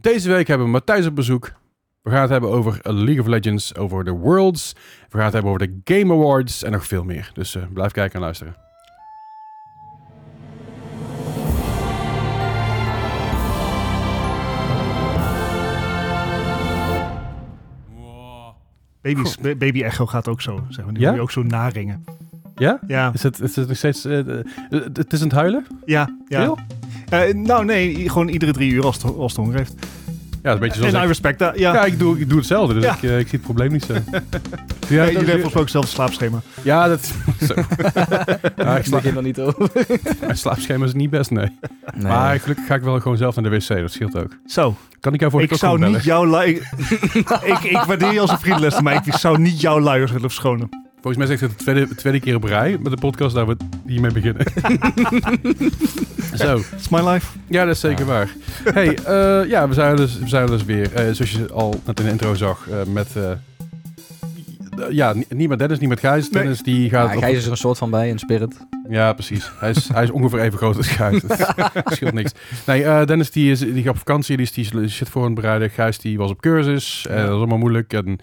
Deze week hebben we Matthijs op bezoek. We gaan het hebben over League of Legends, over de Worlds. We gaan het hebben over de Game Awards en nog veel meer. Dus eh, blijf kijken en luisteren. Baby's, baby Echo gaat ook zo, zeg maar. Die Ja? moet je ook zo naringen. Ja? Ja, Is het, is het nog steeds... eh, het is aan het huilen? ja, ja. Eh, nou nee, gewoon iedere drie uur als het, als het honger heeft. Ja, dat is een beetje zoals En I respect that, ja. Ja, ik doe, ik doe hetzelfde, dus Ja. ik, eh, ik zie het probleem niet zo. Ja, jullie hebben weer? volgens mij ook zelf slaapschema. Ja, dat... Zo. ja, ik slaap, begin er niet over. mijn slaapschema is niet best, nee. Maar gelukkig ga ik wel gewoon zelf naar de wc, dat scheelt ook. Zo, Kan ik jou voor de ik zou niet jouw lui... ik, ik waardeer je als een vriendenles, maar ik zou niet jouw luiers willen verschonen. Volgens mij zegt het de tweede, tweede keer op rij met de podcast dat we hiermee beginnen. Zo, It's my life. ja, dat is zeker waar. Hey, eh, ja, we zijn dus, we zijn dus weer. Eh, zoals je al net in de intro zag, eh, met... eh, ja, ni- niet met Dennis, niet met Gijs. Nee. Dennis die gaat... Ja, op- Gijs is er een soort van bij, in spirit. Ja, precies. Hij is, hij is ongeveer even groot als Gijs. Dat scheelt niks. Nee, eh, Dennis die, is, die gaat op vakantie. Die, is, die shit voor aan het bereiden. Gijs die was op cursus. En dat is allemaal moeilijk. En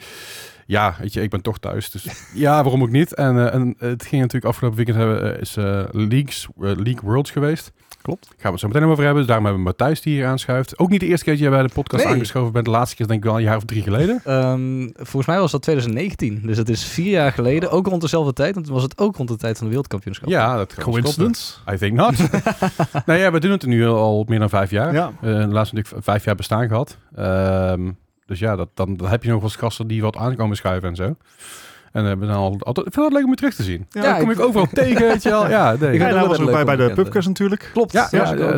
ja, weet je, ik ben toch thuis. Dus ja, waarom ook niet? En, eh, en het ging natuurlijk afgelopen weekend hebben, eh, is eh, Leagues, eh, League Worlds geweest. Klopt. Gaan we het zo meteen over hebben. Dus daarom hebben we Matthijs die hier aanschuift. Ook niet de eerste keer dat jij bij de podcast Nee. aangeschoven bent. De laatste keer denk ik wel een jaar of drie geleden. Ehm, volgens mij was dat 2019. Dus het is vier jaar geleden. Ook rond dezelfde tijd. Want toen was het ook rond de tijd van de wereldkampioenschap. Ja, dat. Coincidence? I think not. nou ja, we doen het nu al meer dan vijf jaar. Ja. Uh, laatst natuurlijk vijf jaar bestaan gehad. Ehm, dus ja, dat, dan, dan heb je nog wel gasten die wat aankomen schuiven en zo. En we zijn al, altijd, ik vind het leuk om je terug te zien. Ja, Ja, dan kom ik, ik- overal tegen, weet je wel. Ja, nee. Ik nou was ook bij, bij de pubquiz natuurlijk. Klopt. Ja,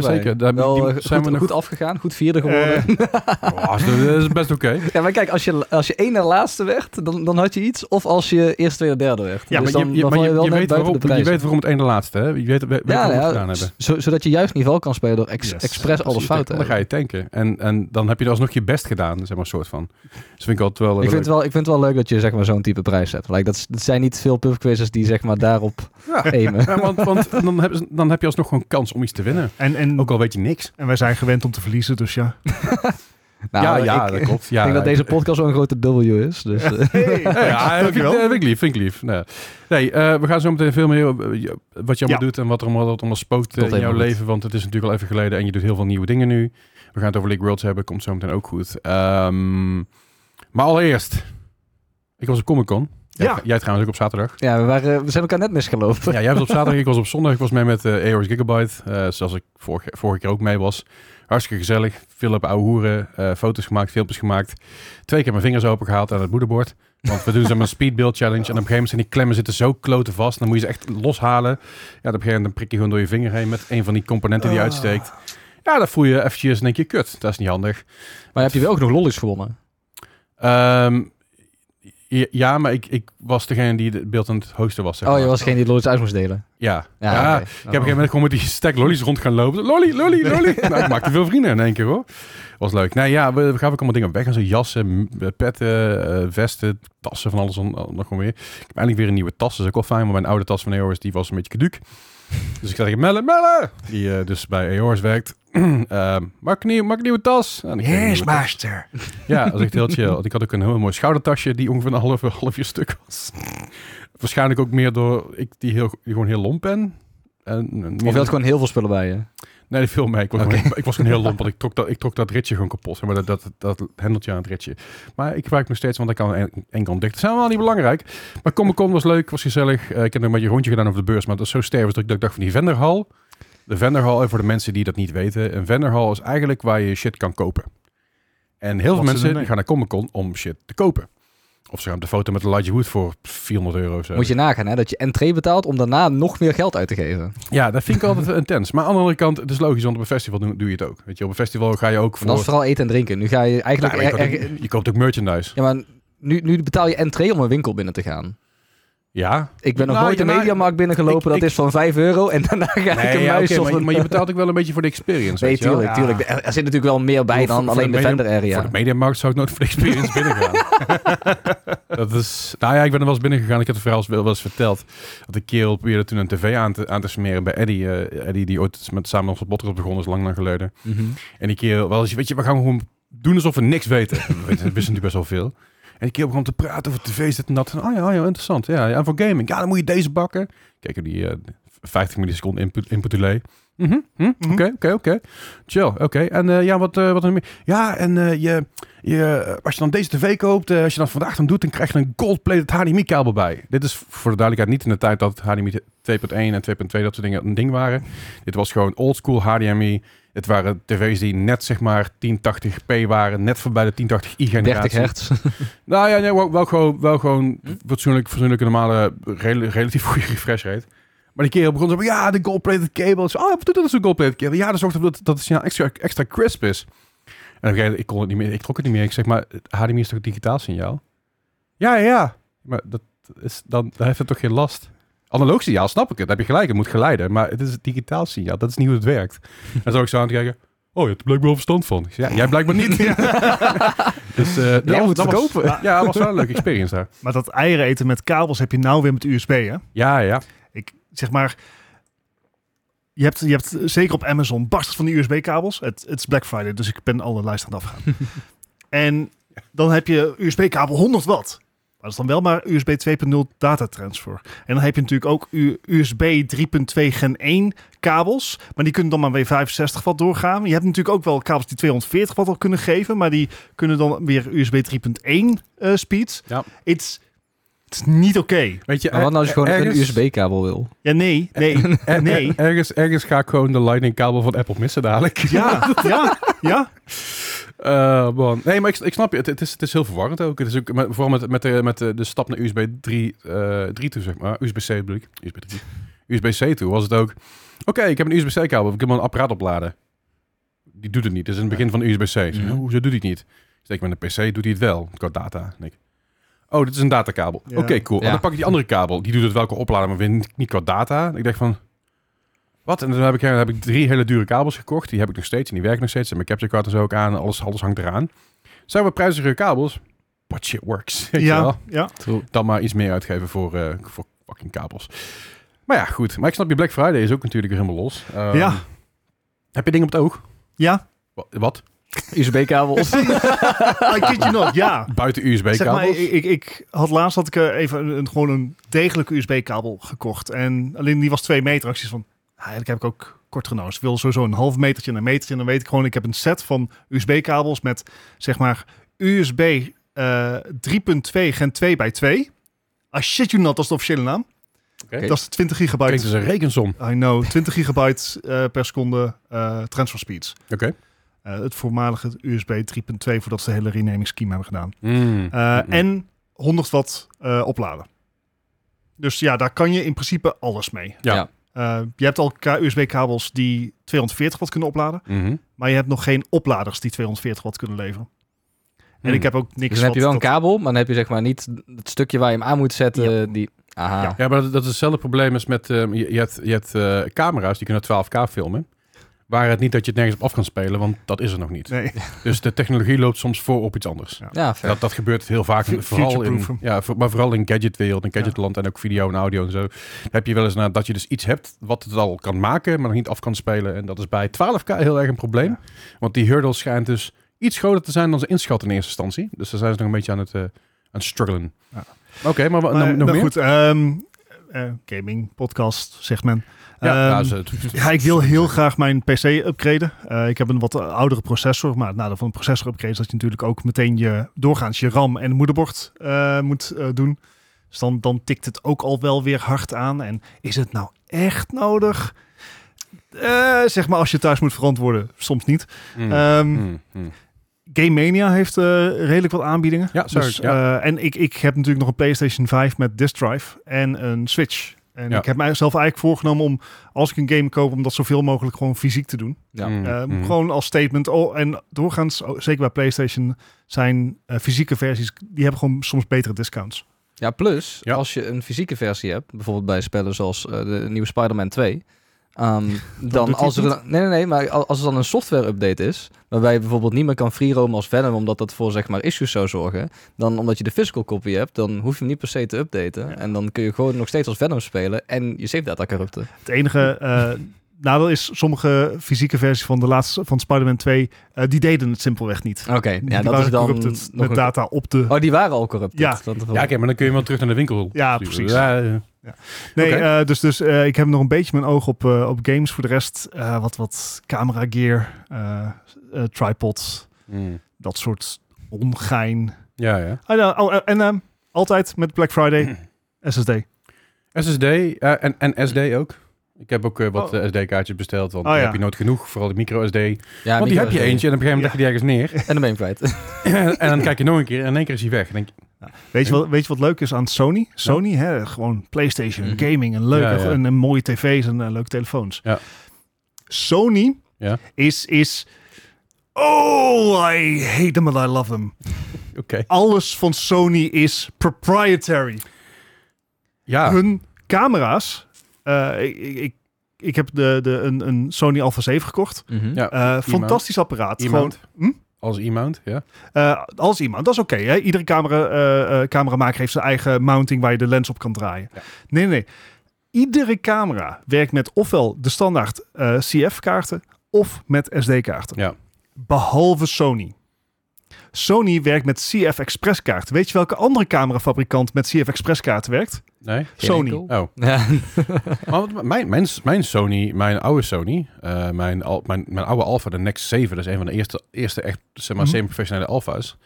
zeker. Daar- Wel die eh, zijn goed, we nog- goed afgegaan. Goed vierde geworden. Eh, Oh, dat is- best oké. ja, maar kijk, als je, als je één en laatste werd, dan, dan had je iets. Of als je eerste, tweede, derde werd. Ja, Dus maar dan, je, je, dan maar weet waarom, de je weet waarom het ene laatste, hè? Je weet, weet, weet Ja, waarom we het ja, gedaan hebben. zo- zodat je juist niveau kan spelen door ex, Yes. expres alles Precies, fout te dan, dan hebben. ga je tanken. En, en dan heb je er alsnog je best gedaan, zeg maar, soort van. Dus vind ik altijd wel... Ik leuk. vind, het wel, ik vind het wel leuk dat je zeg maar, zo'n type prijs hebt. Like, dat, zijn niet veel pubquizzes die zeg maar, daarop Ja. aimen. Ja, want, want dan, heb, dan heb je alsnog gewoon kans om iets te winnen. en, en, Ook al weet je niks. en wij zijn gewend om te verliezen, dus ja. Nou, ja, ja, ik, dat klopt. Ja, ik denk dat deze podcast wel een grote W is. Dus, eh, Hey, Ja, ja, vind, ik- dankjewel. vind ik lief, vind ik lief. Nee, nee eh, we gaan zo meteen veel meer over eh, wat je allemaal Ja. doet en wat er allemaal, wat allemaal spookt in jouw leven. Want het is natuurlijk al even geleden en je doet heel veel nieuwe dingen nu. We gaan het over League Worlds hebben, komt zo meteen ook goed. Ehm, maar allereerst, ik was op Comic Con. Ja. Jij trouwens ook op zaterdag. ja, we, waren, we zijn elkaar net misgelopen. Ja, jij was op zaterdag, ik was op zondag. Ik was mee met eh EOS Gigabyte, eh, zoals ik vorige, vorige keer ook mee was. Hartstikke gezellig. Veel op ouwe hoeren, eh, foto's gemaakt, filmpjes gemaakt. Twee keer mijn vingers open gehaald aan het moederbord. Want we doen zeg maar een speed build challenge. En op een gegeven moment zijn die klemmen zitten zo kloten vast. Dan moet je ze echt loshalen. Ja, op een gegeven moment dan prik je gewoon door je vinger heen met een van die componenten die Ah. uitsteekt. Ja, dan voel je eventjes en denk je, kut, dat is niet handig. Maar heb je wel genoeg lollies gewonnen? Ehm, ja, maar ik, ik was degene die het beeld aan het hosten was. Zeg Oh, maar. je was geen die lollies uit moest delen? Ja, Ja. Ik heb op een gegeven moment gewoon met die stack lollies rond gaan lopen. Lolly, lolly, lolly. nou, ik maakte veel vrienden in één keer hoor. Was leuk. Nou ja, we, we gaan ook allemaal dingen weg. Zo jassen, eh, petten, eh, vesten, tassen, van alles en nog gewoon weer. Ik heb eindelijk weer een nieuwe tas. Dat is ook wel fijn. Maar mijn oude tas van EOS, die was een beetje caduc. Dus ik zei tegen Melle, Melle! Die eh, dus bij EOS werkt. Ehm maak, een nieuw, maak een nieuwe tas. En een nieuwe tas. master. Ja, dat is echt heel chill. Want ik had ook een heel mooi schoudertasje die ongeveer een half, half uur stuk was. Waarschijnlijk ook meer door ik die, heel, die gewoon heel lomp ben. En, en Of je had gewoon heel veel spullen bij je? Nee, dat viel mee. Ik was, gewoon, ik was gewoon heel lomp, want ik trok dat, ik trok dat ritje gewoon kapot. Zeg maar dat, dat, dat hendeltje aan het ritje. Maar ik gebruik het nog steeds, want ik kan en- enkel dicht. Dat zijn wel niet belangrijk. Maar Comic Con was leuk, was gezellig. Eh, ik heb nog een beetje een rondje gedaan over de beurs, maar dat is zo stervig dat ik, dacht van die vendorhal. De vendorhal, even voor de mensen die dat niet weten. Een vendorhal is eigenlijk waar je shit kan kopen. En heel veel mensen die gaan naar Comic Con om shit te kopen. Of ze gaan op de foto met Elijah Wood voor 400 euro of zo. Moet je nagaan, hè? Dat je entree betaalt om daarna nog meer geld uit te geven. Ja, dat vind ik altijd intens. Maar aan de andere kant, het is logisch, want op een festival doe, doe je het ook. Weet je, op een festival ga je ook En voor... dat is vooral eten en drinken. Nu ga je eigenlijk... je, koopt ook, je koopt ook merchandise. ja, maar nu, nu betaal je entree om een winkel binnen te gaan. Ja. Ik ben nog Nou, nooit de nou, Mediamarkt binnengelopen. ik- dat ik- is van 5 euro. En daarna ga ik een ja, muis of maar, een... maar je betaalt ook wel een beetje voor de experience, Nee, tuurlijk, Ja. tuurlijk. Er, er zit natuurlijk wel meer bij dan voor alleen de de vendor area. Voor de mediamarkt zou ik nooit voor de experience binnen gaan. dat is... Nou ja, ik ben er wel eens binnen gegaan. Ik heb het verhaal wel wel eens verteld. Dat ik kerel probeerde toen een tv aan te, aan te smeren bij Eddie. eh, Eddie die ooit met samen ons botter op begonnen is lang lang geleden. Mhm. En die kerel, wel eens, weet je, we gaan gewoon doen alsof we niks weten. we weten- we wisten natuurlijk best wel veel. En die keer begon te praten over tv, dit en dat. En, oh ja, oh ja, interessant. Ja, en voor gaming. Ja, dan moet je deze bakken. Kijk, die eh 50 milliseconden input, input delay. Mhm, hm, Mhm. Oké, oké, oké. Chill, oké. En eh, ja, wat, eh, wat er meer? Ja, en eh, je, je, als je dan deze tv koopt, als je dat vandaag dan doet, dan krijg je een gold-plated HDMI-kabel bij. Dit is voor de duidelijkheid niet in de tijd dat HDMI 2.1 en 2.2 dat soort dingen een ding waren. Dit was gewoon oldschool HDMI. Het waren tv's die net zeg maar 1080p waren, net voorbij de 1080i 30 generatie. hertz. Nou ja, nee, wel, wel gewoon, wel gewoon Hm? fatsoenlijk, fatsoenlijke normale, rel- relatief goede refresh rate. Maar die kerel begon zo van, ja, de gold-plated cable. Oh, wat doet dat als een gold-plated cable? Ja, dat zorgt ervoor dat, dat het signaal extra, extra crisp is. En een moment, ik kon het niet meer, ik trok het niet meer. Ik zeg, maar HDMI is toch digitaal signaal? Ja, ja, ja. Maar dat is, dan, dan heeft het toch geen last? Analoog signaal, snap ik het. Dan heb je gelijk, het moet geleiden. Maar het is het digitaal signaal, dat is niet hoe het werkt. En dan zou ik zo aan het kijken, oh, je hebt er blijkbaar wel verstand van. Ja, jij blijkbaar niet. dus eh, dat Jij was- moet dat was- verkopen. Ja, dat was wel een leuke experience daar. Maar dat eieren eten met kabels heb je nou weer met USB, hè? Ja, ja. Zeg maar... Je hebt, je hebt zeker op Amazon barst van die USB-kabels. Het, het is Black Friday, dus ik ben alle lijst aan het afgaan. en dan heb je USB-kabel 100 watt. Maar dat is dan wel maar USB 2.0 data transfer. En dan heb je natuurlijk ook USB 3.2 Gen 1 kabels. Maar die kunnen dan maar weer 65 watt doorgaan. Je hebt natuurlijk ook wel kabels die 240 watt al kunnen geven. Maar die kunnen dan weer USB 3.1 eh speeds. Ja. Het is niet oké. Weet je, Maar wat nou als je gewoon ergens- een USB-kabel wil? Ja, nee, nee, er- nee. er- ergens, ergens ga ik gewoon de lightning kabel van Apple missen dadelijk. Ja, ja, ja. Eh, man. Nee, maar ik, ik snap je. Het, het, is, het is heel verwarrend ook. Het is ook met, vooral met, met, de, met de, de stap naar USB 3, eh 3 toe, zeg maar. USB-C bedoel ik. USB 3. USB-C toe was het ook... Oké, ik heb een USB-C kabel. Ik heb mijn apparaat opladen. Die doet het niet. Dat is in het begin van de USB-C. Hoezo doet hij het niet? Steek met een PC, doet hij het wel. Qua data. En ik, oh, dit is een datakabel. Ja. Oké, cool. En dan pak ik die andere kabel. Die doet het wel qua opladen, maar weer niet, niet qua data. Ik dacht van... Wat? En dan heb ik, dan heb ik drie hele dure kabels gekocht. Die heb ik nog steeds en die werken nog steeds. En mijn capture card is ook aan. Alles, alles hangt eraan. Zijn we prijzige kabels? But shit works. Ja, ja. Dan maar iets meer uitgeven voor, eh, voor fucking kabels. Maar ja, goed. Maar ik snap je, Black Friday is ook natuurlijk weer helemaal los. Ehm, Ja. Heb je dingen op het oog? Ja. Wa- Wat? USB-kabels. I kid you not, ja. Buiten Zeg maar, USB-kabels? ik, ik, ik had laatst had ik eh, even een, een- gewoon een degelijke USB-kabel gekocht. En alleen die was twee meter. Acties van, eigenlijk heb ik ook kort genomen. Ik wil sowieso een half metertje en een metertje. En dan weet ik gewoon, ik heb een set van USB-kabels met zeg maar USB eh 3.2 Gen 2 bij 2. Ah shit you not, dat is de officiële naam. Oké. Dat is 20 Klinkt gigabyte. als een rekensom. I know, 20 gigabyte eh, per seconde eh, transfer speeds. Oké. Eh, het voormalige USB 3.2 voordat ze de hele renaming scheme hebben gedaan. Mm. Uh, Mm. En 100 watt uh, opladen. Dus ja, daar kan je in principe alles mee. Ja. Ja. Uh, je hebt al USB-kabels die 240 watt kunnen opladen, Mhm. maar je hebt nog geen opladers die 240 watt kunnen leveren. En Hmm. ik heb ook niks. Dus dan heb je wel een kabel, maar dan heb je zeg maar niet het stukje waar je hem aan moet zetten. Die, aha. Ja. Ja, maar dat, is hetzelfde probleem als met... ehm, je, je hebt, je hebt eh, camera's die kunnen 12K filmen. Waar het niet dat je het nergens op af kan spelen, want dat is er nog niet. Nee. Dus de technologie loopt soms voor op iets anders. Ja. Dat, dat gebeurt heel vaak, vooral in, ja, voor- maar vooral in gadgetwereld en gadgetland en ook video en audio en zo. Heb je wel eens nou, dat je dus iets hebt wat het al kan maken, maar nog niet af kan spelen. En dat is bij 12K heel erg een probleem. Ja. Want die hurdle schijnt dus iets groter te zijn dan ze inschatten in eerste instantie. Dus daar zijn ze nog een beetje aan het, eh, aan het struggelen. Ja. Oké, maar, Maar, nog, nog nou meer? goed, ehm, eh, gaming, podcast, zegt men. Ja, Ehm, nou, Ja, ik wil heel graag mijn PC upgraden. Eh, ik heb een wat oudere processor, maar het nadeel van een processor upgrade is dat je natuurlijk ook meteen je doorgaans je RAM en moederbord eh, moet eh, doen. Dus dan, dan tikt het ook al wel weer hard aan. En is het nou echt nodig? Eh, zeg maar als je thuis moet verantwoorden, soms niet. Mm, Ehm, mm, mm. Game Mania heeft eh, redelijk wat aanbiedingen. Ja, sorry, Dus, ja. eh, en ik, ik heb natuurlijk nog een PlayStation 5 met disk drive en een Switch. En Ja. ik heb mijzelf eigenlijk voorgenomen om, als ik een game koop, om dat zoveel mogelijk gewoon fysiek te doen. Ja. Mm, Eh, mm. Gewoon als statement. Oh, en doorgaans, oh, zeker bij PlayStation, zijn eh, fysieke versies, die hebben gewoon soms betere discounts. Ja, plus Ja. als je een fysieke versie hebt, bijvoorbeeld bij spellen zoals eh, de nieuwe Spider-Man 2, ehm, dan als er een, nee, nee, nee, maar al- als er dan een software update is, waarbij je bijvoorbeeld niet meer kan freeroamen als Venom, omdat dat voor zeg maar issues zou zorgen, dan omdat je de physical copy hebt, dan hoef je hem niet per se te updaten Ja. en dan kun je gewoon nog steeds als Venom spelen en je save data corrupten. Het enige, eh, nadeel is, sommige fysieke versies van de laatste van Spider-Man 2, eh, die deden het simpelweg niet. Oké, Die ja, dat waren is dan corrupted nog met een- data op de... Oh, die waren al corrupt. Ja. Ja, oké, maar dan kun je wel terug naar de winkel. Ja, sturen. precies. Ja, ja. Nee, eh, dus, dus eh, ik heb nog een beetje mijn oog op, eh, op games. Voor de rest eh, wat, wat camera gear, eh, eh, tripods, Mm. dat soort ongein. ja, ja. Ah, ja, oh, en ehm, altijd met Black Friday SSD. SSD eh, en, en SD ook. Ik heb ook wat Oh. SD-kaartjes besteld, want Oh, ja. heb je nooit genoeg. Vooral de micro SD. Ja, want die heb je eentje en op een gegeven moment leg je die ergens neer. En dan ben je hem kwijt. en dan kijk je nog een keer en in één keer is hij weg. En denk je, Weet je, wat, weet je wat leuk is aan Sony? Sony, hè, gewoon PlayStation, Mhm. gaming en leuke, Ja. En, en mooie tv's en eh, leuke telefoons. Ja. Sony Ja. is, is... Oh, I hate them and I love them. oké. Alles van Sony is proprietary. Ja, Hun camera's... eh, ik, ik, ik, heb de, de, een, een Sony Alpha 7 gekocht. Ja. Eh, fantastisch apparaat. Gewoon, E-mount. Hm? Als e-mount, ja. Eh, als iemand, dat is oké. Iedere camera, eh, eh, cameramaker heeft zijn eigen mounting waar je de lens op kan draaien. Ja. Nee, nee. Iedere camera werkt met ofwel de standaard CF-kaarten of met SD-kaarten. Ja. Behalve Sony. Sony werkt met CF Express kaarten. Weet je welke andere camerafabrikant met CF Express kaarten werkt? Nee? Sony. Oh. Ja. Maar wat- mijn, mijn, mijn Sony, mijn oude Sony, eh, mijn, al, mijn, mijn oude Alpha, de Nex 7, dat is een van de eerste, eerste echt zeg maar, Mhm. semi-professionele Alpha's.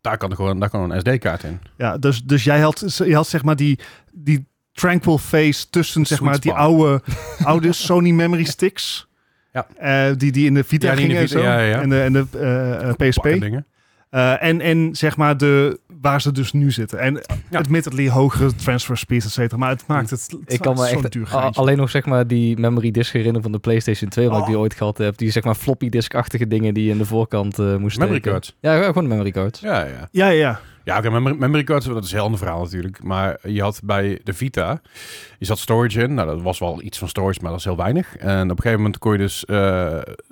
Daar kan er gewoon, daar kan een SD-kaart in. Ja, dus, dus jij had, je had zeg maar die, die tranquil face tussen zeg Sweet maar die oude, oude Sony memory sticks. Ja. Eh, die, die in de Vita Ja, gingen en Vita, zo. ja, ja. En de, en de eh, eh, PSP. Pakken dingen. Eh, en, en zeg maar de, waar ze dus nu zitten. En admittedly hogere transfer speeds, et cetera. Maar het maakt het, het Ik kan me zo'n echt duur a- geintje. alleen nog zeg maar die memory disk herinneren van de PlayStation 2, wat ik Oh. die ooit gehad heb. Die zeg maar floppy disk-achtige dingen die je in de voorkant eh moest Memory steken. cards. Ja, ja, gewoon memory cards. Ja, ja. Ja, ja. Ja, oké, memory, memory cards, dat is een heel ander verhaal natuurlijk. Maar je had bij de Vita, je zat storage in. Nou, dat was wel iets van storage, maar dat is heel weinig. En op een gegeven moment kon je dus, eh,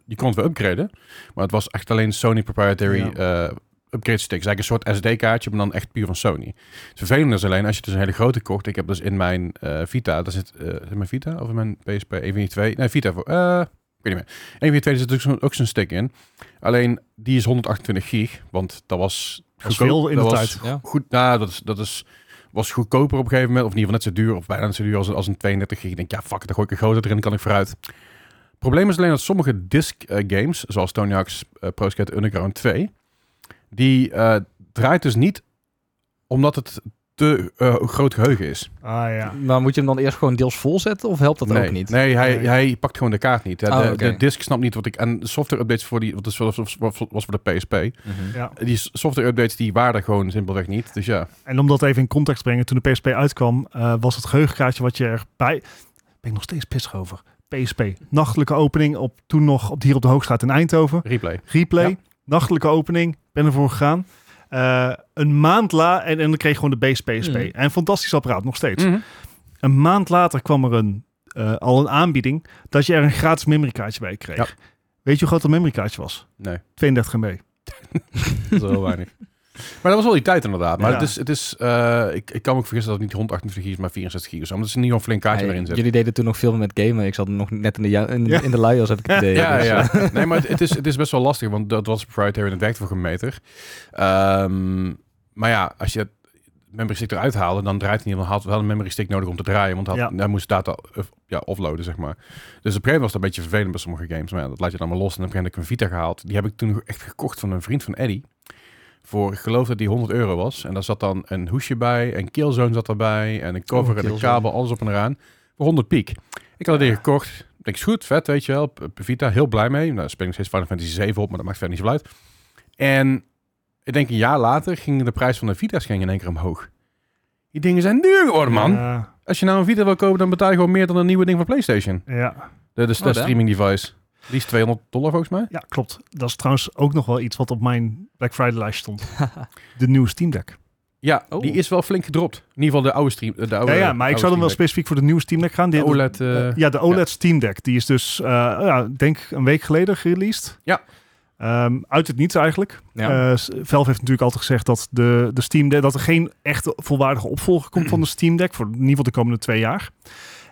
je kon het weer upgraden. Maar het was echt alleen Sony proprietary eh, upgrade sticks. Eigenlijk een soort SD-kaartje, maar dan echt puur van Sony. Het vervelende is alleen, als je dus een hele grote kocht. Ik heb dus in mijn eh, Vita, daar zit, eh, is het mijn Vita of in mijn PSP? Een van die twee. Nee, Vita. Voor, eh, ik weet niet meer. Een van die twee zit ook zo'n ook zo'n stick in. Alleen, die is 128 gig, want dat was... Dat veel in Dat de was tijd. Ja. Goed, nou, dat is, dat is, was goedkoper op een gegeven moment. Of in ieder geval net zo duur, of bijna net zo duur als, als een 32 gig. Ik denk, ja, fuck, it, dan gooi ik een groter erin, kan ik vooruit. probleem is alleen dat sommige disc games, zoals Tony Hawk's Pro Skater Underground 2, die eh, draait dus niet omdat het te eh, groot geheugen is. Ah ja. Maar moet je hem dan eerst gewoon deels vol zetten of helpt dat nee, ook niet? Nee, hij, Nee. hij pakt gewoon de kaart niet. Ja, Oh, de, oké. de disc snapt niet wat ik... En de software updates voor die... Wat is, was, voor de PSP. Mhm. ja. Die software updates die waren gewoon simpelweg niet. Dus ja. En om dat even in context te brengen, toen de PSP uitkwam, eh, was het geheugenkaartje wat je erbij... Ben ik nog steeds pissig over. PSP. Nachtelijke opening op toen nog op hier op de Hoogstraat in Eindhoven. Replay. Replay. Ja. Nachtelijke opening. Ben ervoor gegaan. Eh, een maand la en, en dan kreeg je gewoon de base PSP. Mhm. En een fantastisch apparaat nog steeds. Mhm. Een maand later kwam er een, eh, al een aanbieding dat je er een gratis memorykaartje bij kreeg. Ja. Weet je hoe groot dat memorykaartje was? Nee. 32 MB. Dat is wel weinig. Maar dat was wel die tijd inderdaad. Maar Ja. het is, het is eh, ik, ik kan me ook vergissen dat het niet 128 gig is, maar 64 gig of zo. Maar het is niet een flink kaartje Ja, waarin zit. jullie deden toen nog veel met gamen. Ik zat nog net in de, in, Ja. in de luiers, heb ik het idee. Ja, Dus, ja. eh, Nee, maar het, het is, het is best wel lastig, want dat was proprietary en het werkte voor geen meter. Ehm, maar ja, als je het memory stick eruit haalde, dan draait hij niet. Dan had wel een memory stick nodig om te draaien, want had, Ja. hij moest data ja, offloaden, zeg maar. Dus op een was het een beetje vervelend bij sommige games. Maar ja, dat laat je dan maar los. En dan heb ik een Vita gehaald. Die heb ik toen nog echt gekocht van een vriend van Eddie. Voor, ik geloof dat die 100 euro was. En daar zat dan een hoesje bij, een killzone zat erbij, en een cover Oh, en een kabel, alles op en eraan. Voor 100 piek. Ik had het ding gekocht. Ik denk, is goed, vet, weet je wel. Vita, heel blij mee. Nou, speel ik nog steeds Final Fantasy 7 op, maar dat maakt verder niet zoveel uit. En ik denk een jaar later ging de prijs van de Vita's ging in één keer omhoog. Die dingen zijn duur geworden, man. Ja, Als je nou een Vita wil kopen, dan betaal je gewoon meer dan een nieuwe ding van PlayStation. ja. De, de, de Oh, streaming device. Die is 200 dollar volgens mij. ja, klopt. Dat is trouwens ook nog wel iets wat op mijn Black Friday lijst stond. De nieuwe Steam Deck. Ja, Oh. die is wel flink gedropt. In ieder geval de oude stream. De oude, ja, ja, maar ik zou dan wel specifiek voor de nieuwe Steam Deck gaan. Die, De OLED. eh, Eh, ja, de OLED Steam Deck. Die is dus, eh ja, ik denk een week geleden gereleased. Ja. Ehm, uit het niets eigenlijk. Ja. Valve heeft natuurlijk altijd gezegd dat, de, de Steam Deck, dat er geen echte volwaardige opvolger komt van de Steam Deck. Voor in ieder geval de komende twee jaar.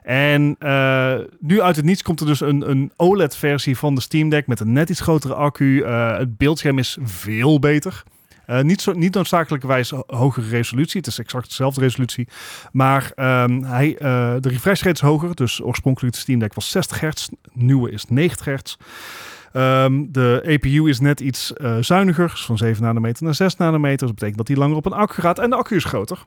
En eh, nu uit het niets komt er dus een, een OLED-versie van de Steam Deck met een net iets grotere accu. Eh, het beeldscherm is veel beter. Eh, niet, zo, niet noodzakelijkerwijs ho- hogere resolutie. Het is exact dezelfde resolutie. Maar ehm, hij, de refresh rate is hoger. Dus oorspronkelijk de Steam Deck was 60 hertz. Nieuwe is 90 hertz. Ehm, de APU is net iets zuiniger. Dus van 7 nanometer naar 6 nanometer. Dat betekent dat hij langer op een accu gaat. En de accu is groter.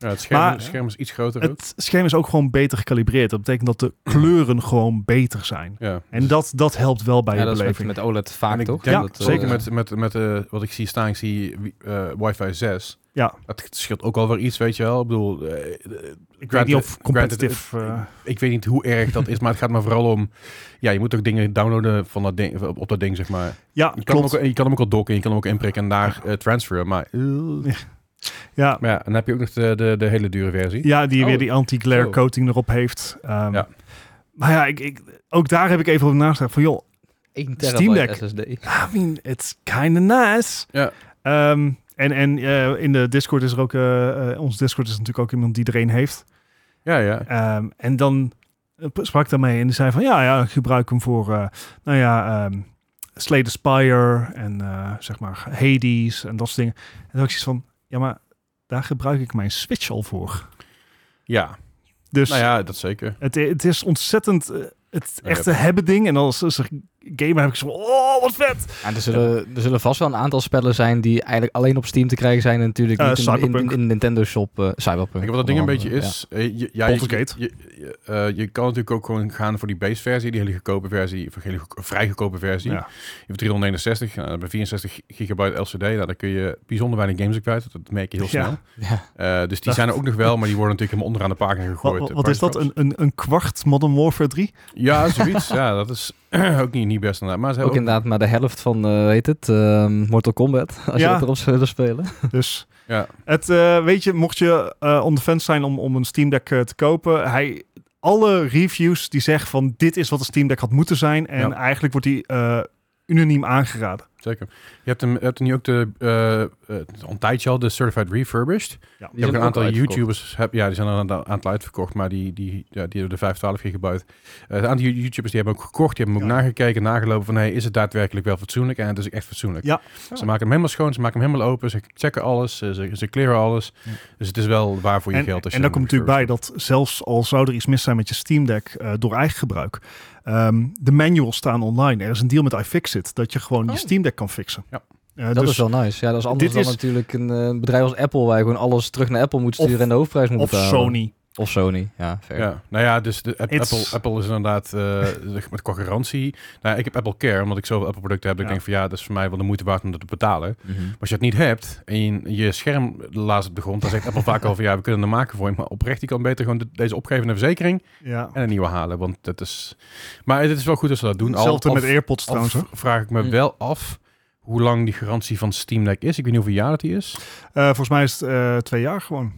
Ja, het, scherm, Maar- het scherm is iets groter ook. Het scherm is ook gewoon beter gekalibreerd. Dat betekent dat de kleuren gewoon beter zijn. Ja. En dat, dat helpt wel bij Ja, je dat is met, beleving. met OLED vaak En ik toch? Ja, Dat, eh, Zeker met, met, met eh, wat ik zie staan, ik zie eh, wifi 6. Ja. Het scheelt ook wel weer iets, weet je wel. Ik bedoel, eh, eh, ik weet niet of eh, ik weet niet hoe erg dat is, maar het gaat maar vooral om... Ja, je moet ook dingen downloaden van dat ding, op, op dat ding, zeg maar. ja, Je kan, hem ook, je kan hem ook al docken, je kan hem ook inprikken en daar eh, transferen, maar... Ja, Maar ja, dan heb je ook nog de, de, de hele dure versie. ja, die Oh, weer die anti-glare zo. coating erop heeft. Ehm, Ja. Maar ja, ik, ik, ook daar heb ik even over nagedacht. Van joh, 1 Steam Deck. SSD. I mean, it's kind of nice. Ja. Ehm, en en eh, in de Discord is er ook... eh eh, ons Discord is natuurlijk ook iemand die er een heeft. Ja, ja. Ehm, en dan sprak ik daarmee en die zei van ja, ja, ik gebruik hem voor, eh, nou ja, ehm Slay the Spire en eh, zeg maar Hades en dat soort dingen. En dan had ik zoiets van, ja, maar daar gebruik ik mijn Switch al voor. Ja, Dus nou ja, dat zeker. het, het is ontzettend eh, het Ja, echte hebben ding. En als, als er gamer heb ik zo oh, wat vet! Ja, er, zullen, er zullen vast wel een aantal spellen zijn die eigenlijk alleen op Steam te krijgen zijn. En natuurlijk Eh, niet in, in, Nintendo Shop. eh, Cyberpunk. Kijk, wat dat ding een beetje is, eh, je, ja, je, Gate. je, je, eh, je kan natuurlijk ook gewoon gaan voor die base versie, die hele goedkope versie, of hele vrij goedkope versie. Ja. Je hebt 369, nou, bij 64 gigabyte LCD, nou, daar kun je bijzonder weinig games kwijt, dat merk je heel snel. Ja. Eh, dus die zijn er ook nog wel, maar die worden natuurlijk helemaal onderaan de pagina gegooid. wat, eh, wat is dat? Een, een, een kwart Modern Warfare 3? drops. Ja, zoiets. ja, dat is ook niet, niet best inderdaad. Maar ze Ook hebben inderdaad maar de helft van, eh weet het, ehm, Mortal Kombat. Als Ja. je het erop zou willen spelen. Dus Ja. het, eh, weet je, mocht je eh on the fence zijn om, om een Steam Deck eh, te kopen, hij, alle reviews die zeggen van dit is wat een Steam Deck had moeten zijn. En Ja. eigenlijk wordt die eh, unaniem aangeraden. Zeker. Je hebt, hem, je hebt nu ook de, al een tijdje al, de Certified Refurbished. Ja. Je hebt een aantal YouTubers, heb, ja, die zijn er een aantal uitverkocht, maar die, die, ja, die hebben de 512 gigabyte. Eh, een aantal YouTubers die hebben ook gekocht, die hebben ook nagekeken, nagelopen van, hey, is het daadwerkelijk wel fatsoenlijk? En het is echt fatsoenlijk. Ja. Ze maken hem helemaal schoon, ze maken hem helemaal open, ze checken alles, ze, ze, clearen alles. Dus het is wel waar voor je En, geld. Als en hem komt natuurlijk bij dat zelfs al zou er iets mis zijn met je Steam Deck door eigen gebruik, ehm, de manuals staan online. Er is een deal met iFixit dat je gewoon Oh. je Steam Deck kan fixen. Ja. Eh, Dat dus, is wel nice. Ja, dat is anders dan is- natuurlijk een eh, bedrijf als Apple, waar je gewoon alles terug naar Apple moet sturen Of- en de hoofdprijs moet of betalen. Sony. Of Sony, ja. Fair. Ja, nou ja, dus de, Apple, Apple is inderdaad eh, met qua garantie. Nou, ik heb Apple Care, omdat ik zoveel Apple producten heb. dat Ja. Ik denk van ja, dat is voor mij wel de moeite waard om dat te betalen. Mhm. Maar als je het niet hebt en je, je scherm laat op de grond, dan zegt Apple vaak al van ja, we kunnen het maken voor je. Maar oprecht, die kan beter gewoon de- deze opgeven naar verzekering Ja. en een nieuwe halen. Want dat is... Maar het is wel goed dat ze dat doen. Al, Hetzelfde al- met AirPods trouwens. hoor. vraag ik me Hm. wel af hoe lang die garantie van Steam Deck is. Ik weet niet hoeveel jaar dat die is. Eh, volgens mij is het eh, twee jaar gewoon.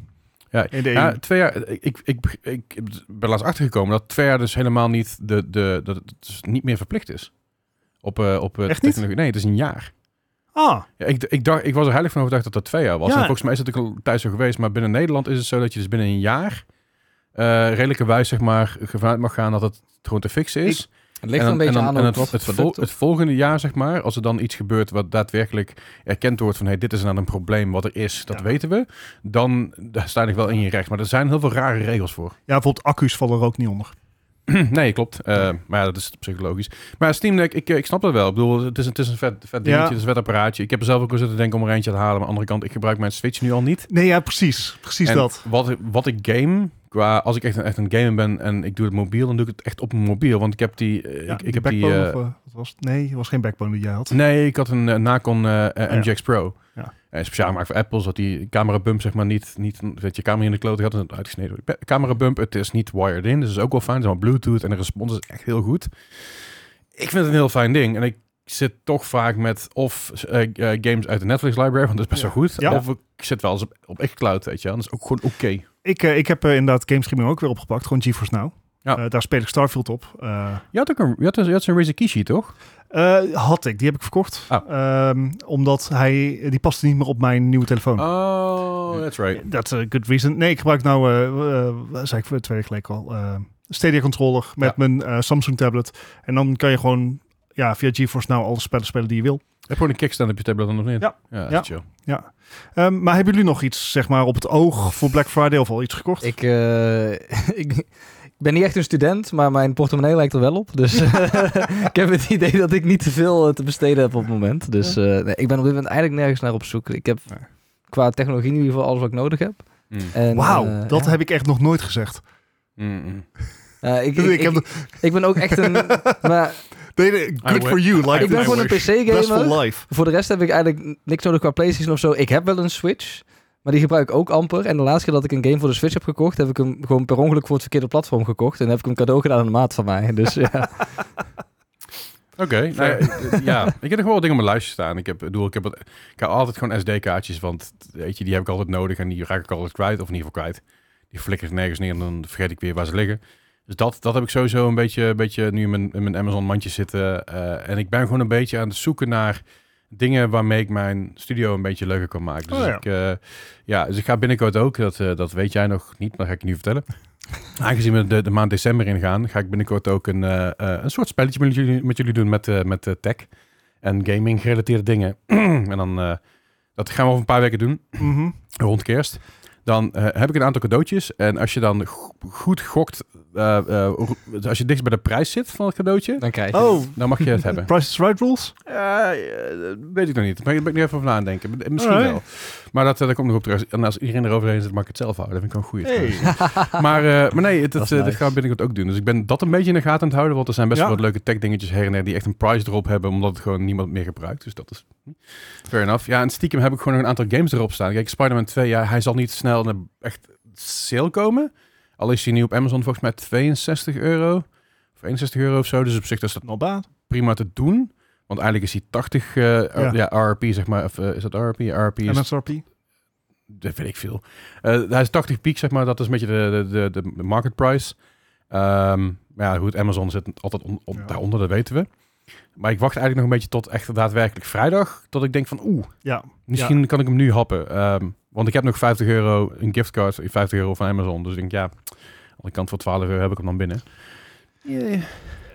Ja, In de Ja, EU. twee jaar. Ik, ik, ik, ben laatst achtergekomen dat twee jaar dus helemaal niet de, de dat het dus niet meer verplicht is. Op, eh op eh, niet? technologie. Nee, het is een jaar. Ah, Ja, ik, ik, dacht, ik was er heilig van overtuigd dat dat twee jaar was. Ja. En volgens mij is het ook al thuis zo geweest. Maar binnen Nederland is het zo dat je dus binnen een jaar eh redelijkerwijs zeg maar vanuit mag gaan dat het gewoon te fixen is. Het ligt en er een beetje en aan en het, het, product, vol- het volgende jaar, zeg maar, als er dan iets gebeurt wat daadwerkelijk erkend wordt van hey, dit is nou een probleem wat er is, dat Ja. weten we, dan daar sta ik wel in je recht. Maar er zijn heel veel rare regels voor. ja, bijvoorbeeld accu's vallen er ook niet onder. nee, klopt. Eh, maar ja, dat is psychologisch. Maar Steam Deck, ik, eh, ik snap dat wel. Ik bedoel, het is, het is een vet, vet dingetje, Ja. het is een vet apparaatje. Ik heb er zelf ook wel zitten denken om er eentje te halen. Maar aan de andere kant, ik gebruik mijn Switch nu al niet. Nee, ja, precies. Precies en dat. Wat, wat ik game, qua, als ik echt een, echt een gamer ben en ik doe het mobiel, dan doe ik het echt op mijn mobiel. Want ik heb die... eh, Ja, ik, ik heb die... of, wat was het? Nee, het was geen backbone die jij had. Nee, ik had een eh, Nacon. MGX Pro. Ja. En speciaal gemaakt voor Apple, zodat die camera bump zeg maar niet, niet dat je camera in de klote had en het uitgesneden wordt. Camera bump, het is niet wired in, dus dat is ook wel fijn. Het is Bluetooth en de respons is echt heel goed. Ik vind het een heel fijn ding en ik zit toch vaak met of games uit de Netflix library, want dat is best Ja. wel goed. Ja. Of ik zit wel eens op, op xCloud, weet je. Dat is ook gewoon oké. Ik, eh, ik heb eh, inderdaad gamestreaming ook weer opgepakt. Gewoon GeForce Now. Ja. Eh, daar speel ik Starfield op. Eh, Je had ook een, je had, een- je had zo'n Razer Kishi, toch? had ik. Die heb ik verkocht. Oh. Ehm, omdat hij, die paste niet meer op mijn nieuwe telefoon. Oh, that's right. That's a good reason. Nee, ik gebruik nou, zei ik voor twee weken geleden al, Stadia controller met Ja. mijn Samsung tablet. En dan kan je gewoon ja, via GeForce nou alle spellen spelen die je wil. Heb je gewoon een kickstand op je tablet dan of niet? Ja. Ja, dat Ja. is chill. Ehm, maar hebben jullie nog iets zeg maar op het oog voor Black Friday of al iets gekocht? Ik, eh, ik, ben niet echt een student, maar mijn portemonnee lijkt er wel op. Dus ik heb het idee dat ik niet te veel eh, te besteden heb op het moment. Dus eh, nee, ik ben op dit moment eigenlijk nergens naar op zoek. Ik heb qua technologie in ieder geval alles wat ik nodig heb. Mm. En, Wauw, eh, dat ja. heb ik echt nog nooit gezegd. Mm, mm. Eh, ik, Ik, ik, heb ik, ik ben ook echt een... maar nee, nee, good I for you. Like, ik ben gewoon een PC-gamer. for life. Voor de rest heb ik eigenlijk niks nodig qua PlayStation of zo. Ik heb wel een Switch, maar die gebruik ik ook amper. En de laatste keer dat ik een game voor de Switch heb gekocht, heb ik hem gewoon per ongeluk voor het verkeerde platform gekocht. En heb ik hem cadeau gedaan aan een maat van mij. Dus ja. Oké, nou ja, eh, ja, ik heb nog wel wat dingen op mijn lijstje staan. Ik heb, bedoel, ik heb, het, ik heb altijd gewoon SD-kaartjes, want weet je, die heb ik altijd nodig en die raak ik altijd kwijt, of in ieder geval kwijt. Die flikker ik nergens neer en dan vergeet ik weer waar ze liggen. Dus dat, dat heb ik sowieso een beetje, een beetje nu in mijn, in mijn Amazon mandje zitten. Eh, en ik ben gewoon een beetje aan het zoeken naar dingen waarmee ik mijn studio een beetje leuker kan maken. Dus Oh ja. ik, eh, ja, dus ik ga binnenkort ook, dat, eh, dat weet jij nog niet, maar dat ga ik je nu vertellen. Aangezien we de, de maand december ingaan, ga ik binnenkort ook een, een soort spelletje met jullie, met jullie doen met, met tech en gaming gerelateerde dingen. en dan, dat gaan we over een paar weken doen, Mhm. rond kerst. Dan eh, heb ik een aantal cadeautjes. En als je dan go- goed gokt, eh, eh, als je dichtst bij de prijs zit van het cadeautje, dan krijg je Oh, dan mag je het hebben. Price is Right rules? Eh, weet ik nog niet. Daar ben ik nu even over nadenken. Misschien Alright. wel. Maar dat, dat komt nog op terug. En als iedereen eroverheen zit, mag ik het zelf houden. Dat vind ik wel een goeie. Hey. Maar, eh, maar nee, het, Dat het, nice. gaan we binnenkort ook doen. Dus ik ben dat een beetje in de gaten aan het houden. Want er zijn best Ja. wel wat leuke tech dingetjes her en der die echt een price drop hebben. Omdat het gewoon niemand meer gebruikt. Dus dat is fair enough. Ja, en stiekem heb ik gewoon nog een aantal games erop staan. Kijk, Spider-Man 2, ja, hij zal niet snel naar echt sale komen. Al is hij nu op Amazon volgens mij 62 euro. Of 61 euro of zo. Dus op zich is dat bad. prima te doen. Want eigenlijk is hij 80 eh, Ja. ja. RRP, zeg maar. Of, eh, is dat RRP? RRP is, MSRP? dat weet ik veel. Eh, hij is 80 piek, zeg maar. Dat is een beetje de, de, de, de market price. Ehm, maar ja, goed, Amazon zit altijd on- on- Ja. daaronder, dat weten we. Maar ik wacht eigenlijk nog een beetje tot echt daadwerkelijk vrijdag. Tot ik denk van, oeh, Ja. misschien kan ik hem nu happen. Ehm, want ik heb nog 50 euro, een giftcard, 50 euro van Amazon. Dus ik denk, ja, aan de kant voor 12 euro heb ik hem dan binnen.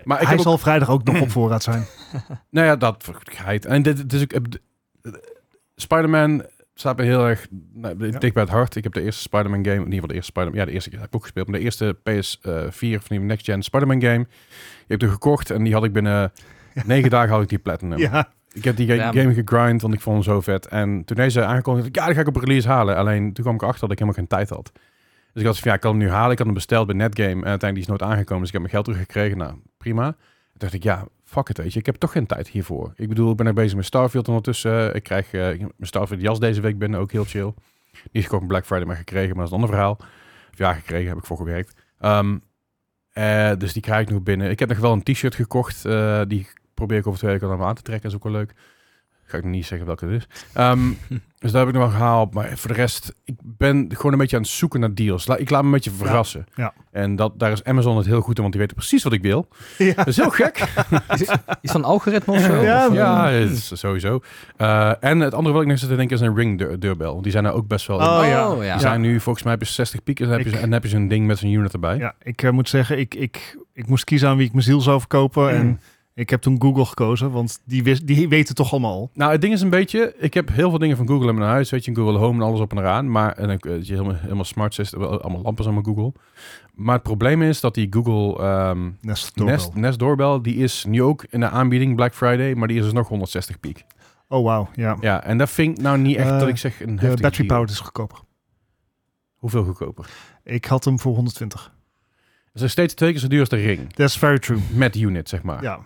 Maar ik Hij ook- zal vrijdag ook nog op voorraad zijn. nou ja, dat vergeet. En dit, dus ik heb de- de- Spider-Man staat me heel erg nou, Ja. dicht bij het hart. Ik heb de eerste Spider-Man game, in ieder geval de eerste Spider-Man, ja, de eerste keer heb ik ook gespeeld, maar de eerste PS4 of Next Gen Spider-Man game. Ik heb die gekocht en die had ik binnen negen dagen had ik die platinum. Ja. Ik heb die ga- Ja, game gegrind, want ik vond hem zo vet. En toen deze aangekondigd, ja, die ga ik op release halen. Alleen toen kwam ik erachter dat ik helemaal geen tijd had. Dus ik had van, ja, ik kan hem nu halen. Ik had hem besteld bij Netgame en uiteindelijk is nooit aangekomen. Dus ik heb mijn geld teruggekregen. Nou, prima. Toen dacht ik, ja, fuck het, weet je. Ik heb toch geen tijd hiervoor. Ik bedoel, ik ben ook bezig met Starfield ondertussen. Ik krijg ik heb mijn Starfield jas deze week binnen, ook heel chill. Niet gekocht op Black Friday, maar gekregen. Maar dat is een ander verhaal. Of ja, gekregen, heb ik voor gewerkt. Ehm, eh, dus die krijg ik nog binnen. Ik heb nog wel een t-shirt gekocht. eh, die probeer ik over twee weken dan aan te trekken. is ook wel leuk. Ga ik niet zeggen welke het is. Ehm, dus daar heb ik nog wel gehaald. Maar voor de rest, ik ben gewoon een beetje aan het zoeken naar deals. La- ik laat me een beetje verrassen. ja. En dat, daar is Amazon het heel goed in, want die weten precies wat ik wil. Ja. Dat is heel gek. Iets van algoritme of zo? Ja, Of, ja, het is sowieso. Eh, en het andere wat ik nog zit te denken is een ring deur-. Want die zijn er ook best wel. in. Oh, ja. Oh, ja. Die zijn nu, volgens mij heb je 60 piek en dan heb je, en heb je zo'n ding met zo'n unit erbij. Ja, ik eh, moet zeggen, ik, ik, ik moest kiezen aan wie ik mijn ziel zou verkopen. En ik heb toen Google gekozen, want die, wist, die weten toch allemaal al. Nou, het ding is een beetje, ik heb heel veel dingen van Google in mijn huis, weet je, Google Home en alles op en eraan, maar en ik, weet je, helemaal, helemaal smart system, allemaal lampen zijn Google. Maar het probleem is dat die Google ehm, Nest Doorbell. Nest, die is nu ook in de aanbieding Black Friday, maar die is dus nog 160 piek. Oh, wauw. Ja. Ja, en dat vind ik nou niet echt Eh, dat ik zeg een De battery power is goedkoper. Hoeveel goedkoper? Ik had hem voor 120. Het is steeds twee keer zo duur als de ring. That's very true. Met unit, zeg maar. Ja.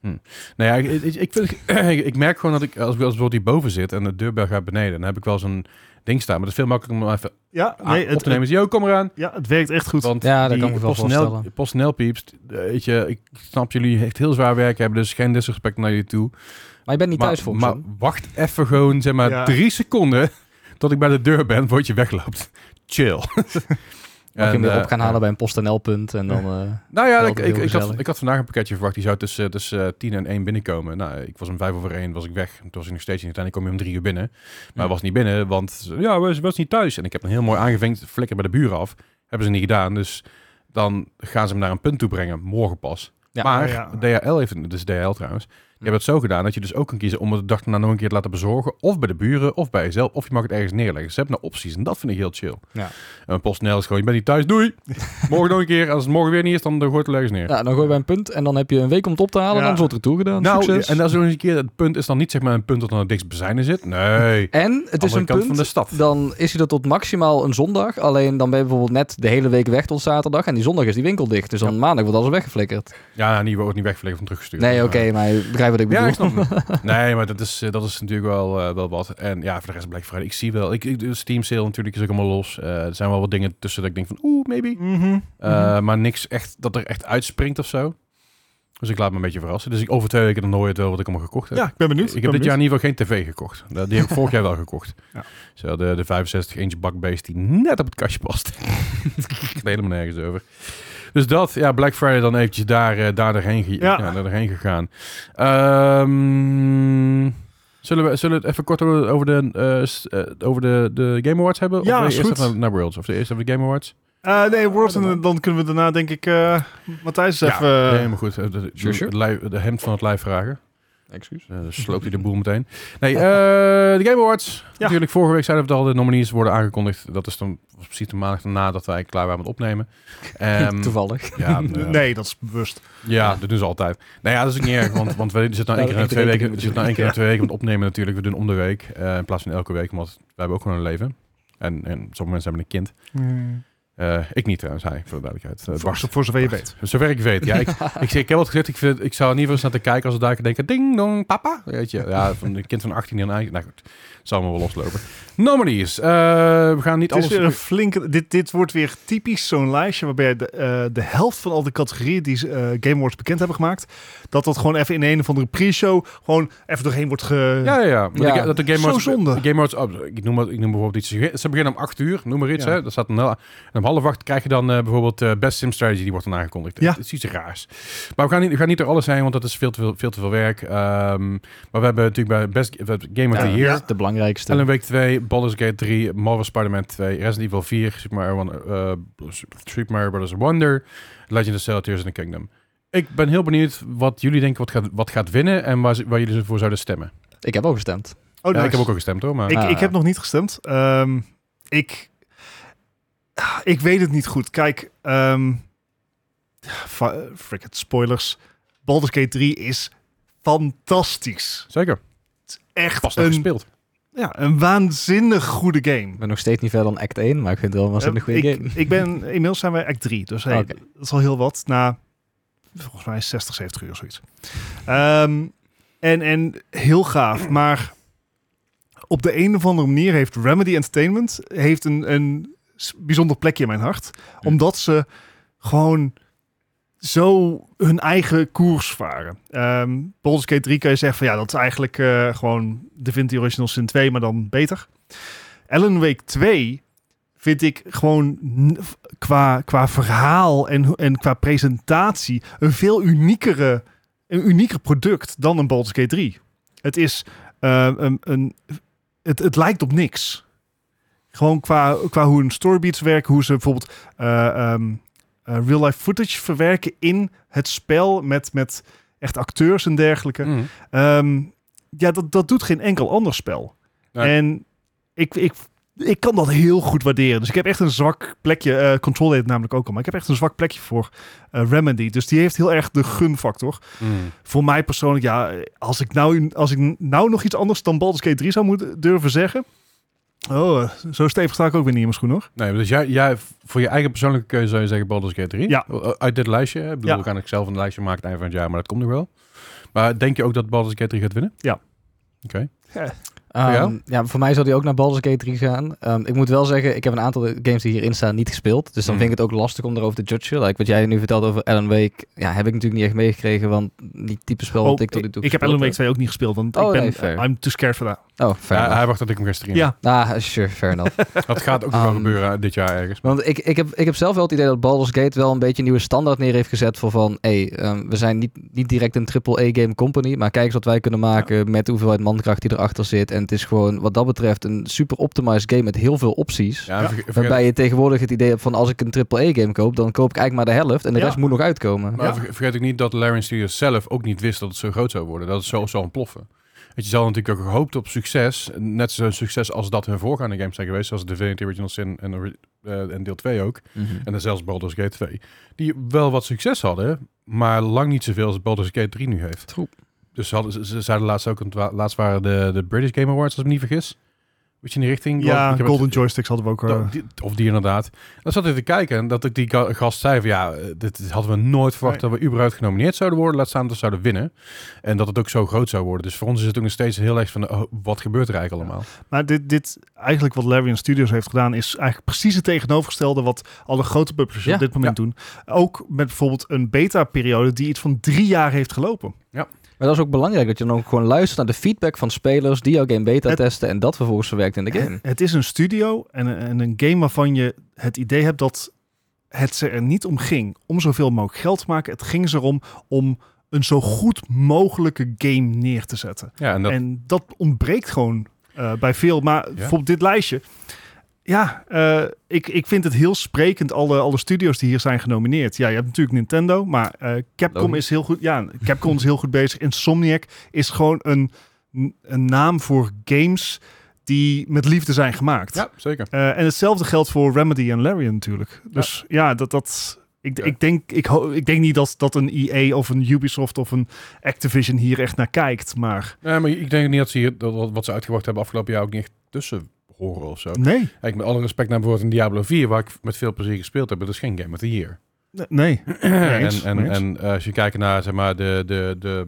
Nou ja, ik, ik, ik, vind, ik merk gewoon dat ik, als ik als bijvoorbeeld hier boven zit en de deurbel gaat beneden, dan heb ik wel zo'n ding staan. Maar dat is veel makkelijker om even Ja, nee, op het, te nemen. Yo, kom eraan. ja, het werkt echt goed. Want Ja, dat die kan ik me wel PostNL voorstellen. PostNL pieps, eh, weet je, ik snap jullie echt heel zwaar werk hebben, dus geen disrespect naar jullie toe. Maar je bent niet maar, thuis volgens maar mij. wacht even gewoon, zeg maar, Ja. drie seconden tot ik bij de deur ben, voordat je wegloopt. Chill. Mag je hem weer eh, op gaan halen bij een PostNL-punt en dan... eh, Nou ja, ik, ik, ik, had, ik had vandaag een pakketje verwacht. Die zou tussen, tussen eh, 10 en 1 binnenkomen. Nou, ik was om 5 over 1 was ik weg. Toen was ik nog steeds niet. Uiteindelijk kom je om 3 uur binnen. Maar was niet binnen, want ja, was, was niet thuis. En ik heb hem heel mooi aangevinkt. Flikker bij de buren af. Hebben ze niet gedaan. Dus dan gaan ze hem naar een punt toe brengen. Morgen pas. Ja. maar ja. DHL heeft, dus DHL trouwens, die hebben het zo gedaan dat je dus ook kan kiezen om het de dag daarna nog een keer te laten bezorgen. Of bij de buren, of bij jezelf. Of je mag het ergens neerleggen. Ze hebben nou opties en dat vind ik heel chill. Ja. En PostNL is gewoon, je bent niet thuis, doei. morgen nog een keer. Als het morgen weer niet is, dan dan gooit het ergens neer. ja, dan gooi je bij een punt en dan heb je een week om het op te halen en Ja. dan is het retour gedaan. Nou, Succes. en dat is nog eens een keer, het punt is dan niet zeg maar een punt dat aan het dichtstbijzijnde zit. Nee, En het is een kant punt, van de stad. dan is hij er tot maximaal een zondag. Alleen dan ben je bijvoorbeeld net de hele week weg tot zaterdag. En die zondag is die winkel dicht. Dus dan maandag wordt alles weggeflikkerd. Ja, nou, die wordt niet wegvliegen van teruggestuurd. Nee, oké, maar je begrijpt wat ik bedoel. Ja, ik snap. Nee, maar dat is, eh, dat is natuurlijk wel, eh, wel wat. En ja, voor de rest Black Friday. Ik zie wel, ik, ik, de Steam sale natuurlijk is ook allemaal los. Eh, er zijn wel wat dingen tussen dat ik denk van, oeh, maybe. Mhm. Eh, Maar niks echt dat er echt uitspringt of zo. Dus ik laat me een beetje verrassen. Dus ik over twee weken dan hoor je het wel wat ik allemaal gekocht heb. Ja, ik ben benieuwd. Ik ben heb dit jaar in ieder geval geen tv gekocht. Die heb ik vorig jaar wel gekocht. Ja. Zo, de, de 65 inch bakbeest die net op het kastje past. Gaat helemaal nergens over. Dus dat, ja, Black Friday dan eventjes daar, eh, daar doorheen, ge- Ja. ja. daarheen gegaan. Ehm, zullen, we, zullen we het even kort over de, eh, eh, over de, de Game Awards hebben? Ja, of is eerst goed. even naar Worlds? Of de eerste over de Game Awards? Eh, nee, World, en dan kunnen we daarna denk ik eh Matthijs even... ja, helemaal goed. De, de, lijf- de hemd van het lijf vragen. Excuus. Dus sloopt hij de boel meteen. Nee, eh, de Game Awards. Natuurlijk, vorige week zeiden we het al, de nominees worden aangekondigd. Dat is dan was precies de maandag daarna dat wij klaar waren met opnemen. Ehm, Toevallig. Ja, eh, nee, dat is bewust. ja, dat doen ze altijd. Nou ja, dat is ook niet erg, want, want we zitten nou één keer in twee weken, we zitten nou één keer in de twee weken met opnemen natuurlijk. We doen om de week, eh, in plaats van elke week, want wij hebben ook gewoon een leven. En, en sommige mensen hebben een kind. Eh, ik niet trouwens, hij, voor de duidelijkheid. Eh, Voor, voor zover je weet. Zover ik weet, ja. Ik, ik, ik heb wat gezegd, ik, vind, ik zou in ieder geval eens naar te kijken als we daar denken, ding dong, papa. Weet je, ja, van een kind van 18 en eigenlijk, nou goed, zal me wel loslopen. Nominees. Eh, we gaan niet Het is alles... weer een flinke... Dit, dit wordt weer typisch zo'n lijstje waarbij de, eh, de helft van al de categorieën die ze eh, Game Awards bekend hebben gemaakt, dat dat gewoon even in een of andere pre-show gewoon even doorheen wordt ge... Ja, ja, ja. De, dat de Game zo Awards, zonde. de Game Awards, oh, ik, noem, het- ik noem bijvoorbeeld iets. Ze beginnen om 8 uur, noem maar iets. Ja. Hè. Dat staat een, en om half acht krijg je dan eh, bijvoorbeeld Best Sim Strategy, die wordt dan aangekondigd. Ja. Het is iets raars. Maar we gaan niet, we gaan niet door alles zijn, want dat is veel te veel, veel, te veel werk. Ehm, maar we hebben natuurlijk bij Best Game of the Year, ja, de belangrijkste. Alan Wake 2, Baldur's Gate 3, Marvel Spider-Man 2, Resident Evil 4, Super Mario, Wonder- eh, Super Mario Bros. Wonder, Legend of Zelda Tears in the Kingdom. Ik ben heel benieuwd wat jullie denken wat gaat, wat gaat winnen en waar, ze- waar jullie voor zouden stemmen. Ik heb ook gestemd. Oh, Ja, nice. ik heb ook al gestemd hoor, maar... Ik, Ah. ik heb nog niet gestemd. Ehm, ik, ik weet het niet goed. Kijk, ehm fa- frick it, spoilers. Baldur's Gate 3 is fantastisch. Zeker. Echt Pas nog een, gespeeld. Ja, een waanzinnig goede game. Ik ben nog steeds niet verder dan act 1, maar ik vind het wel een Eh, goede ik, game. ik ben, inmiddels zijn wij act 3, dus hey, dat is al heel wat. Na, volgens mij 60, 70 uur of zoiets. Ehm, en, en heel gaaf, maar op de een of andere manier heeft Remedy Entertainment heeft een, een bijzonder plekje in mijn hart. Omdat ze gewoon zo hun eigen koers varen. Ehm Baldur's Gate 3 kan je zeggen van ja, dat is eigenlijk eh, gewoon Divinity Original Sin 2, maar dan beter. Alan Wake 2 vind ik gewoon qua, qua verhaal en, en qua presentatie een veel uniekere, een unieker product dan een Baldur's Gate 3. Het is eh, een, een het, het lijkt op niks. Gewoon qua, qua hoe een storybeats werken, hoe ze bijvoorbeeld eh, ehm, eh, real-life footage verwerken in het spel met, met echt acteurs en dergelijke. Mhm. Ehm, ja, dat, dat doet geen enkel ander spel. Nee. En ik, ik, ik kan dat heel goed waarderen. Dus ik heb echt een zwak plekje. eh Control deed namelijk ook al. Maar ik heb echt een zwak plekje voor eh, Remedy. Dus die heeft heel erg de gunfactor. Mhm. Voor mij persoonlijk, ja, als ik nou, als ik nou nog iets anders dan Baldur's Gate 3 zou moeten durven zeggen. Oh, zo stevig sta ik ook weer niet in mijn schoen hoor. Nee, dus jij, jij, voor je eigen persoonlijke keuze zou je zeggen Baldur's Gate 3? Ja. Uit dit lijstje. Ik bedoel, Ja. gaan ik zelf een lijstje maken aan het eind van het jaar, maar dat komt nog wel. Maar denk je ook dat Baldur's Gate 3 gaat winnen? Ja. Oké. Ehm, jou? ja, voor mij zou die ook naar Baldur's Gate 3 gaan. Ehm, ik moet wel zeggen, ik heb een aantal games die hierin staan niet gespeeld. Dus dan Hmm. vind ik het ook lastig om erover te judgen. Like wat jij nu vertelt over Alan Wake, ja, heb ik natuurlijk niet echt meegekregen, want niet type spel wat Oh, ik tot nu toe ik heb Alan Wake 2 ook niet gespeeld, want Oh, ik ben, nee, fair. I'm too scared for that. Oh, fair hij wacht dat ik hem ga streamen. Ja, Ah, sure, fair enough. Dat gaat ook nog Um, gebeuren dit jaar ergens. Want ik, ik, heb, ik heb zelf wel het idee dat Baldur's Gate wel een beetje een nieuwe standaard neer heeft gezet voor van, hey, ehm, we zijn niet, niet direct een AAA-game company, maar kijk eens wat wij kunnen maken met de hoeveelheid mankracht die erachter zit. En het is gewoon, wat dat betreft, een super optimized game met heel veel opties. Ja, Waarbij je tegenwoordig het idee hebt van als ik een AAA-game koop, dan koop ik eigenlijk maar de helft en de Ja. rest moet nog uitkomen. Maar vergeet ook niet dat Larian Studios zelf ook niet wist dat het zo groot zou worden. Dat het zo zou ontploffen. Want je zal natuurlijk ook gehoopt op succes. Net zo'n succes als dat hun voorgaande games zijn geweest. Zoals Divinity Original Sin en, eh, en deel 2 ook. Mhm. En dan zelfs Baldur's Gate 2. Die wel wat succes hadden. Maar lang niet zoveel als Baldur's Gate 3 nu heeft. True. Dus ze, hadden, ze- ze zeiden laatst ook... Laatst waren de, de British Game Awards, als ik me niet vergis. Weet je in die richting? ja ik Golden het- Joysticks hadden we ook. die- of die inderdaad. Dan zat ik te kijken en dat ik die ga- gast zei van ja, eh, dit, dit hadden we nooit verwacht Nee. dat we überhaupt genomineerd zouden worden. Laat staan dat we zouden winnen. En dat het ook zo groot zou worden. Dus voor ons is het ook nog steeds heel erg van oh, wat gebeurt er eigenlijk allemaal. Maar dit, dit, eigenlijk wat Larian Studios heeft gedaan, is eigenlijk precies het tegenovergestelde wat alle grote publishers Ja, op dit moment doen. Ook met bijvoorbeeld een beta-periode die iets van drie jaar heeft gelopen. Maar dat is ook belangrijk, dat je dan ook gewoon luistert naar de feedback van spelers die jouw game beta Het- testen en dat vervolgens verwerkt in de game. Het is een studio en, en een game waarvan je het idee hebt dat het ze er niet om ging om zoveel mogelijk geld te maken. Het ging ze erom om een zo goed mogelijke game neer te zetten. Ja, en dat, En dat ontbreekt gewoon eh, bij veel. Maar bijvoorbeeld dit lijstje. Ja, eh, ik, ik vind het heel sprekend, alle, alle studio's die hier zijn genomineerd. Ja, je hebt natuurlijk Nintendo, maar eh, Capcom Logisch. is heel goed. Ja, Capcom is heel goed bezig. Insomniac is gewoon een, een naam voor games die met liefde zijn gemaakt. ja, zeker. Eh, en hetzelfde geldt voor Remedy en Larian natuurlijk. Dus ja, dat... dat ik, Ja. ik, denk, ik, ik denk niet dat, dat een EA of een Ubisoft of een Activision hier echt naar kijkt. Maar Nee, maar ik denk niet dat ze hier, dat wat wat ze uitgebracht hebben afgelopen jaar ook niet echt tussen horen of zo. nee, Kijk, met alle respect naar bijvoorbeeld een Diablo 4, waar ik met veel plezier gespeeld heb, dat is geen Game of the Year. nee, en en, eens. en eh, als je kijkt naar zeg maar, de, de, de,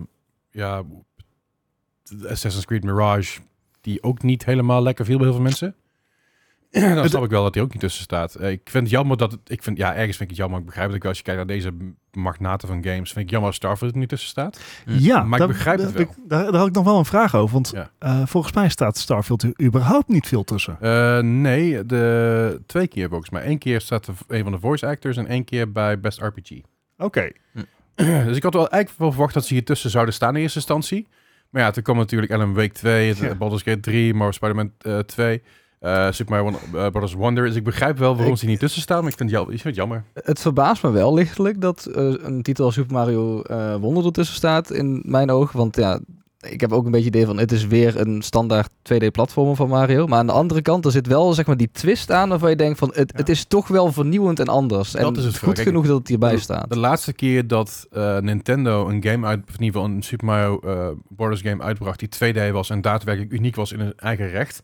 ja, de Assassin's Creed Mirage, die ook niet helemaal lekker viel bij heel veel mensen. Dan snap ik wel dat die ook niet tussen staat. Eh, ik vind het jammer dat het, ik vind, ja, ergens vind ik het jammer. Ik begrijp het ook als je kijkt naar deze magnaten van games, vind ik jammer dat Starfield er niet tussen staat. Ja, Maar ik daar- begrijp het ik- daar, daar had ik nog wel een vraag over. Want Ja. eh, volgens mij staat Starfield er überhaupt niet veel tussen. Eh, nee, de twee keer volgens mij. Eén keer staat er een van de voice actors en één keer bij Best RPG. Oké. dus ik had wel eigenlijk wel verwacht dat ze hier tussen zouden staan in eerste instantie. Maar ja, toen kwam natuurlijk Alan Wake 2, het, Ja. Baldur's Gate 3, Marvel Spider-Man eh, 2, eh, Super Mario eh, Brothers Wonder. Dus ik begrijp wel waarom Ik- ze niet tussen staan, maar ik vind het, jam- ik vind het jammer. Het verbaast me wel lichtelijk dat eh, een titel als Super Mario eh, Wonder ertussen staat in mijn ogen. Want ja, ik heb ook een beetje het idee van het is weer een standaard 2D-platformer van Mario. Maar aan de andere kant, er zit wel zeg maar die twist aan waarvan je denkt van het, Ja. het is toch wel vernieuwend en anders. en Dat is het goed Kijk, genoeg dat het hierbij de- staat. De laatste keer dat Nintendo een game uit, of in ieder geval een Super Mario eh Bros. game uitbracht die 2D was en daadwerkelijk uniek was in hun eigen recht,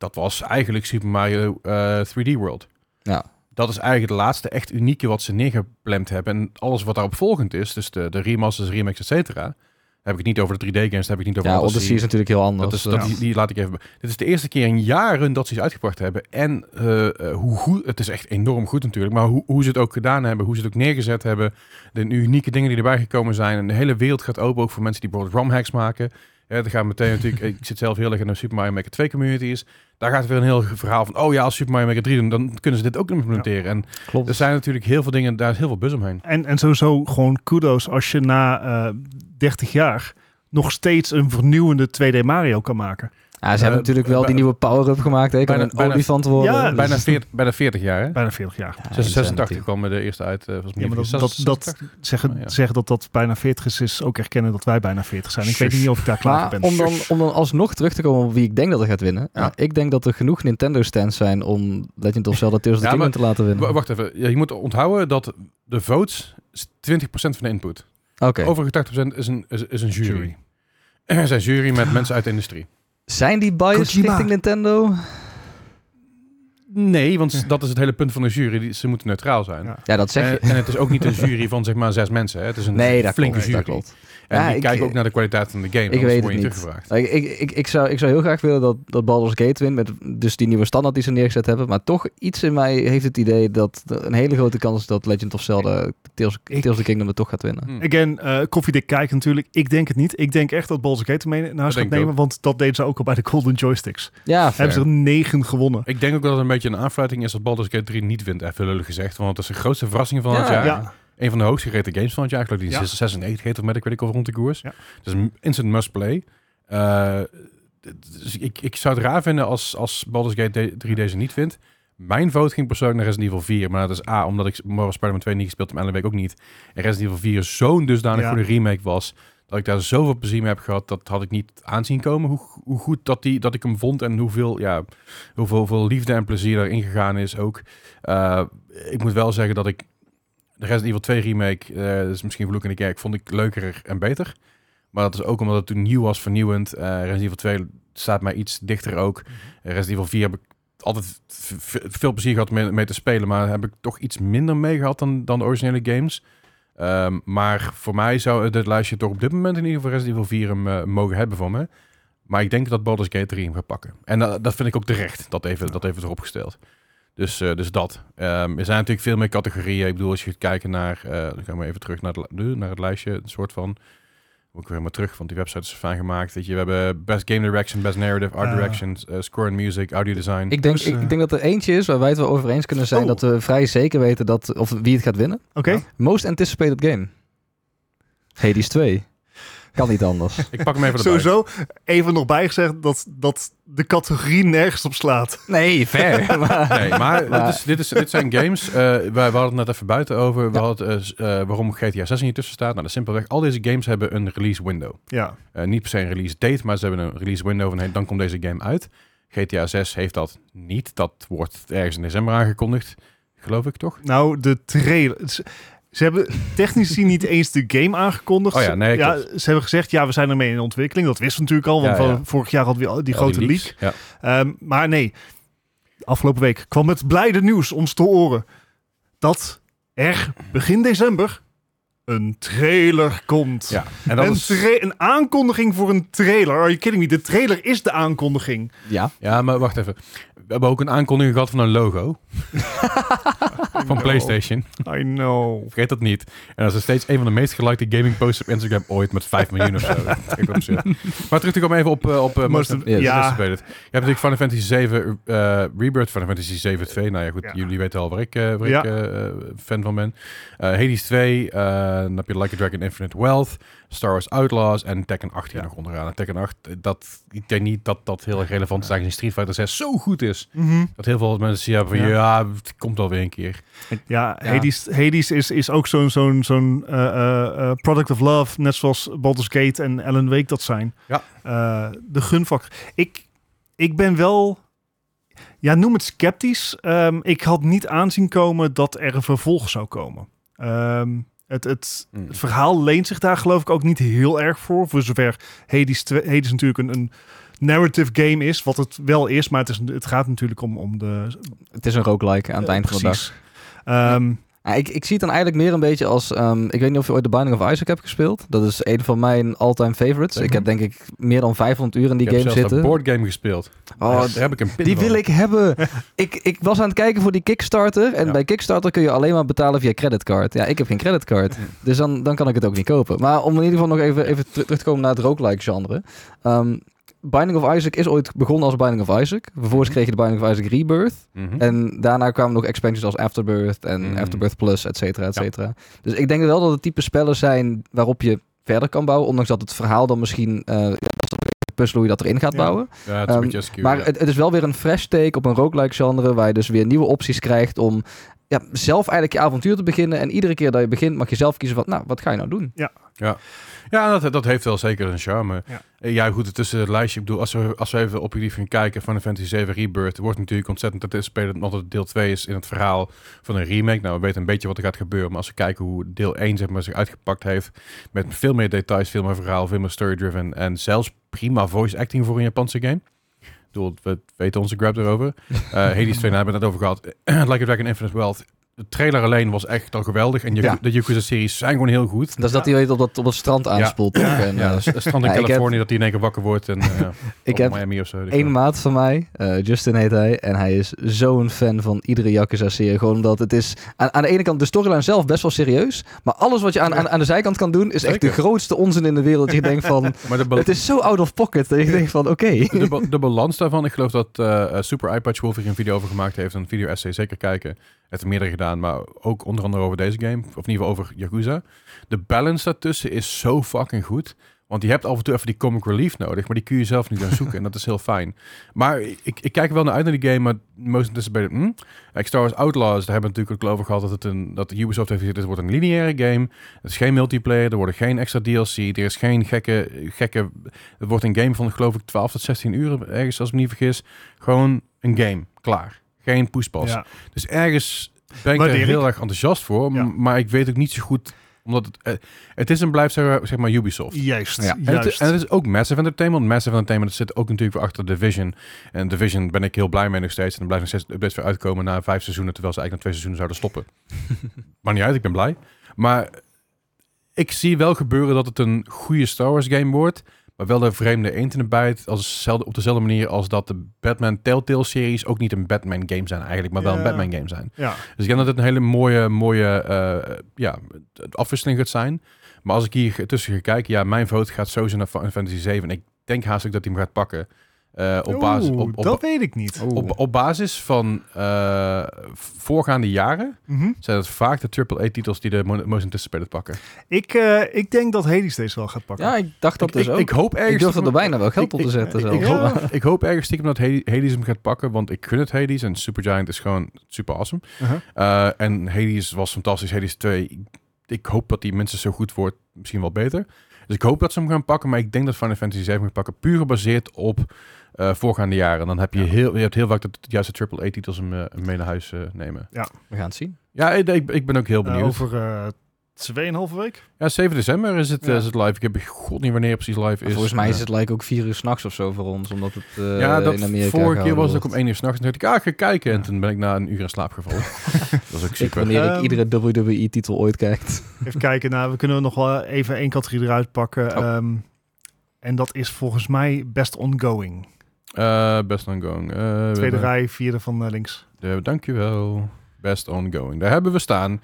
dat was eigenlijk Super Mario eh, 3D World. Ja. Dat is eigenlijk het laatste echt unieke wat ze neergepland hebben. En alles wat daarop volgend is, dus de, de remasters, remakes, et cetera, heb ik het niet over de 3D-games, heb ik niet over Ja, Odyssey. Odyssey is natuurlijk heel anders. Dat is, eh. dat, die, die laat ik even. Dit is de eerste keer in jaren dat ze iets uitgebracht hebben. En eh, eh, hoe goed, het is echt enorm goed natuurlijk. Maar hoe, hoe ze het ook gedaan hebben, hoe ze het ook neergezet hebben. De unieke dingen die erbij gekomen zijn. En de hele wereld gaat open, ook voor mensen die bijvoorbeeld ROM-hacks maken. Ja, dan gaan meteen natuurlijk, ik zit zelf heel erg in de Super Mario Maker 2 communities. Daar gaat weer een heel verhaal van, oh ja, als Super Mario Maker 3 doen, dan kunnen ze dit ook implementeren. En Klopt. er zijn natuurlijk heel veel dingen, daar is heel veel buzz omheen. En, en sowieso gewoon kudos als je na eh 30 jaar nog steeds een vernieuwende 2D Mario kan maken. Ja, ze hebben Eh, natuurlijk wel die nieuwe power-up gemaakt. Hè? Bijna- een bijna- olifant worden. Ja, dus- Bijna 40, bijna 40 jaar, hè? Bijna 40 jaar. Ja, 86 insanity. kwam er de eerste uit. eh volgens mij. Ja, maar dat, dat, 86? dat zeggen, Ja. zeggen dat dat bijna 40 is, is ook erkennen dat wij bijna 40 zijn. Ik weet niet of ik daar klaar voor ben. om dan, om dan alsnog terug te komen op wie ik denk dat er gaat winnen. Ja. Ik denk dat er genoeg Nintendo-stands zijn om Legend of Zelda Tears of the Kingdom te laten winnen. Wacht even. Ja, je moet onthouden dat de votes is 20% van de input. Oké. Overige 80% is een, is, is een jury. Jury. Er zijn jury met mensen uit de industrie. Zijn die biased Kojima. richting Nintendo? Nee, want dat is het hele punt van de jury. Die, ze moeten neutraal zijn. Ja. Ja, dat zeg je. En, en het is ook niet een jury van zeg maar zes mensen. Hè. Het is een nee, flinke klopt. jury. Dat klopt. En Ja, die ik- kijken ook naar de kwaliteit van de game. ik weet het niet. teruggevraagd. Ik, ik, ik, ik, zou, ik zou heel graag willen dat, dat Baldur's Gate wint, met dus die nieuwe standaard die ze neergezet hebben. Maar toch iets in mij heeft het idee dat er een hele grote kans is dat Legend of Zelda Tales, Tales of the Kingdom het toch gaat winnen. Hm. Again, eh koffiedik kijken natuurlijk. Ik denk het niet. Ik denk echt dat Baldur's Gate mee naar huis gaat nemen. Want dat deden ze ook al bij de Golden Joysticks. Ja, Hebben ze er negen gewonnen. Ik denk ook dat het een beetje een aanfluiting is dat Baldur's Gate 3 niet wint, even lullig gezegd. Want dat is de grootste verrassing van het Ja, jaar. Ja, Een van de hoogst gereden games van het jaar. Ik geloof die Ja. 96 heet of met ik weet ik of rond de koers. Ja. Dus een instant must play. Eh, dus ik, ik zou het raar vinden als, als Baldur's Gate 3 deze niet vindt. Mijn vote ging persoonlijk naar Resident Evil 4. Maar dat is A, omdat ik Marvel Spider-Man 2 niet gespeeld heb en week ook niet. En Resident Evil 4 zo'n dusdanig goede remake was. Dat ik daar zoveel plezier mee heb gehad. Dat had ik niet aanzien komen. Hoe, hoe goed dat, die, dat ik hem vond. En hoeveel, ja, hoeveel, hoeveel liefde en plezier erin gegaan is ook. Eh, ik moet wel zeggen dat ik de Resident Evil 2 remake, dat is misschien vloek in de kerk, vond ik leuker en beter. Maar dat is ook omdat het toen nieuw was, vernieuwend. Eh Resident Evil 2 staat mij iets dichter ook. Eh, Resident Evil 4 heb ik altijd veel plezier gehad mee, mee te spelen, maar heb ik toch iets minder mee gehad dan, dan de originele games. Ehm, maar voor mij zou dit lijstje toch op dit moment in ieder geval Resident Evil 4 hem mogen hebben voor me. Maar ik denk dat Baldur's Gate 3 hem gaat pakken. En dat- dat vind ik ook terecht, dat even, dat even erop gesteld. Dus, eh, dus dat. Ehm, er zijn natuurlijk veel meer categorieën. Ik bedoel, als je gaat kijken naar... eh, dan gaan we even terug naar, het, naar het lijstje. Een soort van... Moet ik weer maar terug, want die website is fijn gemaakt. Weet je, we hebben Best Game Direction, Best Narrative, Art Ah. Direction, eh, Score and Music, Audio Design. Ik denk, Dus, ik, ik denk dat er eentje is waar wij het wel over eens kunnen zijn Oh. dat we vrij zeker weten dat, of wie het gaat winnen. Oké. Most anticipated game. Hades 2. Kan niet anders. Ik pak hem even erbij. Sowieso even nog bijgezegd dat, dat de categorie nergens op slaat. Nee, fair. maar, Nee, maar, Maar- Dit, is, dit, is, dit zijn games. eh wij, we hadden het net even buiten over. We Ja. hadden, eh, eh, waarom GTA 6 hier tussen staat. Nou, dat is simpelweg. Al deze games hebben een release window. Ja. Eh, niet per se een release date, maar ze hebben een release window van hey, dan komt deze game uit. GTA 6 heeft dat niet. Dat wordt ergens in december aangekondigd. Geloof ik toch? Nou, de trailer. Ze, hebben technisch gezien niet eens de game aangekondigd. Oh ja, nee, ja, klopt. ze hebben gezegd, ja, we zijn ermee in ontwikkeling. Dat wisten we natuurlijk al, want Ja, ja. van vorig jaar hadden we al die grote leak. Ehm, maar nee, afgelopen week kwam het blijde nieuws ons te oren dat er begin december een trailer komt. Ja, en dat een, is, tra- een aankondiging voor een trailer. Are you kidding me? De trailer is de aankondiging. ja. ja, maar wacht even. We hebben ook een aankondiging gehad van een logo. van PlayStation. I know. Vergeet dat niet. En dat is steeds een van de meest gelikte gaming posts op Instagram ooit met 5 miljoen of zo. Op maar terug te komen even op, eh, op uh, Most of- yes. ja. Je hebt natuurlijk Final Fantasy 7 eh, Rebirth, Final Fantasy 7 2. Nou ja, goed, Ja. jullie weten al waar ik, waar Ja. ik fan van ben. Hades 2, eh, dan heb je Like a Dragon Infinite Wealth, Star Wars Outlaws en Tekken 8 hier Ja. nog onderaan. En Tekken 8, eh, dat, ik denk niet dat dat heel erg relevant is aangezien Street Fighter 6 zo goed is. Mhm. Dat heel veel mensen zien hebben van, Ja. ja, het komt alweer een keer. Ja, Ja. Hades, Hades is, is ook zo'n zo'n zo'n eh, eh, product of love, net zoals Baldur's Gate en Alan Wake dat zijn. Ja. De gunfactor. Ik, ik ben wel, ja, noem het sceptisch. Ehm, ik had niet aanzien komen dat er een vervolg zou komen. Ehm, het, het, Hmm. het verhaal leent zich daar geloof ik ook niet heel erg voor. Voor zover Hades, 2 Hades natuurlijk een, een narrative game is, wat het wel is. Maar het, is, het gaat natuurlijk om, om de... Het is een roguelike aan het eh, eind van de dag. precies. Ik, ik zie het dan eigenlijk meer een beetje als... ehm, ik weet niet of je ooit The Binding of Isaac hebt gespeeld. Dat is een van mijn all-time favorites. Ik heb denk ik meer dan 500 uur in die ik heb game zelfs zitten. een boardgame gespeeld. Oh, daar heb ik een pin die van. wil ik hebben. ik, ik was aan het kijken voor die Kickstarter. En Ja. bij Kickstarter kun je alleen maar betalen via creditcard. Ja, ik heb geen creditcard. Dus dan, dan kan ik het ook niet kopen. Maar om in ieder geval nog even, even ter- terug te komen naar het roguelike genre. Ehm, Binding of Isaac is ooit begonnen als Binding of Isaac. Vervolgens Mhm. kreeg je de Binding of Isaac Rebirth. Mhm. En daarna kwamen nog expansions als Afterbirth en Mm. Afterbirth Plus, et cetera, et cetera. Dus ik denk wel dat het type spellen zijn waarop je verder kan bouwen. Ondanks dat het verhaal dan misschien... eh ja, puzzel hoe je dat erin gaat Ja. bouwen. ja, het Ehm, SQ. Maar ja. het, het is wel weer een fresh take op een roguelike genre... waar je dus weer nieuwe opties krijgt om ja, zelf eigenlijk je avontuur te beginnen. En iedere keer dat je begint mag je zelf kiezen van... nou, wat ga je nou doen? Ja, dat, dat heeft wel zeker een charme. Ja. Eh, Ja, goed, tussen het lijstje. Ik bedoel, als we, als we even objectief gaan kijken van de Fantasy 7 Rebirth, wordt natuurlijk ontzettend te spelen omdat het deel 2 is in het verhaal van een remake. Nou, we weten een beetje wat er gaat gebeuren, maar als we kijken hoe deel 1 zeg maar, zich uitgepakt heeft, met veel meer details, veel meer verhaal, veel meer story-driven en zelfs prima voice acting voor een Japanse game. Ik bedoel, we weten onze grab erover. Eh Hades 2, daar hebben we het net over gehad. like a Dragon Infinite Wealth de trailer alleen was echt al geweldig. En je, Ja. de Yakuza-series zijn gewoon heel goed. Dat is dat hij weet op dat, op dat strand aanspoelt. toch? En, Ja, eh, dus het strand in Ja, ik heb- Californië, dat hij in één keer wakker wordt. En, eh, ik heb Miami of zo. dus Eén ja. maat van mij, eh, Justin heet hij, en hij is zo'n fan van iedere Yakuza-serie. Gewoon omdat het is aan, aan de ene kant de storyline zelf best wel serieus, maar alles wat je aan, aan, aan de zijkant kan doen is echt de grootste onzin in de wereld. Dat je denkt van, Maar de, ba- het is zo out of pocket dat je denkt van, oké. de, ba- de balans daarvan, ik geloof dat eh, eh, Super iPad Wolf hier een video over gemaakt heeft. Een video-essay, zeker kijken. Het er meerdere gedaan, maar ook onder andere over deze game. Of in ieder geval over Yakuza. De balance daartussen is zo fucking goed. Want je hebt af en toe even die comic relief nodig, maar die kun je zelf niet gaan zoeken. en dat is heel fijn. Maar ik, ik kijk wel naar uit naar die game, maar most anticipated... Hm? Like Star Wars Outlaws, daar hebben we natuurlijk ook over gehad dat, het een, dat de Ubisoft heeft gezegd, het wordt een lineaire game. Het is geen multiplayer, er worden geen extra DLC, er is geen gekke... gekke het wordt een game van, geloof ik, 12 tot 16 uur, ergens als ik niet vergis. Gewoon een game, klaar. Geen poespas. Ja. Dus ergens ben ik er heel erg enthousiast voor, Ja. maar ik weet ook niet zo goed, omdat het, eh, het is en blijft zeg, maar Ubisoft. Juist, Ja. En het, juist. en het is ook Massive Entertainment. Massive Entertainment zit ook natuurlijk weer achter Division. En Division ben ik heel blij mee nog steeds. En er blijven nog steeds updates weer uitkomen na vijf seizoenen, terwijl ze eigenlijk na twee seizoenen zouden stoppen. maar niet uit, ik ben blij. Maar ik zie wel gebeuren dat het een goede Star Wars game wordt. Maar wel de vreemde eend in de bijt. Als op dezelfde manier als dat de Batman Telltale series ook niet een Batman game zijn eigenlijk. Maar wel een Ja. Batman game zijn. ja. Dus ik denk dat het een hele mooie, mooie eh, ja, afwisseling gaat zijn. Maar als ik hier tussen ga kijken, ja, mijn vote gaat sowieso naar Final Fantasy 7. Ik denk haast ook dat hij hem gaat pakken. Eh, op, basis, op, op, dat weet ik niet. op, op basis van eh, voorgaande jaren Mhm. zijn het vaak de AAA-titels die de mo- most anticipated pakken. ik, eh, ik denk dat Hades deze wel gaat pakken. Ja, ik dacht dat ik, dus ik, ook. ik hoop ergens... Ik durf er bijna wel geld op te ik- zetten. Ik, ik, hoop, ik hoop ergens stiekem dat Hades hem gaat pakken, want ik gun het Hades en Supergiant is gewoon super awesome. Uh-huh. Eh, en Hades was fantastisch. Hades 2, ik, hoop dat die minstens zo goed wordt, misschien wel beter. Dus ik hoop dat ze hem gaan pakken, maar ik denk dat Final Fantasy 7 gaat pakken, puur gebaseerd op eh, voorgaande jaren. Dan heb je, Ja. heel, je hebt heel vaak dat de juiste AAA-titels hem, eh, mee naar huis eh, nemen. We gaan het zien. Ja, ik, ik, ben ook heel Eh, benieuwd. over eh 2,5 week. Ja, 7 december is het, Ja. is het live. Ik heb god niet wanneer het precies live is. Volgens mij is het like ook vier uur s'nachts of zo voor ons, omdat het eh, ja, dat in Amerika vorige keer was het ook om 1 uur s'nachts. En toen dacht ik, ah, ga kijken. En Ja. toen ben ik na een uur in slaap gevallen. dat was ook Ik, super. wanneer Ehm, ik iedere WWE-titel ooit kijkt. Even kijken, nou, we kunnen nog wel even één categorie eruit pakken. Oh. Ehm, en dat is volgens mij best ongoing. Eh, best ongoing. Eh, Tweede we- rij, vierde van eh, links. Eh, dankjewel. Best ongoing. Daar hebben we staan.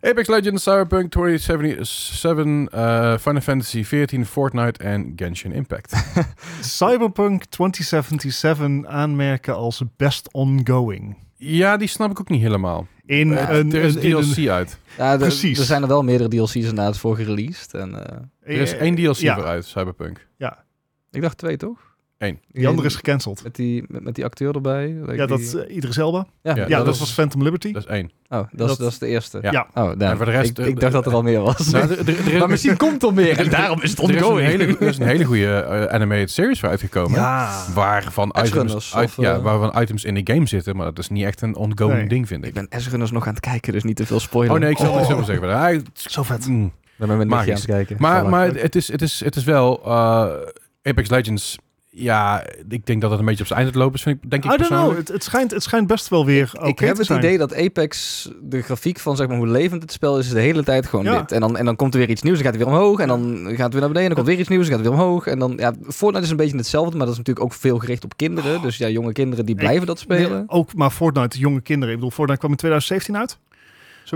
Apex Legends, Cyberpunk 2077, eh Final Fantasy 14, Fortnite en Genshin Impact. Cyberpunk 2077 aanmerken als best ongoing. ja, die snap ik ook niet helemaal. In een, er is een- in DLC een- uit. Ja, Precies. Er zijn er wel meerdere DLC's inderdaad voor gereleased. En, eh, Er is één DLC Ja, voor uit, Cyberpunk. ik dacht twee, toch? Eén. die andere is gecanceld. Met die, met, met die acteur erbij. like Ja, dat die- is uh, Idris Elba. ja, ja, Ja, dat dat, is- was Phantom Liberty. Dat is één. Oh, dat, dat- is, dat is de eerste. Ja. Ja. Oh. En voor de rest, ik, ik dacht dat er al meer was. Nou, er is- maar misschien komt er meer en daarom is het er is een ongoing. hele, er is een hele goede eh, animated series voor uitgekomen. Ja. Waarvan items, uit- of, ja, eh, waarvan items in de game zitten. Maar dat is niet echt een ongoing Nee. ding, vind Ik ik. ben S-Runners nog aan het kijken, dus niet te veel spoilen. Oh nee, ik zal Oh. het zo zeggen. Maar Zo vet. mm. Ben aan Magisch. het kijken. Maar, maar het, is, het, is, het is wel... eh, Apex Legends... Ja, ik denk dat het een beetje op zijn eind het lopen is, vind ik, denk ik I don't know. persoonlijk. Het, het, schijnt, het schijnt best wel weer oké ik heb het zijn. idee dat Apex, de grafiek van zeg maar, hoe levend het spel is, is de hele tijd gewoon Ja. dit. En dan, en dan komt er weer iets nieuws, dan gaat het weer omhoog. En dan gaat het weer naar beneden, dan komt weer iets nieuws, dan gaat het weer omhoog. En dan, ja, Fortnite is een beetje hetzelfde, maar dat is natuurlijk ook veel gericht op kinderen. Dus ja, jonge kinderen die blijven dat spelen. Nee, ook maar Fortnite, jonge kinderen. Ik bedoel, Fortnite kwam in 2017 uit.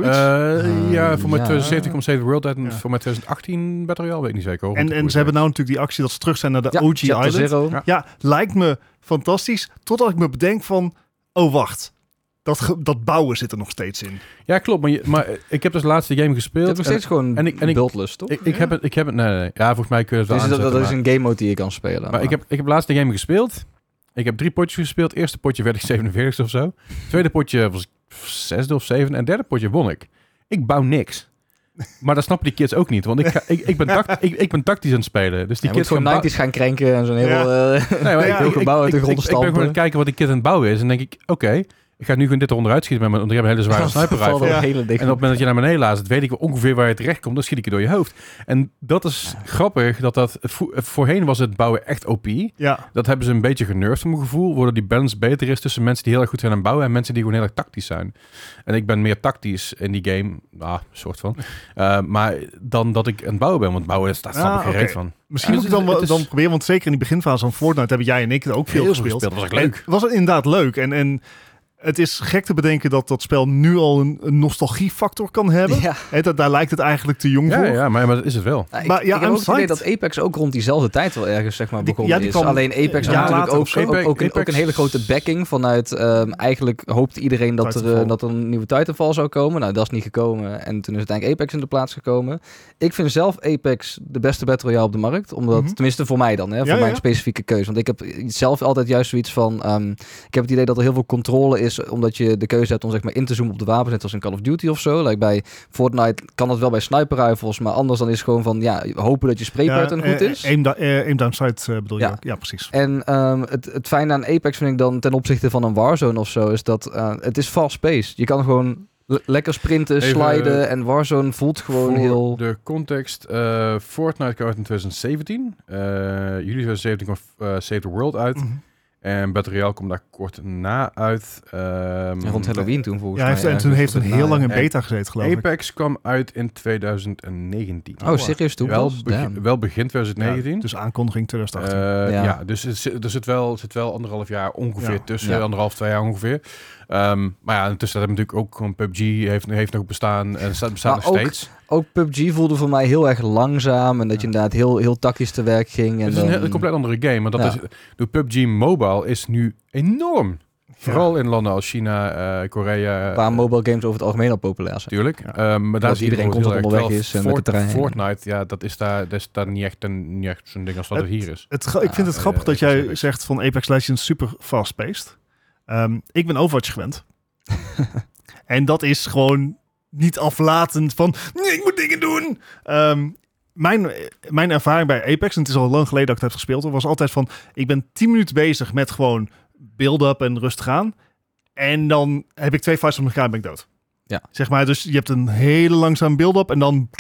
Zoiets. Eh, ja, Eh, voor mij ja. 2017 komt Save the World uit en Ja. voor mij 2018 Battle Royale, weet ik niet zeker. hoor, en en het ze hebben nou natuurlijk die actie dat ze terug zijn naar de Ja, OG Chapter Island. Zero. Ja. Ja, lijkt me fantastisch. Totdat ik me bedenk van, oh wacht. Dat, dat bouwen zit er nog steeds in. Ja, klopt. Maar, je, maar ik heb dus de laatste game gespeeld. hebt nog en- steeds gewoon en ik- en ik- buildlust, toch? ik, ik, Ja. heb het, ik heb het... Nee, nee, nee. Ja, volgens mij kun je het wel Dus dat, dat is een game mode die je kan spelen. Maar ik heb, ik heb de game gespeeld. Ik heb drie potjes gespeeld. Eerste potje werd ik 47 of zo. Tweede potje was ik zesde of zevende. En derde potje won ik. Ik bouw niks. Maar dat snappen die kids ook niet. Want ik, ga, ik, ik, ben, tact, ik, ik ben tactisch aan het spelen. Dus die kids gewoon gaan 90's gaan krenken en zo'n heel... Ja. eh, Nee, maar Ja, gebouw uit de grond ik- ik ben gewoon aan stampen. het kijken wat die kid aan het bouwen is. En denk ik, oké. Ik ga nu gewoon dit eronder uitschieten, met mijn, want ik heb een hele zware sniper rifle. Ja. En op het moment dat je naar beneden laat, weet ik ongeveer waar je terecht komt. Dan schiet ik je door je hoofd. En dat is grappig. Dat dat, vo- voorheen was het bouwen echt OP. Ja, Dat hebben ze een beetje genervd voor mijn gevoel. Waardoor die balance beter is tussen mensen die heel erg goed zijn aan bouwen. En mensen die gewoon heel erg tactisch zijn. En ik ben meer tactisch in die game. Nou, soort van. Uh, maar dan dat ik aan het bouwen ben. Want bouwen, daar snap Ah, ik oké. van. misschien Ja, moet ik dan, is- dan proberen, want zeker in die beginfase van Fortnite hebben jij en ik het ook veel gespeeld. Dat was En leuk. was het inderdaad leuk. En, en het is gek te bedenken dat dat spel nu al een, een nostalgiefactor kan hebben. Ja. Dat, daar lijkt het eigenlijk te jong Ja, voor. ja maar, maar dat is het wel. Nou, ik, Maar ja, ik heb ook het idee psyched. dat Apex ook rond diezelfde tijd wel ergens zeg maar, Die- begonnen ja, die is. kwam Alleen Apex had natuurlijk ook, ook, ook, een, ook een Apex- hele grote backing vanuit... ehm, eigenlijk hoopte iedereen dat er, eh, dat er een nieuwe Titanfall zou komen. Nou, dat is niet gekomen. En toen is uiteindelijk Apex in de plaats gekomen. Ik vind zelf Apex de beste Battle Royale op de markt. Omdat, Mhm. tenminste voor mij dan, hè, voor Ja, mijn ja. specifieke keuze. Want ik heb zelf altijd juist zoiets van... ehm, ik heb het idee dat er heel veel controle is, omdat je de keuze hebt om zeg maar in te zoomen op de wapens, net als in Call of Duty of zo. Like bij Fortnite kan dat wel bij sniper rifles, maar anders dan is het gewoon van ja, hopen dat je spraypattern goed eh, is. Aim, da- eh, aim down sight eh, bedoel Ja. je? Ja, precies. En ehm, het, het fijne aan Apex vind ik dan ten opzichte van een Warzone of zo, is dat eh, het is fast paced. Je kan gewoon le- lekker sprinten, Even, sliden en Warzone voelt gewoon Voor heel... de context. eh, Fortnite kwam uit in 2017. Eh juli 2017 kwam eh, Save the World uit. Mhm. En Battle Royale komt daar kort na uit. Ehm, rond Halloween toen volgens Ja, mij. heeft, en toen heeft het of heel lang in beta gezeten, geloof ik. Apex kwam uit in 2019. Oh, serieus toen? wel, begin, wel begin 2019. Ja, dus aankondiging 2018. Eh, Ja. ja. dus het zit, er zit wel, zit wel anderhalf jaar ongeveer Ja. tussen. Ja. Anderhalf, twee jaar ongeveer. Ehm, maar ja, intussen hebben we natuurlijk ook gewoon PUBG heeft, heeft nog bestaan en staat, bestaat Maar nog ook- steeds. Ook PUBG voelde voor mij heel erg langzaam en dat je inderdaad heel, heel tactisch te werk ging. En Het is een, dan- heel- een compleet andere game. Maar dat Ja. is, de PUBG Mobile is nu enorm. Vooral in landen als China, eh, Korea. Waar eh, mobile games over het algemeen al populair zijn. Natuurlijk. Ja. Ehm, maar daar is iedereen bijvoorbeeld constant onderweg is en met de trein. Fortnite, ja, dat is daar, dat is daar niet echt, een, niet echt zo'n ding als wat er hier is. Het, ik vind het grappig eh, dat jij zegt van Apex Legends super fast-paced. Ehm, ik ben Overwatch gewend. en dat is gewoon niet aflatend van, nee, ik moet dingen doen. Ehm, mijn, mijn ervaring bij Apex, en het is al lang geleden dat ik het heb gespeeld, was altijd van, ik ben 10 minuten bezig met gewoon build-up en rustig aan. En dan heb ik twee fights op elkaar en ben ik dood. Ja. Zeg maar, dus je hebt een hele langzaam build-up en dan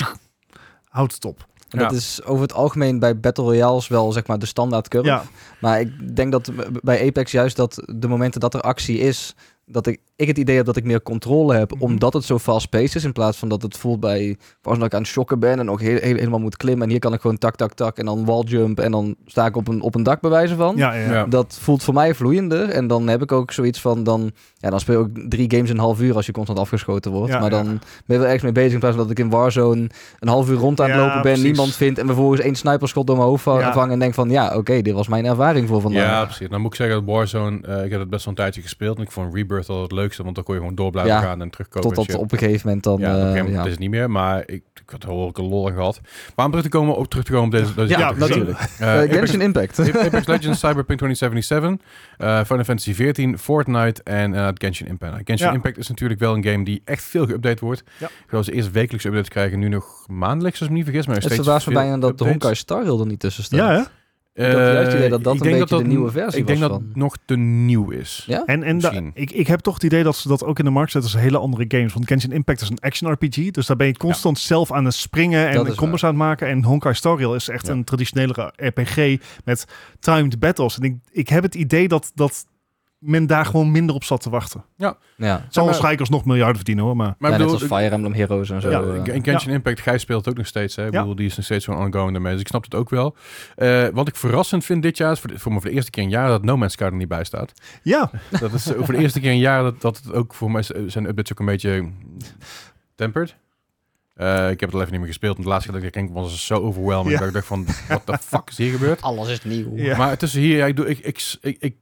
houdt het op. En Ja. Dat is over het algemeen bij Battle Royales wel zeg maar de standaard curve. Ja, Maar ik denk dat bij Apex juist dat de momenten dat er actie is, dat ik, ik het idee heb dat ik meer controle heb, Mhm. omdat het zo fast-paced is, in plaats van dat het voelt bij, als ik aan het shocken ben en ook heel, heel- helemaal moet klimmen. En hier kan ik gewoon tak, tak, tak en dan walljump en dan sta ik op een, op een dak bewijzen van. ja, ja. Ja. Dat voelt voor mij vloeiender. En dan heb ik ook zoiets van, dan, ja, dan speel ik drie games in een half uur als je constant afgeschoten wordt. Ja, maar dan ja. ben je wel ergens mee bezig in plaats van dat ik in Warzone een half uur rond aan het Ja, lopen ben, precies. niemand vindt en vervolgens één sniperschot door mijn hoofd vangen en denk van, ja, oké, dit was mijn ervaring voor vandaag. Ja, precies. Dan moet ik zeggen dat Warzone, eh, ik heb het best wel een tijdje gespeeld. En ik vond Rebirth al het leukste, want dan kon je gewoon door blijven Ja, gaan en terugkomen. en Totdat op een gegeven moment dan... ja, op een eh, gegeven moment ja. is het niet meer, maar ik, ik had er wel een lol aan gehad. Maar om terug te komen, ook terug te komen op deze, deze Ja, natuurlijk. Eh, Eh, Apex- Genshin Impact. Apex Legends, Cyberpunk 2077, eh Final Fantasy 14, Fortnite en eh Genshin Impact. Genshin Ja. Impact is natuurlijk wel een game die echt veel geüpdate wordt. Ja. Ik geloof ze eerst wekelijks updates krijgen, nu nog maandelijks als ik me niet vergis. Maar het verbaast me veel bijna dat de. Honkai Star Rail er niet tussen staat. Ja, hè? Ik had juist het idee dat dat ik een denk beetje de nieuwe versie Ik denk was dat het nog te nieuw is. Ja? En, en da- ik, ik heb toch het idee dat ze dat ook in de markt zetten als hele andere games. Want Genshin Impact is een action RPG. Dus daar ben je constant zelf aan het springen Dat en combos aan het maken. En Honkai Star Rail is echt Ja. een traditionele RPG met timed battles. En ik, ik heb het idee dat, dat men daar gewoon minder op zat te wachten. Ja. Het zal waarschijnlijk alsnog miljarden verdienen hoor. Maar Maar ja, ik net bedoel, als Fire Emblem Heroes en zo. Ja, eh. in Genshin Impact, Gijs speelt ook nog steeds. Hè? Ik Ja. bedoel, die is nog steeds gewoon ongoing daarmee. Dus ik snap het ook wel. Eh, wat ik verrassend vind dit jaar, is voor, de, voor me voor de eerste keer in jaren dat No Man's Sky er niet bij staat. ja, Dat is eh, voor de eerste keer in jaren dat, dat het ook voor mij zijn updates ook een beetje tempered. Eh, ik heb het al even niet meer gespeeld. Want de laatste keer dat ik keek was het zo overwhelming. Ja. Dat ik dacht van, what the fuck is hier gebeurd? Alles is nieuw. Ja. Maar tussen hier, ja, ik, doe, ik, ik, ik, ik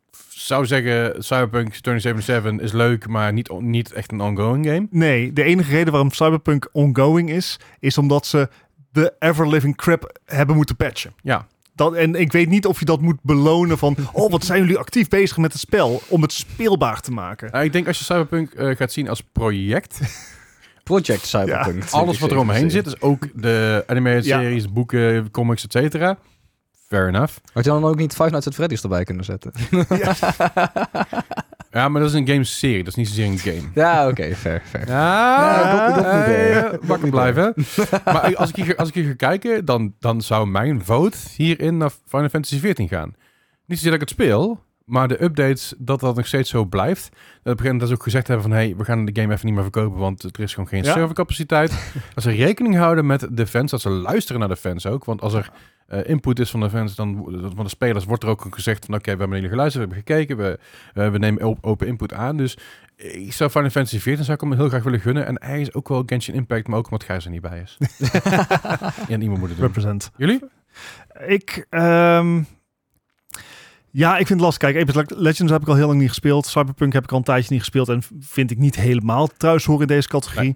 zou zeggen, Cyberpunk 2077 is leuk, maar niet, niet echt een ongoing game. nee. De enige reden waarom Cyberpunk ongoing is, is omdat ze de ever living crap hebben moeten patchen. Ja, Dat, en ik weet niet of je dat moet belonen van... oh, wat zijn jullie actief bezig met het spel... om het speelbaar te maken. Nou, ik denk als je Cyberpunk eh, gaat zien als project, Project Cyberpunk. alles wat er omheen zit, dus ook de animated Ja. series, boeken, comics, et cetera. Fair enough. Had je dan ook niet Five Nights at Freddy's erbij kunnen zetten? Ja, maar dat is een game-serie. Dat is niet zozeer een game. Ja, oké, fair, fair. Ja, dat- dat niet, eh, eh, wakker niet, blijven. maar als ik, hier, als ik hier ga kijken, dan, dan zou mijn vote hierin naar Final Fantasy 14 gaan. Niet zozeer dat ik het speel, maar de updates, dat dat nog steeds zo blijft. Dat op een gegeven moment dat ze ook gezegd hebben van... hey, we gaan de game even niet meer verkopen, want er is gewoon geen Ja. servercapaciteit. dat ze rekening houden met de fans, dat ze luisteren naar de fans ook. Want als er eh, input is van de fans, dan van de spelers, wordt er ook gezegd van... oké, we hebben jullie geluisterd, we hebben gekeken, we, we nemen op- open input aan. Dus ik zou Final Fantasy 14 zou ik hem heel graag willen gunnen. En eigenlijk ook wel Genshin Impact, maar ook omdat Gijs er niet bij is. en iemand moet het doen. Represent. Jullie? Ik, ehm, ja, ik vind het lastig. Kijk, Apex Legends heb ik al heel lang niet gespeeld. Cyberpunk heb ik al een tijdje niet gespeeld. En vind ik niet helemaal thuis horen in deze categorie.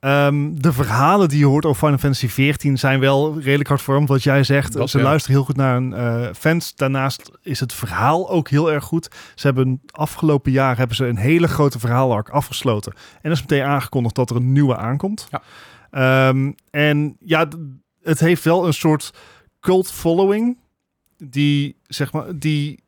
Ehm, de verhalen die je hoort over Final Fantasy 14 zijn wel redelijk hardvormd. Wat jij zegt, Dat, ze ja. luisteren heel goed naar hun eh, fans. Daarnaast is het verhaal ook heel erg goed. Ze hebben afgelopen jaar hebben ze een hele grote verhaalarc afgesloten. En is meteen aangekondigd dat er een nieuwe aankomt. Ja. Ehm, en ja, het heeft wel een soort cult following die zeg maar die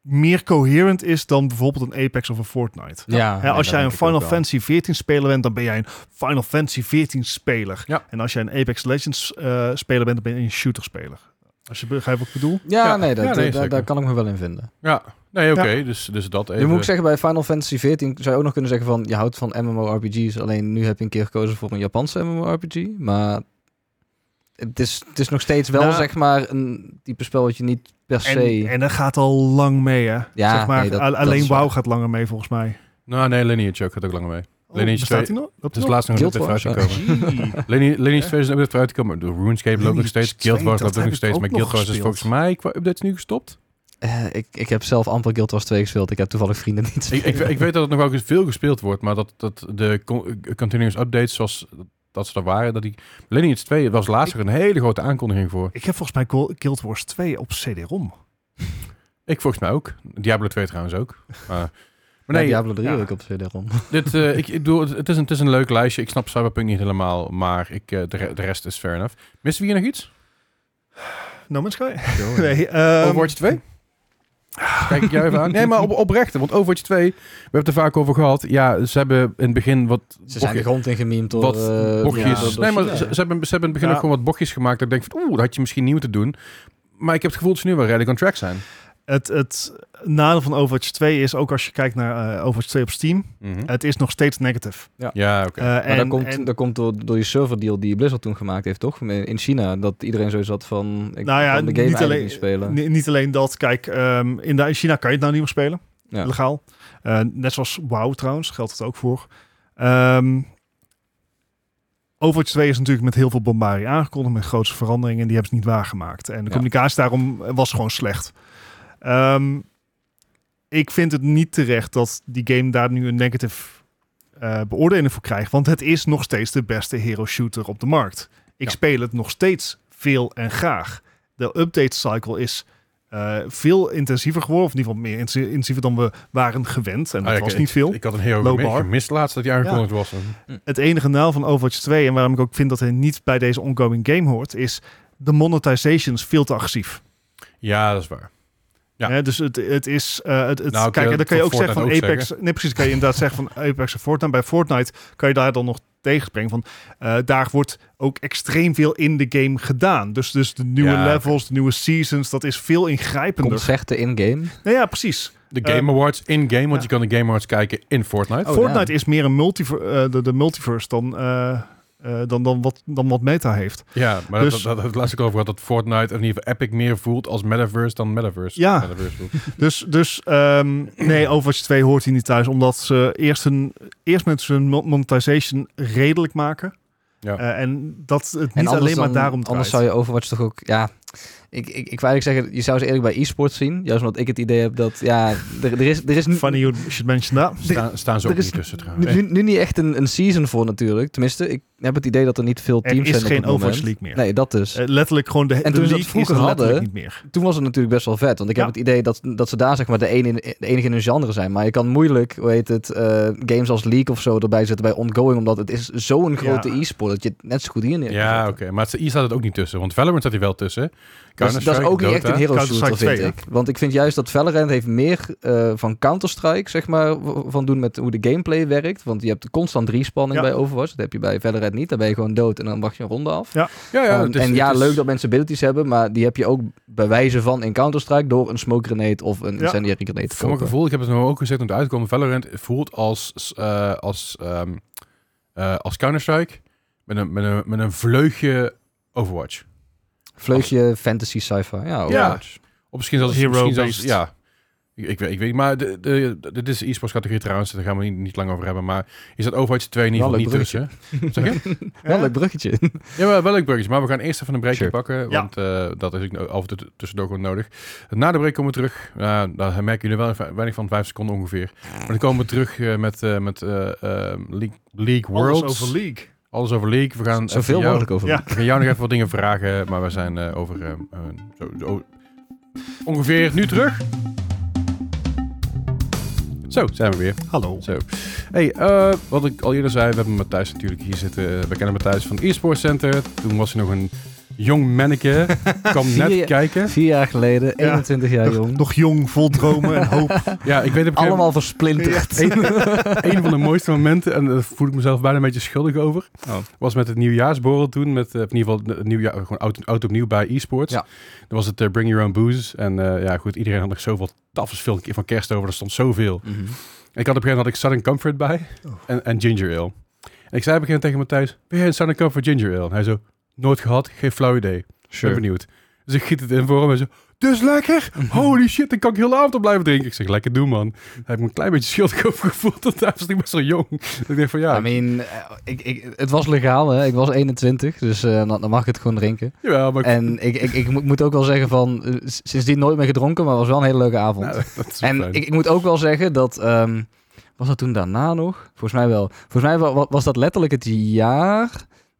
meer coherent is dan bijvoorbeeld een Apex of een Fortnite. Ja, Hè, als jij een Final Fantasy 14 speler bent, dan ben jij een Final Fantasy 14 speler. Ja. En als jij een Apex Legends eh, speler bent, dan ben je een shooter speler. Als je begrijpt wat ik bedoel. Ja, Ja, nee, dat, ja, nee, daar- kan ik me wel in vinden. Ja, nee, oké. Dus, dus dat even. Nu moet ik zeggen, bij Final Fantasy 14 zou je ook nog kunnen zeggen van... je houdt van MMORPG's, alleen nu heb je een keer gekozen voor een Japanse MMORPG. Maar het is, het is nog steeds wel, Nou- zeg maar, een type spel wat je niet per se... En, en dat gaat al lang mee, hè? Ja, zeg maar, nee, dat- dat alleen is WoW waar. gaat langer mee, volgens mij. Nou, nee, Lineage ook gaat ook langer mee. Oh, Lineage bestaat 2 die nog? Loopt Het is nog? laatst nog Guild vooruitgekomen. Gee. Lineage Lineage 2 is een update vooruitgekomen. De RuneScape loopt nog steeds. 2, Guild Wars dat loopt nog steeds. Maar Guild Wars is volgens mij qua updates nu gestopt. Eh, ik, ik heb zelf amper Guild Wars 2 gespeeld. Ik heb toevallig vrienden niet Ik, ik, ik weet dat het nog wel eens veel gespeeld wordt, maar dat, dat de con- continuous updates zoals dat ze er waren, dat die Lineage 2 was laatst er een hele grote aankondiging voor. Ik heb volgens mij Guild Wars 2 op CD-ROM. Ik volgens mij ook. Diablo 2 trouwens ook. Maar, maar Nee, Diablo 3 ja. ik op CD-ROM. dit, eh, ik, ik doe, het, is een, het is een leuk lijstje. Ik snap Cyberpunk niet helemaal, maar ik, eh, de, de rest is fair enough. Missen we hier nog iets? No Man's Sky? nee, ehm, Overwatch 2? Kijk ik jou even aan. Nee, maar op, oprecht. Want Overwatch 2, we hebben het er vaak over gehad. Ja, ze hebben in het begin wat... Ze zijn de grond in gememd door... wat eh, bochtjes. ja, door- door nee, maar ze, hebben, ze hebben in het begin Ja. ook gewoon wat bochtjes gemaakt. Dat ik denk van, oeh, dat had je misschien niet moeten doen. Maar ik heb het gevoel dat ze nu wel redelijk on track zijn. Het, het nadeel van Overwatch 2 is ook als je kijkt naar eh, Overwatch 2 op Steam, Mhm. het is nog steeds negative. Ja, oké. Eh, Maar en, dat komt, en- dat komt door, door die serverdeal die Blizzard toen gemaakt heeft, toch? In China, dat iedereen zo zat van, ik nou ja, kan de game niet eigenlijk alleen, niet spelen. ni- niet alleen dat. Kijk, ehm, in, de, in China kan je het nou niet meer spelen. Ja. Legaal. Eh, net zoals WoW trouwens, geldt het ook voor. Ehm Overwatch 2 is natuurlijk met heel veel bombardie aangekondigd, met grootste veranderingen. En die hebben ze niet waargemaakt. En de Ja. communicatie daarom was gewoon slecht. Ehm, ik vind het niet terecht dat die game daar nu een negative eh, beoordeling voor krijgt. Want het is nog steeds de beste hero shooter op de markt. Ik Ja. speel het nog steeds veel en graag. De update cycle is eh, veel intensiever geworden. Of in ieder geval meer intensie- intensiever dan we waren gewend. En dat Ah, ja, was ik- niet veel. Ik had een hero gemist, laatst dat hij aangekondigd was. Het enige nadeel van Overwatch 2 en waarom ik ook vind dat hij niet bij deze ongoing game hoort, is de monetization is veel te agressief. Ja, dat is waar. Ja. Hè, dus het, het is, eh, het, het, Nou, kun kijk, je dan kan je ook zeggen van ook Apex, nee precies, kan je inderdaad zeggen van Apex en Fortnite. Bij Fortnite kan je daar dan nog tegenspringen van, eh, daar wordt ook extreem veel in de game gedaan. Dus, dus de nieuwe Ja, levels, de nieuwe seasons, dat is veel ingrijpender. Concerten in-game. Nou ja, precies. De Game Eh, Awards in-game, want ja. je kan de Game Awards kijken in Fortnite. Oh, Fortnite ja. is meer een multiver, eh, de, de multiverse dan, eh, dan, dan, wat, dan wat meta heeft. Ja, maar Dus- dat, dat, laatste ik over gehad dat Fortnite, of in ieder geval Epic, meer voelt als Metaverse dan Metaverse. Ja. Metaverse voelt. Dus, dus ehm, nee, Overwatch 2 hoort hier niet thuis, omdat ze eerst, een, eerst met hun mo- monetization redelijk maken. Ja. Eh, en dat het niet anders alleen maar daarom Anders draait. zou je Overwatch toch ook... Ja, ik, ik, ik wou eigenlijk zeggen, je zou ze eerlijk bij e-sports zien. Juist omdat ik het idee heb dat... Ja, er, er is, er is nu, Funny you should mention that. Staan, staan ze ook er is niet tussen trouwens. nu, nu niet echt een, een season voor natuurlijk. Tenminste, ik heb het idee dat er niet veel Er teams is zijn op geen het moment. Overwatch League meer. Nee, dat dus. Eh, letterlijk gewoon de, En de toen ze vroeger is er hadden, niet meer. Toen was het natuurlijk best wel vet. Want ik Ja. heb het idee dat, dat ze daar zeg maar de, ene, de enige in hun genre zijn. Maar je kan moeilijk, hoe heet het, eh, games als League of zo erbij zetten bij ongoing. Omdat het is zo'n grote Ja. e-sport dat je het net zo goed hier neer kan Ja, oké. Maar het, hier staat het ook niet tussen. Want Valorant staat hier wel tussen. Dat is, dat is Counter-Strike, ook niet echt een hero shooter, vind 2, ik. Want ik vind juist dat Valorant heeft meer eh, van Counter-Strike, zeg maar, van doen met hoe de gameplay werkt. Want je hebt constant respanning Ja. bij Overwatch. Dat heb je bij Valorant niet. Dan ben je gewoon dood en dan wacht je een ronde af. Ja, ja, Ehm, het is- en ja, is- leuk dat mensen abilities hebben, maar die heb je ook bij wijze van in Counter-Strike door een smoke grenade of een Ja. incendiary grenade te Voor mijn gevoel, ik heb het nou ook gezegd om het uitkomen, Valorant voelt als, eh, als, ehm, eh, als Counter-Strike met een, met, een, met een vleugje Overwatch. Vleugje fantasy sci-fi. Ja, Overwatch. Of misschien zelfs... Hero misschien zelfs ja, ik, ik, weet, ik weet niet. Maar de, de, de- dit is de e-sports categorie trouwens, daar gaan we niet, niet lang over hebben. Maar is dat Overwatch 2 in ieder geval een niet leuk tussen? Zeg je? Wel een leuk bruggetje. Ja, wel, wel leuk bruggetje. Maar we gaan eerst even een breakje Sure. pakken. Ja. Want eh, dat is ook af en toe tussendoor gewoon nodig. Na de break komen we terug. Uh, daar merken jullie wel weinig van vijf seconden ongeveer. Maar dan komen we terug eh, met, eh, met League, League Worlds. Alles over League. Alles over League. We gaan Zoveel mogelijk over. Ja. We gaan jou nog even wat dingen vragen. Maar we zijn eh, over eh, eh, zo, zo- ongeveer nu terug. Zo, zijn we weer. Hallo. Zo. Hey, eh, wat ik al eerder zei, we hebben Matthijs natuurlijk hier zitten. We kennen Matthijs van eSports Center. Toen was hij nog een jong manneke. kwam net Vier- kijken. Vier jaar geleden, Ja. 21 jaar Nog, jong. nog jong, vol dromen en hoop. Ja, ik weet gegeven Allemaal versplinterd. Een, een van de mooiste momenten, en daar voel ik mezelf bijna een beetje schuldig over, Oh. was met het nieuwjaarsborrel toen, met eh, in ieder geval het nieuwjaar, gewoon oud, oud opnieuw bij eSports. Ja. Dan was het eh, Bring Your Own Booze. En eh, ja, goed, iedereen had nog zoveel tafels veel van kerst over, er stond zoveel. Mhm. En ik had op een gegeven moment had ik Southern Comfort bij Oh. en, en Ginger Ale. En ik zei op een gegeven moment tegen Matthijs, ben jij een Southern Comfort Ginger Ale? En hij zo, nooit gehad, geen flauw idee. Ben benieuwd. Dus ik giet het in voor hem en zo, dus lekker! Holy shit, dan kan ik heel de avond op blijven drinken. Ik zeg, lekker doen man. Hij heeft me een klein beetje schuldig over gevoeld, want hij was natuurlijk best wel jong. Ik denk van ja, I mean, eh, ik, ik, het was legaal, hè. Ik was 21, dus eh, dan, dan mag ik het gewoon drinken. ja, maar En ik, ik, ik moet- ook wel zeggen van, eh, sindsdien nooit meer gedronken, maar het was wel een hele leuke avond. nou, en ik, ik moet ook wel zeggen dat, ehm, was dat toen daarna nog? Volgens mij wel. Volgens mij wa- wa- was dat letterlijk het jaar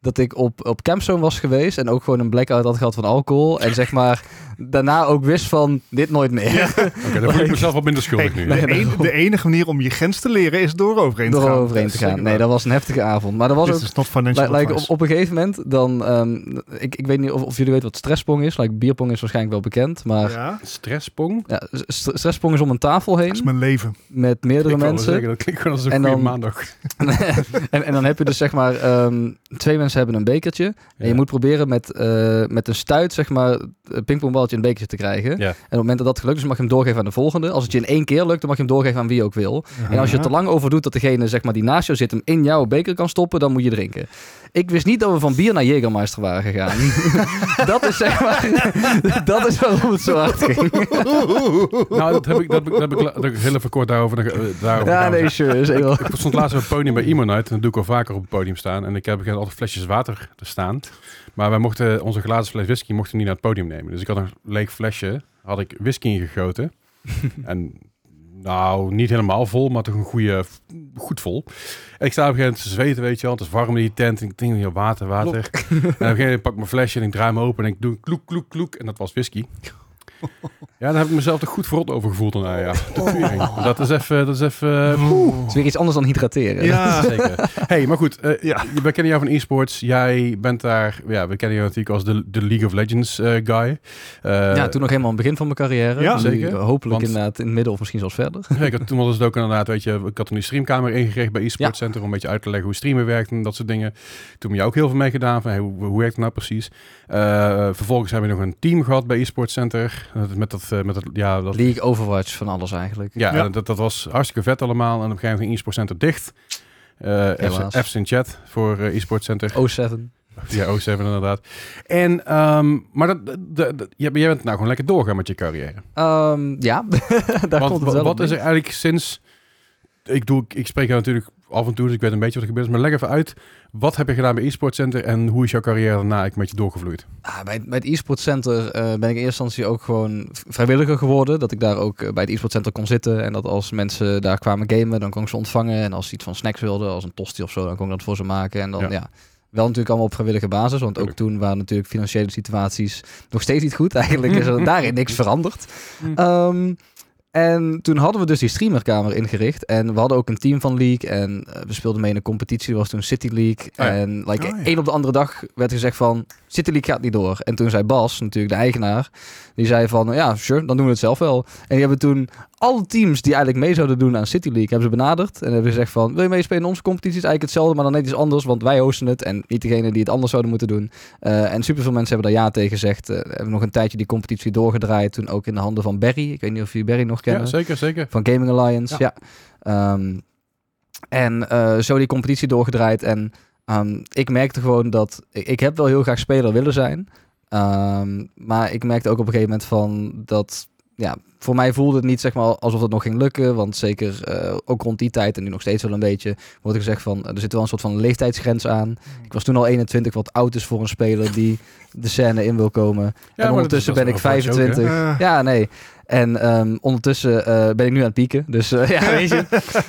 dat ik op, op Campzone was geweest en ook gewoon een blackout had gehad van alcohol. En zeg maar, daarna ook wist van, dit nooit meer. Oké, dan voel ik mezelf wat minder schuldig Hey, nu. de, Nee, de enige manier om je grens te leren is door overheen te Door gaan. overheen te gaan. Nee, dat was een heftige avond. Maar dat was This ook is not financial Like, like, op, op een gegeven moment, dan, ehm, ik, ik weet niet of, of jullie weten wat stresspong is. Like, bierpong is waarschijnlijk wel bekend, maar ja. ja, Stresspong? st- stresspong is om een tafel dat is heen mijn leven. met meerdere mensen. Zeggen, dat klinkt gewoon als een En dan- maandag. en, en dan heb je dus zeg maar, ehm, twee mensen hebben een bekertje. En je moet proberen met, eh, met een stuit, zeg maar, een pingpongballetje in een bekertje te krijgen. En op het moment dat dat gelukt is, mag je hem doorgeven aan de volgende. Als het je in één keer lukt, dan mag je hem doorgeven aan wie je ook wil. En als je het te lang over doet dat degene zeg maar, die naast jou zit hem in jouw beker kan stoppen, dan moet je drinken. Ik wist niet dat we van bier naar Jägermeister waren gegaan. dat is zeg maar, dat is waarom het zo hard ging. nou, dat heb ik, dat heb ik, dat heb ik, la- dat heb ik heel even kort daarover. eh, daarover Ja, nee, sure. Is heel... Ik stond laatst op het podium bij Emo Night. En dat doe ik al vaker op het podium staan. En ik heb altijd flesjes water te staan. Maar wij mochten onze glazen fles whisky mochten niet naar het podium nemen. Dus ik had een leeg flesje. Had ik whisky ingegoten. en nou, niet helemaal vol, maar toch een goede, goed vol. En ik sta op een gegeven moment te zweten, weet je wel. Het is warm in die tent. En ik denk, ja, water, water. en op een gegeven moment pak ik mijn flesje en ik draai hem open. En ik doe een kloek, kloek, kloek. En dat was whisky. Ja, daar heb ik mezelf toch goed verrot over gevoeld. Dan, ja, tering. dat is even, dat is even, Het is weer iets anders dan hydrateren. Ja, Zeker. Hey, maar goed, eh, Ja. we kennen jou van esports. Jij bent daar, ja, we kennen jou natuurlijk als de, de League of Legends eh, guy. Eh, Ja, toen nog helemaal aan het begin van mijn carrière. Ja, Nu zeker. Hopelijk Want- inderdaad in het midden of misschien zelfs verder. ja, had, toen was het ook inderdaad, weet je, ik had toen die streamkamer ingericht bij eSports Center om een beetje uit te leggen hoe streamen werkt en dat soort dingen. Toen heb je ook heel veel mee gedaan van hey, hoe, hoe werkt het nou precies. Eh, vervolgens hebben we nog een team gehad bij eSports Center eh, met dat, eh, met dat, ja, dat League, Overwatch, van alles eigenlijk. Ja, Ja. Dat, dat was hartstikke vet allemaal. En op een gegeven moment ging eSports Center dicht. Eh Helaas. F's in chat voor eh, eSports Center. O7. Ja, O7 inderdaad. En, ehm, maar dat, dat, dat- jij, bent nou gewoon lekker doorgaan met je carrière. Ehm, ja, daar Want komt het wel wat op is er eigenlijk sinds... Ik, doe, ik spreek jou natuurlijk af en toe, dus ik weet een beetje wat er gebeurt. is, Maar leg even uit, wat heb je gedaan bij eSports Center en hoe is jouw carrière daarna eigenlijk met je doorgevloeid? Ah, bij, bij het e-sport center eh, ben ik in eerste instantie ook gewoon vrijwilliger geworden. Dat ik daar ook eh, bij het e-sport center kon zitten. En dat als mensen daar kwamen gamen, dan kon ik ze ontvangen. En als ze iets van snacks wilden, als een tosti of zo, dan kon ik dat voor ze maken. En dan Ja. ja, wel natuurlijk allemaal op vrijwillige basis. Want ook toen waren natuurlijk financiële situaties nog steeds niet goed. Eigenlijk is er daarin niks veranderd. Hm. En toen hadden we dus die streamerkamer ingericht. En we hadden ook een team van League. En eh, we speelden mee in een competitie. Dat was toen City League. ja. En like, Oh, ja. één op de andere dag werd gezegd van... City League gaat niet door. En toen zei Bas, natuurlijk de eigenaar... Die zei van, ja, sure, dan doen we het zelf wel. En die hebben toen alle teams die eigenlijk mee zouden doen aan City League... hebben ze benaderd. En hebben gezegd van... Wil je meespelen in onze competitie? Is eigenlijk hetzelfde, maar dan net iets anders. Want wij hosten het. En niet degene die het anders zouden moeten doen. Eh, en superveel mensen hebben daar ja tegen gezegd. Eh, hebben nog een tijdje die competitie doorgedraaid. Toen ook in de handen van Barry. Ik weet niet of jullie Barry nog kennen. Ja, zeker, zeker. Van Gaming Alliance, ja. Ja. Ehm, en eh, zo die competitie doorgedraaid. En ehm, ik merkte gewoon dat... Ik, ik heb wel heel graag speler willen zijn. Ehm, maar ik merkte ook op een gegeven moment van dat... Ja, voor mij voelde het niet zeg maar alsof het nog ging lukken. Want zeker eh, ook rond die tijd en nu nog steeds wel een beetje... wordt er gezegd van, er zit wel een soort van leeftijdsgrens aan. Ik was toen al 21, wat oud is voor een speler die de scène in wil komen. Ja, en ondertussen dat ben ik Overwatch ook, hè? 25. Eh, Ja, nee. En ehm, ondertussen eh, ben ik nu aan het pieken. Dus eh, ja, weet je,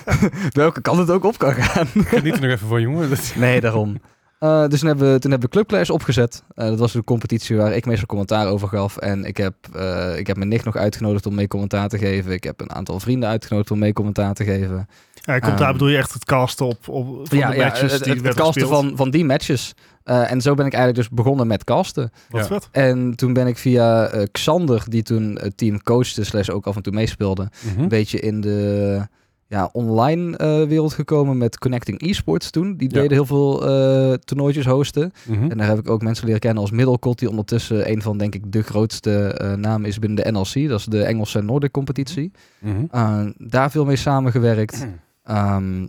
welke kant het ook op kan gaan. Geniet er nog even van, jongen. Dat- nee, daarom. Eh, dus toen hebben, we, toen hebben we Club Clash opgezet. Eh, dat was een competitie waar ik meestal commentaar over gaf. En ik heb, eh, ik heb mijn nicht nog uitgenodigd om mee commentaar te geven. Ik heb een aantal vrienden uitgenodigd om mee commentaar te geven. ja, komt daar Ehm, bedoel je echt het casten op, op van ja, de ja, matches het, die het, het werden casten gespeeld. van, van die matches. Eh, en zo ben ik eigenlijk dus begonnen met casten. Wat Ja. vet. En toen ben ik via eh, Xander, die toen het team coachte, slash ook af en toe meespeelde, Mhm. een beetje in de ja, online eh, wereld gekomen met Connecting Esports toen. Die Ja. deden heel veel eh toernooitjes hosten. Mhm. En daar heb ik ook mensen leren kennen als Middelcot, die ondertussen een van, denk ik, de grootste eh, namen is binnen de NLC. Dat is de Engelse Nordic competitie. Mhm. Uh, daar veel mee samengewerkt. Ehm,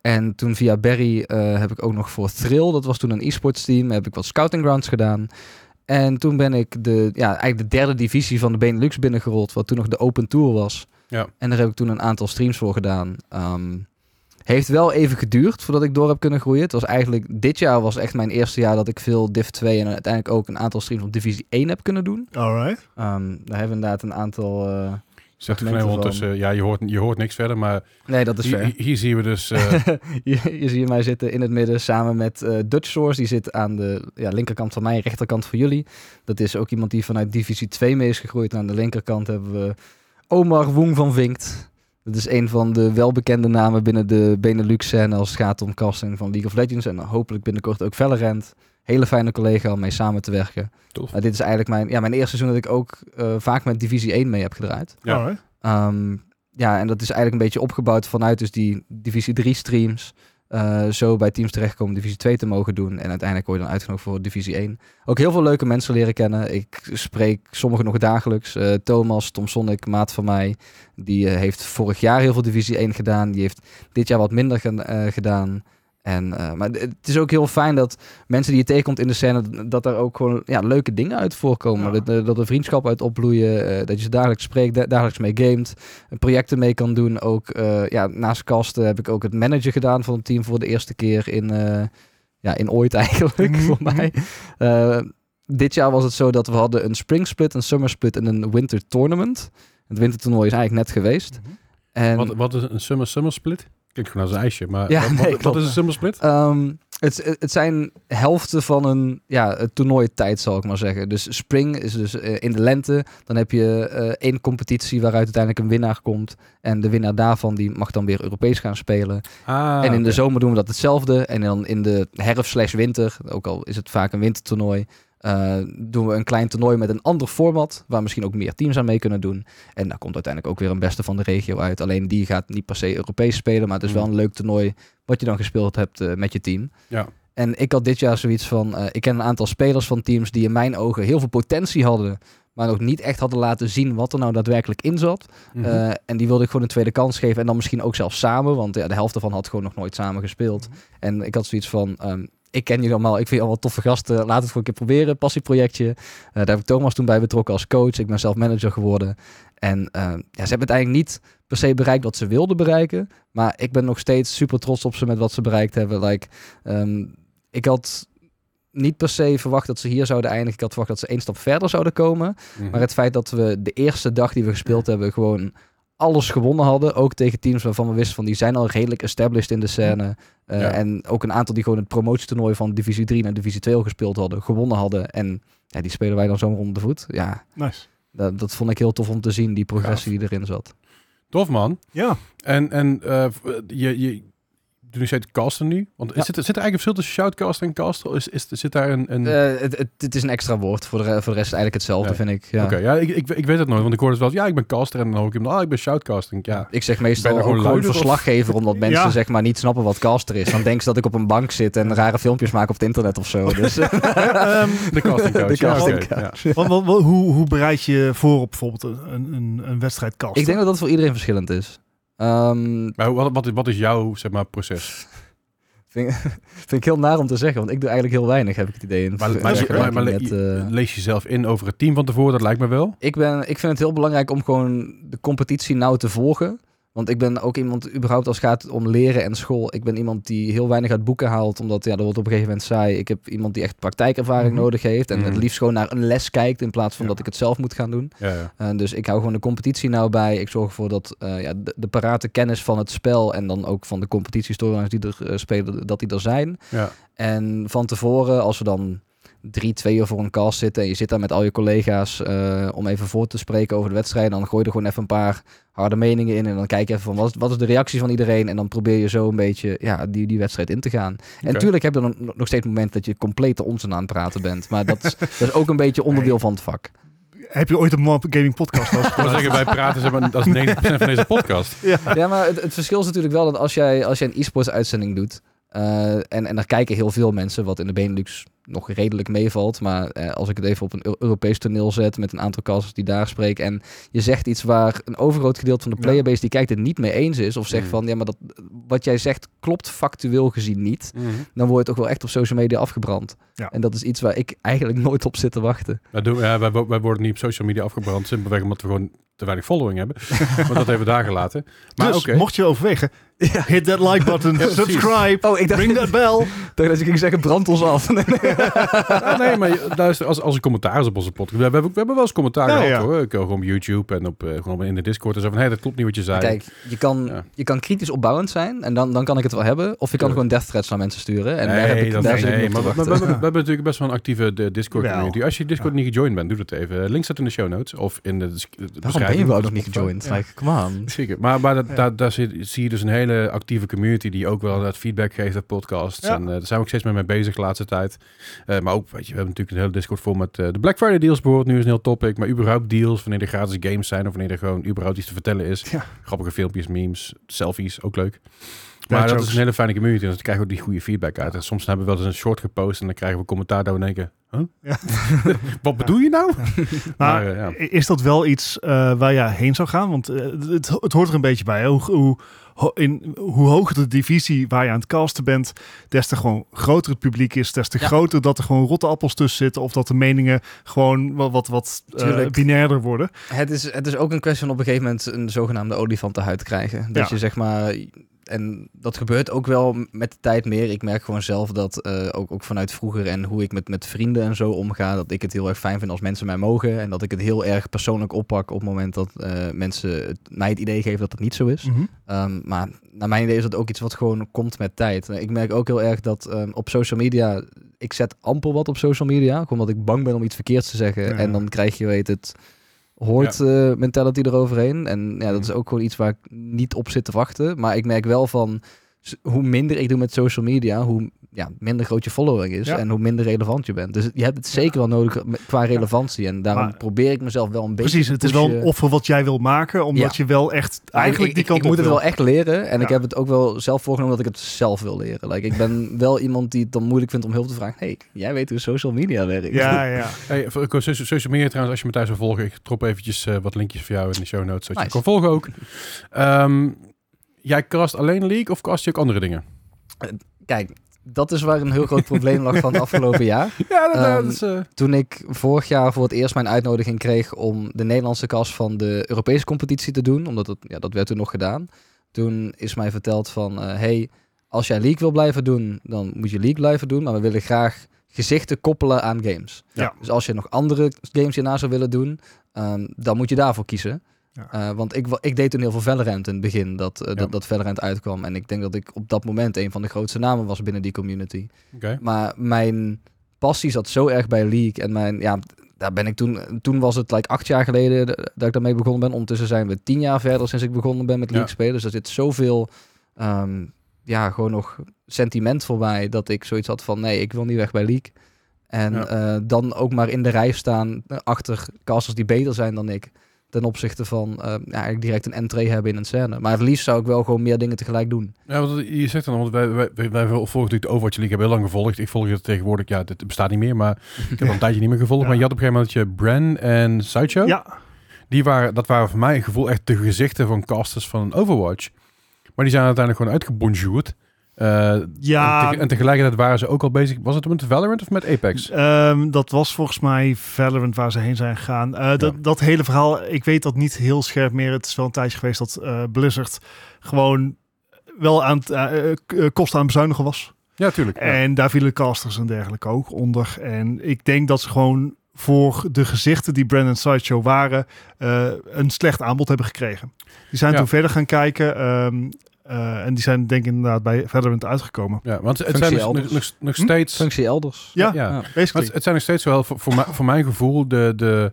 en toen via Barry heb ik ook nog voor Thrill, dat was toen een e-sports team, heb ik wat scouting grounds gedaan. En toen ben ik de, ja, eigenlijk de derde divisie van de Benelux binnengerold, wat toen nog de Open Tour was. Ja. En daar heb ik toen een aantal streams voor gedaan. Ehm, heeft wel even geduurd voordat ik door heb kunnen groeien. Het was eigenlijk, dit jaar was echt mijn eerste jaar dat ik veel Div 2 en uiteindelijk ook een aantal streams op Divisie 1 heb kunnen doen. Alright. Ehm, daar hebben we inderdaad een aantal... eh, Zegt Fragmenten Glenn van- ondertussen, ja, je hoort, je hoort niks verder, maar Nee, dat is hier, fair. hier zien we dus... eh, je, je ziet mij zitten in het midden samen met eh, Dutch Source. Die zit aan de ja, linkerkant van mij, rechterkant van jullie. Dat is ook iemand die vanuit Divisie 2 mee is gegroeid. En aan de linkerkant hebben we Omar Woeng van Vinkt. Dat is een van de welbekende namen binnen de Benelux-scène als het gaat om casting van League of Legends. En hopelijk binnenkort ook Valorant. Hele fijne collega om mee samen te werken. Tof. Maar dit is eigenlijk mijn, ja, mijn eerste seizoen dat ik ook eh, vaak met Divisie 1 mee heb gedraaid. Ja. Ehm, ja, en dat is eigenlijk een beetje opgebouwd vanuit dus die Divisie 3 streams. Eh, zo bij teams terechtkomen Divisie 2 te mogen doen. En uiteindelijk word je dan uitgenodigd voor Divisie 1. Ook heel veel leuke mensen leren kennen. Ik spreek sommigen nog dagelijks. Eh, Thomas, Tom Sonic, maat van mij. Die eh, heeft vorig jaar heel veel Divisie 1 gedaan. Die heeft dit jaar wat minder ge- gedaan. En, eh, maar het is ook heel fijn dat mensen die je tegenkomt in de scène, dat er ook gewoon ja, leuke dingen uit voorkomen. Ja. Dat, eh, dat er vriendschap uit opbloeien, eh, dat je ze dagelijks spreekt, da- dagelijks mee gamet, projecten mee kan doen. Ook eh, ja, naast kasten heb ik ook het manager gedaan van het team voor de eerste keer in, eh, ja, in ooit eigenlijk, Mhm. voor mij. Eh, dit jaar was het zo dat we hadden een spring split, een summer split en een winter tournament. Het wintertoernooi is eigenlijk net geweest. En wat, wat is een summer summer split? Klinkt gewoon als een ijsje, maar Ja, wat, nee, wat- is een split? Ehm, het, het zijn helften van een ja, het toernooitijd, zal ik maar zeggen. Dus spring is dus eh, in de lente. Dan heb je eh, één competitie waaruit uiteindelijk een winnaar komt. En de winnaar daarvan die mag dan weer Europees gaan spelen. Ah, en in de zomer doen we dat hetzelfde. En dan in de herfst slash winter, ook al is het vaak een wintertoernooi... eh, doen we een klein toernooi met een ander format, waar misschien ook meer teams aan mee kunnen doen. En daar komt uiteindelijk ook weer een beste van de regio uit. Alleen die gaat niet per se Europees spelen, maar het is wel Mm. een leuk toernooi wat je dan gespeeld hebt eh, met je team. Ja. En ik had dit jaar zoiets van, eh, ik ken een aantal spelers van teams die in mijn ogen heel veel potentie hadden, maar nog niet echt hadden laten zien wat er nou daadwerkelijk in zat. Mhm. En die wilde ik gewoon een tweede kans geven. En dan misschien ook zelfs samen. Want ja, de helft ervan had gewoon nog nooit samen gespeeld. En ik had zoiets van... ehm, ik ken jullie allemaal. Ik vind je allemaal toffe gasten. Laat het voor een keer proberen. Passieprojectje. Eh, daar heb ik Thomas toen bij betrokken als coach. Ik ben zelf manager geworden. En ehm, ja, ze hebben het eigenlijk niet per se bereikt wat ze wilden bereiken. Maar ik ben nog steeds super trots op ze met wat ze bereikt hebben. Like, ehm, ik had niet per se verwacht dat ze hier zouden eindigen. Ik had verwacht dat ze één stap verder zouden komen. Mhm. Maar het feit dat we de eerste dag die we gespeeld hebben gewoon alles gewonnen hadden. Ook tegen teams waarvan we wisten van die zijn al redelijk established in de scène. Uh, Ja. En ook een aantal die gewoon het promotietoernooi van divisie 3 naar divisie 2 al gespeeld hadden, gewonnen hadden. En ja, die spelen wij dan zomaar onder de voet. Ja, Nice. dat, dat vond ik heel tof om te zien, die progressie die erin zat. Tof man. Ja. En, en eh, je, je, toen je zei het casten nu, want Ja. zit, er- zit er eigenlijk een verschil tussen shoutcasten en casten? Is, is, zit daar een... een... Eh, het, het, het is een extra woord. Voor de, voor de rest eigenlijk hetzelfde, Ja. vind ik. Ja. Oké, ja, ik, ik, ik weet het nooit, want ik hoorde het wel, ja, ik ben caster en dan hoor ik hem, ah, ik ben shoutcasting. Ja, Ik zeg meestal ook gewoon gewoon luider of- verslaggever, omdat mensen Ja. zeg maar niet snappen wat caster is. Dan denken ze dat ik op een bank zit en rare filmpjes maak op het internet of zo. Dus eh, Ehm, de casting coach. De ja, casting oké, coach. ja. wat, wat, wat- hoe, hoe bereid je voor op bijvoorbeeld een, een, een wedstrijd cast? ik denk dat dat voor iedereen verschillend is. Ehm, Maar wat, wat, is- wat is jouw, zeg maar, proces? vind, vind ik heel naar om te zeggen, want ik doe eigenlijk heel weinig, heb ik het idee. In Maar, maar, vergelijking maar- maar met, eh, lees je zelf in over het team van tevoren? Dat lijkt me wel. ik, ben, ik vind het heel belangrijk om gewoon de competitie nauw te volgen. Want ik ben ook iemand, überhaupt als het gaat om leren en school. Ik ben iemand die heel weinig uit boeken haalt, omdat ja, dat wordt op een gegeven moment saai. Ik heb iemand die echt praktijkervaring Mhm. nodig heeft. En Mhm. het liefst gewoon naar een les kijkt, in plaats van Ja. dat ik het zelf moet gaan doen. Ja, ja. Uh, dus ik hou gewoon de competitie nou bij. Ik zorg ervoor dat uh, ja, de, de parate kennis van het spel en dan ook van de competitiestorylines die er uh, spelen, dat die er zijn. ja. En van tevoren, als we dan drie, twee uur voor een cast zitten en je zit daar met al je collega's uh, om even voor te spreken over de wedstrijd, dan gooi je er gewoon even een paar harde meningen in en dan kijk je even van wat, wat is de reactie van iedereen en dan probeer je zo een beetje ja, die, die wedstrijd in te gaan. Okay. En natuurlijk heb je dan nog steeds het moment dat je complete onzin aan het praten bent, maar dat is, dat is ook een beetje onderdeel van het vak. Heb je ooit een Mob Gaming podcast Ik wil zeggen, wij praten zeg maar, dat is 90% van deze podcast. Ja, ja maar het, het verschil is natuurlijk wel dat als jij, als jij een e-sports uitzending doet, uh, en, en daar kijken heel veel mensen, wat in de Benelux nog redelijk meevalt. Maar uh, als ik het even op een Europees toneel zet met een aantal casters die daar spreken. En je zegt iets waar een overgroot gedeelte van de playerbase die kijkt het niet mee eens is. Of zegt Mm. van ja, maar dat, wat jij zegt klopt factueel gezien niet. Mhm. Dan word je toch wel echt op social media afgebrand. Ja. En dat is iets waar ik eigenlijk nooit op zit te wachten. Wij, doen, ja, wij, wij worden niet op social media afgebrand, simpelweg omdat we gewoon te weinig following hebben. maar dat even daar gelaten. Maar dus, mocht je overwegen, hit that like button, subscribe, Oh, ik dacht, ring that bell. ik dacht dat je ging zeggen brand ons af. Nee, nee. Ja, nee, maar luister, als, als er commentaar is op onze podcast. We hebben, we hebben wel eens commentaar Ja, gehad ja. hoor. Ik, eh, Gewoon op YouTube en op, eh, gewoon in de Discord. En zo van, hé, dat klopt niet wat je zei. Kijk, je kan, Ja. je kan kritisch opbouwend zijn en dan, dan kan ik het wel hebben. Of je kan gewoon death threats naar mensen sturen. En nee, daar, heb ik, dat daar nee, ik maar we, we, wachten. we, we hebben natuurlijk best wel een actieve de Discord Wel. community. Als je Discord niet gejoined bent, doe dat even. Link staat in de show notes of in de, de Waarom ben je van nog niet gejoined? Ja. Like, come on. Zeker. Maar, maar dat, Ja. daar, daar zie je dus een hele actieve community die ook wel dat feedback geeft op podcasts. Ja. En eh, daar zijn we ook steeds meer mee bezig de laatste tijd. Eh, maar ook, weet je, we hebben natuurlijk een hele Discord vol met eh, de Black Friday deals bijvoorbeeld. Nu is een heel topic. Maar überhaupt deals, wanneer er gratis games zijn of wanneer er gewoon überhaupt iets te vertellen is. Ja. Grappige filmpjes, memes, selfies, ook leuk. Ja, Maar dat jokes. is een hele fijne community. Dus dan krijgen we die goede feedback uit. En soms hebben we wel eens een short gepost en dan krijgen we commentaar dat we denken... Huh? Ja. Wat bedoel je nou? Maar is dat wel iets waar je heen zou gaan? Want het, het hoort er een beetje bij. Hè? Hoe, hoe, ho- in, hoe hoger de divisie waar je aan het casten bent, des te gewoon groter het publiek is, des te Ja. groter dat er gewoon rotte appels tussen zitten of dat de meningen gewoon wat, wat, wat eh, binairder worden. Het is, het is ook een kwestie van op een gegeven moment een zogenaamde olifantenhuid te krijgen. Dat Ja. je zeg maar... En dat gebeurt ook wel met de tijd meer. Ik merk gewoon zelf dat, eh, ook, ook vanuit vroeger en hoe ik met, met vrienden en zo omga, dat ik het heel erg fijn vind als mensen mij mogen. En dat ik het heel erg persoonlijk oppak op het moment dat eh, mensen het, mij het idee geven dat het niet zo is. Ehm, maar naar mijn idee is dat ook iets wat gewoon komt met tijd. Ik merk ook heel erg dat ehm, op social media, ik zet amper wat op social media, omdat ik bang ben om iets verkeerds te zeggen. Ja. En dan krijg je, weet het, hoort eh, mentality eroverheen. En ja, dat is ook gewoon iets waar ik niet op zit te wachten. Maar ik merk wel van, hoe minder ik doe met social media, hoe ja, minder groot je following is Ja. en hoe minder relevant je bent. Dus je hebt het zeker wel nodig qua relevantie. En daarom Maar- probeer ik mezelf wel een beetje Precies, het is wel een offer wat jij wil maken, omdat je wel echt eigenlijk ik, die ik- kant ik moet op het wil. wel echt leren. En ik heb het ook wel zelf voorgenomen dat ik het zelf wil leren. Like, ik ben wel iemand die het dan moeilijk vindt om hulp te vragen. hey, jij weet hoe social media werkt. Ja, ja. Hey, social, social media trouwens, als je me thuis wil volgen, ik drop eventjes eh, wat linkjes voor jou in de show notes, zodat je Nice. kan volgen ook. Ehm, jij cast alleen League of cast je ook andere dingen? Kijk, dat is waar een heel groot probleem lag van het afgelopen jaar. Ja, dat, Ehm, dat is... eh, Toen ik vorig jaar voor het eerst mijn uitnodiging kreeg om de Nederlandse kast van de Europese competitie te doen, omdat het, ja, dat werd toen nog gedaan. Toen is mij verteld van, eh, hey, als jij League wil blijven doen, dan moet je League blijven doen, maar we willen graag gezichten koppelen aan games. Ja. Dus als je nog andere games hierna zou willen doen, ehm, dan moet je daarvoor kiezen. Ja. Eh, want ik, ik deed toen heel veel Valorant in het begin, dat, eh, Ja. dat, dat Valorant uitkwam. En ik denk dat ik op dat moment een van de grootste namen was binnen die community. Maar mijn passie zat zo erg bij League. En mijn, ja, daar ben ik toen, toen was het like acht jaar geleden d- dat ik daarmee begonnen ben. Ondertussen zijn we tien jaar verder sinds ik begonnen ben met Ja. League spelen. Dus er zit zoveel, ehm, ja, gewoon nog sentiment voor mij dat ik zoiets had van nee, ik wil niet weg bij League. En Ja. eh, dan ook maar in de rij staan eh, achter casters die beter zijn dan ik. Ten opzichte van eh, ja, eigenlijk direct een entree hebben in een scène. Maar het liefst zou ik wel gewoon meer dingen tegelijk doen. Ja, want je zegt dan, want wij, wij, wij, wij volgen natuurlijk de Overwatch League, hebben heel lang gevolgd. Ik volg het tegenwoordig, ja, dit bestaat niet meer, maar ik heb al een tijdje niet meer gevolgd. Ja. Maar je had op een gegeven moment je Bran en Sideshow. Ja, Die waren, dat waren voor mij een gevoel echt de gezichten van casters van Overwatch. Maar die zijn uiteindelijk gewoon uitgebonjourd. Eh, ja en, te- en tegelijkertijd waren ze ook al bezig. Was het met Valorant of met Apex? Ehm, dat was volgens mij Valorant waar ze heen zijn gegaan. Eh, dat, dat hele verhaal, ik weet dat niet heel scherp meer. Het is wel een tijdje geweest dat eh, Blizzard gewoon wel aan het kosten aan bezuinigen was. Ja, tuurlijk. Ja. En daar vielen casters en dergelijke ook onder. En ik denk dat ze gewoon voor de gezichten die Brandon Sideshow waren, een slecht aanbod hebben gekregen. Die zijn Ja. toen verder gaan kijken. ehm, eh, en die zijn denk ik inderdaad bij Valorant uitgekomen. Ja, want het Functie zijn dus nog, Hm? steeds... Functie elders. Ja, ja. Ja. Maar basically. het, het zijn nog steeds wel, voor, voor, mij- voor mijn gevoel, de, de,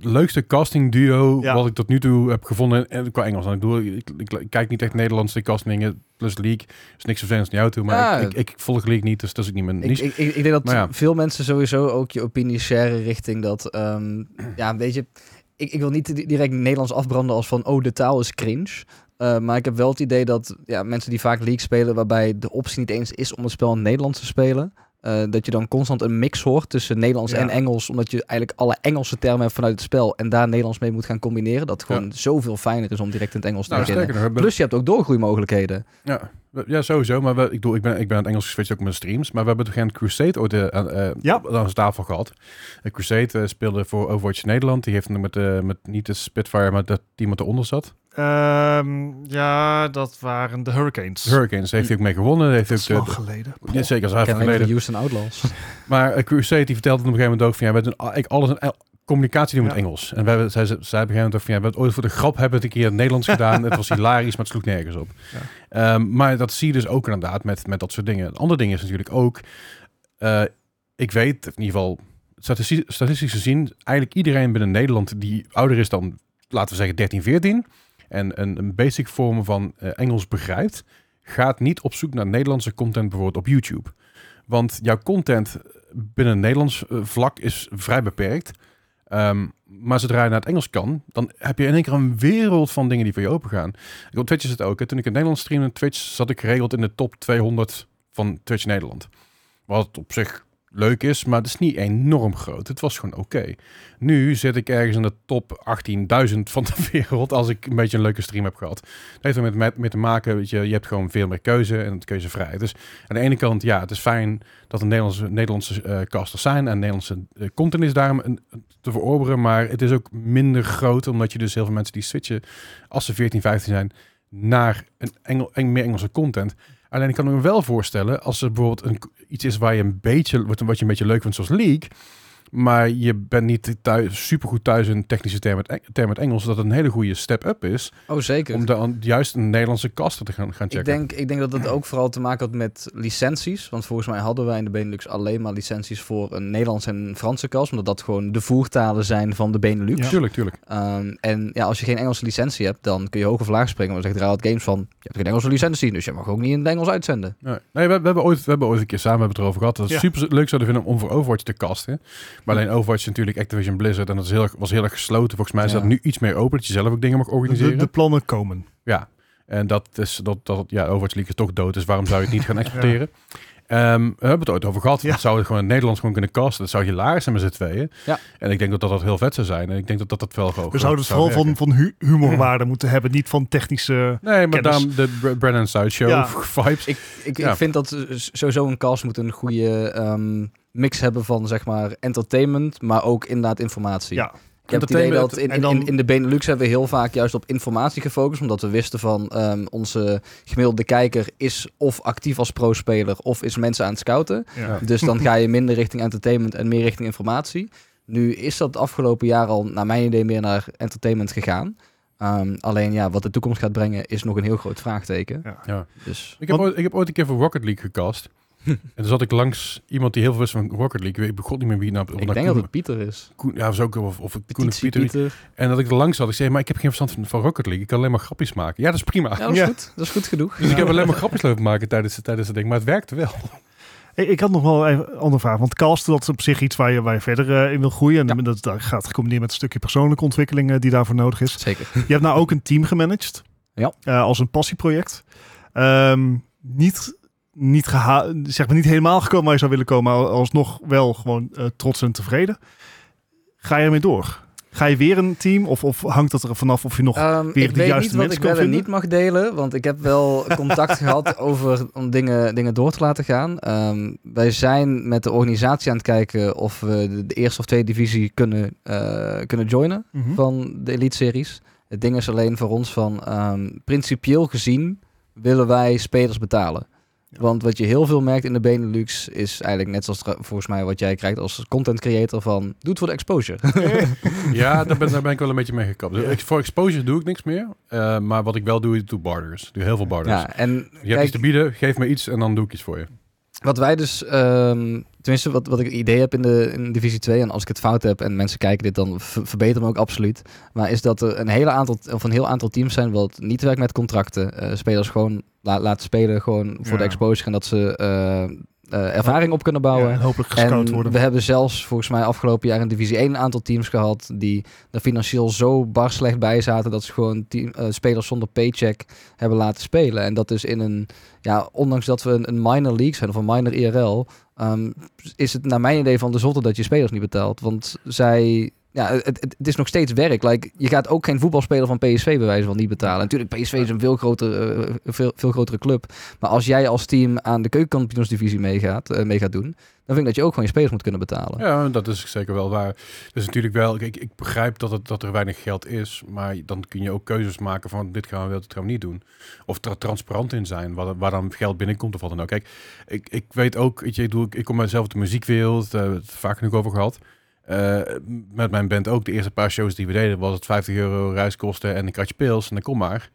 leukste casting duo Ja. wat ik tot nu toe heb gevonden. En qua Engels. En ik, doe, ik, ik, ik kijk niet echt Nederlandse castingen plus League. is niks vervelends naar jou toe. Maar Ja. ik, ik, ik volg League niet, dus dat is ook niet mijn Ik, niche. ik, ik, ik denk dat ja. veel mensen sowieso ook je opinie sharen richting dat... ehm, ja, weet je... Ik, ik wil niet di- direct Nederlands afbranden als van... Oh, de taal is cringe. Eh, maar ik heb wel het idee dat ja, mensen die vaak League spelen... waarbij de optie niet eens is om het spel in het Nederlands te spelen... eh, dat je dan constant een mix hoort tussen Nederlands Ja. en Engels... omdat je eigenlijk alle Engelse termen hebt vanuit het spel... en daar Nederlands mee moet gaan combineren. Dat het gewoon zoveel fijner is om direct in het Engels te nou, beginnen. Plus je hebt ook doorgroeimogelijkheden. ja, ja, sowieso. Maar we, ik, bedoel, ik, ben, ik ben aan het Engels geswitcht ook met mijn streams. Maar we hebben toch geen Crusade ooit eh, aan, eh, Ja. aan onze tafel gehad. Crusade speelde voor Overwatch Nederland. Die heeft met, met niet de Spitfire, maar dat wat eronder zat. Ehm, ja, dat waren de Hurricanes. Hurricanes heeft hij ook mee gewonnen. Heeft dat is hij ook lang de, geleden. ja, zeker, dat geleden. de Houston Outlaws. Maar uh, Crusade die vertelde op een gegeven moment ook van ja, we hebben een- ik alles in communicatie doen met Ja. Engels. En we hebben, zij, zij op een gegeven moment ook van ja, we hebben ooit voor de grap hebben we het een keer in het Nederlands gedaan. het was hilarisch, maar het sloeg nergens op. Ehm, maar dat zie je dus ook inderdaad met, met dat soort dingen. Een ander ding is natuurlijk ook, eh, ik weet in ieder geval statistisch, statistisch gezien, eigenlijk iedereen binnen Nederland die ouder is dan, laten we zeggen 13, 14 en een, een basic vorm van eh, Engels begrijpt, gaat niet op zoek naar Nederlandse content bijvoorbeeld op YouTube. Want jouw content binnen het Nederlands eh, vlak is vrij beperkt. Ehm, maar zodra je naar het Engels kan, dan heb je in één keer een wereld van dingen die voor je open gaan. Op Twitch is het ook. Toen ik in Nederland streamde Twitch, zat ik geregeld in de top 200 van Twitch Nederland. Wat op zich leuk is, maar het is niet enorm groot. Het was gewoon oké. Nu zit ik ergens in de top 18.000 van de wereld als ik een beetje een leuke stream heb gehad. Dat heeft er met, met, te maken, weet je, je hebt gewoon veel meer keuze en keuzevrijheid. Dus aan de ene kant, ja, het is fijn dat er Nederlandse, Nederlandse eh, casters zijn en Nederlandse eh, content is daarom een, te verorberen, maar het is ook minder groot, omdat je dus heel veel mensen die switchen, als ze 14, 15 zijn, naar een Engel, eng- meer Engelse content. Alleen ik kan me wel voorstellen, als er bijvoorbeeld een, iets is waar je een beetje, wat, je een beetje leuk vindt, zoals League, maar je bent niet thuis, supergoed thuis in technische termen, termen met Engels, dat het een hele goede step-up is Oh, zeker. om dan juist een Nederlandse caster te gaan, gaan checken. Ik denk, ik denk dat het ook vooral te maken had met licenties. Want volgens mij hadden wij in de Benelux alleen maar licenties voor een Nederlands en een Franse kast. Omdat dat gewoon de voertalen zijn van de Benelux. Ja. Tuurlijk, tuurlijk. Ehm, en ja, als je geen Engelse licentie hebt, dan kun je hoog of laag springen. Maar dan zegt Riot Games van, je hebt geen Engelse licentie, dus je mag ook niet in het Engels uitzenden. Nee, nee we, we, hebben ooit, we hebben ooit een keer samen hebben het erover gehad. Dat het Ja. super leuk zouden vinden om voor Overwatch te casten. Maar alleen Overwatch is natuurlijk Activision Blizzard en dat is heel, was heel erg gesloten. Volgens mij is Ja. dat nu iets meer open, dat je zelf ook dingen mag organiseren. de plannen komen. Ja, en dat is dat, dat ja, Overwatch League is toch dood, dus waarom zou je het niet gaan exporteren? Ehm, we hebben het ooit over gehad. Ja. Zouden het gewoon in het Nederlands gewoon kunnen casten. Dat zou hilarisch zijn met z'n tweeën. Ja. En ik denk dat dat, dat heel vet zou zijn. En ik denk dat dat, dat wel gewoon We zouden het zou vooral van, werken. van hu- humorwaarde moeten hebben, niet van technische... Nee, maar daarom de Br- Brandon South Show Ja. vibes. Ik, ik, Ja. ik vind dat sowieso een cast moet een goede ehm, mix hebben van zeg maar entertainment, maar ook inderdaad informatie. Ja, Ik heb het idee dat in, in, in de Benelux hebben we heel vaak juist op informatie gefocust. Omdat we wisten van ehm, onze gemiddelde kijker is of actief als pro-speler of is mensen aan het scouten. ja. Dus dan ga je minder richting entertainment en meer richting informatie. Nu is dat afgelopen jaar al, naar mijn idee, meer naar entertainment gegaan. Ehm, alleen ja, wat de toekomst gaat brengen is nog een heel groot vraagteken. Ja. Ja. Dus Ik heb, Want- ooit, ik heb ooit een keer voor Rocket League gecast. En toen zat ik langs iemand die heel veel wist van Rocket League. Ik weet begon niet meer wie nou... of Ik denk dat het Pieter is. Koen- ja, was ook of, of Koen of Pieter. Pieter. En dat ik er langs zat. Ik zei, maar ik heb geen verstand van, van Rocket League. Ik kan alleen maar grapjes maken. Ja, dat is prima. Ja, dat is Ja. goed. Dat is goed genoeg. Dus ik heb alleen maar grapjes lopen maken tijdens, tijdens het ding. Maar het werkte wel. Ik, ik had nog wel even een andere vraag. Want casten, dat is op zich iets waar je, waar je verder eh, in wil groeien. En Ja. dat, dat gaat gecombineerd met een stukje persoonlijke ontwikkeling eh, die daarvoor nodig is. Zeker. Je hebt nou ook een team gemanaged. Ja. Eh, als een passieproject. Ehm, niet, niet, geha- zeg maar niet helemaal gekomen waar je zou willen komen. Maar alsnog wel gewoon eh, trots en tevreden. Ga je ermee door? Ga je weer een team? Of, of hangt dat er vanaf of je nog... Ehm, weer ik de weet juiste niet wat mensen ik kan wel en vinden? niet mag delen, want ik heb wel contact gehad over om dingen, dingen door te laten gaan. Ehm, wij zijn met de organisatie aan het kijken of we de, de eerste of tweede divisie kunnen, eh, kunnen joinen Mhm. van de Elite Series. Het ding is alleen voor ons van, ehm, principieel gezien willen wij spelers betalen. Ja. Want wat je heel veel merkt in de Benelux is eigenlijk net zoals volgens mij wat jij krijgt als content creator van, doe het voor de exposure. Ja, daar ben, daar ben ik wel een beetje mee gekapt. Dus ik- voor exposure doe ik niks meer. Eh, maar wat ik wel doe, ik doe barters. Ik doe heel veel barters. ja, en je hebt kijk, iets te bieden, geef me iets en dan doe ik iets voor je. Wat wij dus, ehm, tenminste wat, wat ik idee heb in de in divisie 2, en als ik het fout heb en mensen kijken dit, dan v- verbeter me ook absoluut. Maar is dat er een, hele aantal, of een heel aantal teams zijn wat niet werkt met contracten. eh, spelers gewoon la- laten spelen, gewoon voor Ja. de exposure en dat ze eh, eh, ervaring op kunnen bouwen. Ja, en hopelijk gescout En worden. we hebben zelfs volgens mij afgelopen jaar in divisie 1 een aantal teams gehad die er financieel zo bar slecht bij zaten dat ze gewoon team, spelers zonder paycheck hebben laten spelen. En dat is in een, ja, ondanks dat we een, een minor league zijn of een minor IRL, ehm, is het naar mijn idee van de zotte dat je spelers niet betaalt. Want zij, ja, het, het, is nog steeds werk. Like, je gaat ook geen voetbalspeler van PSV bij wijze van niet betalen. Natuurlijk, PSV is een veel grotere, eh, veel, veel grotere club. Maar als jij als team aan de keukenkampioensdivisie meegaat, eh, mee gaat doen, dan vind ik dat je ook gewoon je spelers moet kunnen betalen. Ja, dat is zeker wel waar. Dus natuurlijk wel, ik, ik begrijp dat, het, dat er weinig geld is, maar dan kun je ook keuzes maken van dit gaan we wel, dit gaan we niet doen. Of er transparant in zijn, waar, waar dan geld binnenkomt of wat dan ook. Kijk, ik, ik weet ook, weet je, ik, doe, ik kom uit de muziekwereld, daar hebben we het vaak genoeg over gehad. Eh, met mijn band ook, de eerste paar shows die we deden, was het 50 euro reiskosten en een kratje pils en dan kom maar.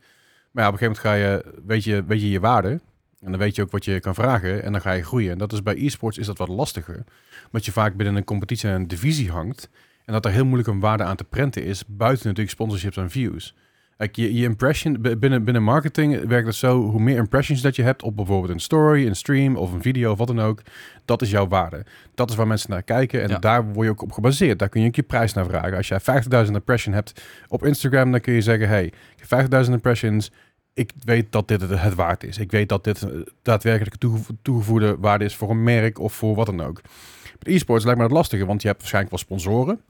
Maar ja, op een gegeven moment ga je, weet je, weet je je waarde. En dan weet je ook wat je kan vragen en dan ga je groeien. En dat is bij e-sports is dat wat lastiger. Omdat je vaak binnen een competitie en een divisie hangt. En dat er heel moeilijk een waarde aan te prenten is. Buiten natuurlijk sponsorships en views. Kijk, je, je impression, binnen, binnen marketing werkt het zo. Hoe meer impressions dat je hebt op bijvoorbeeld een story, een stream of een video of wat dan ook. Dat is jouw waarde. Dat is waar mensen naar kijken. En Ja. daar word je ook op gebaseerd. Daar kun je ook je prijs naar vragen. Als jij 50.000 impression hebt op Instagram, dan kun je zeggen... Hey, ik heb 50.000 impressions. Ik weet dat dit het, waard is. Ik weet dat dit eh, daadwerkelijk toegevo- toegevoegde waarde is voor een merk of voor wat dan ook. E-sports lijkt me dat lastiger, want je hebt waarschijnlijk wel sponsoren.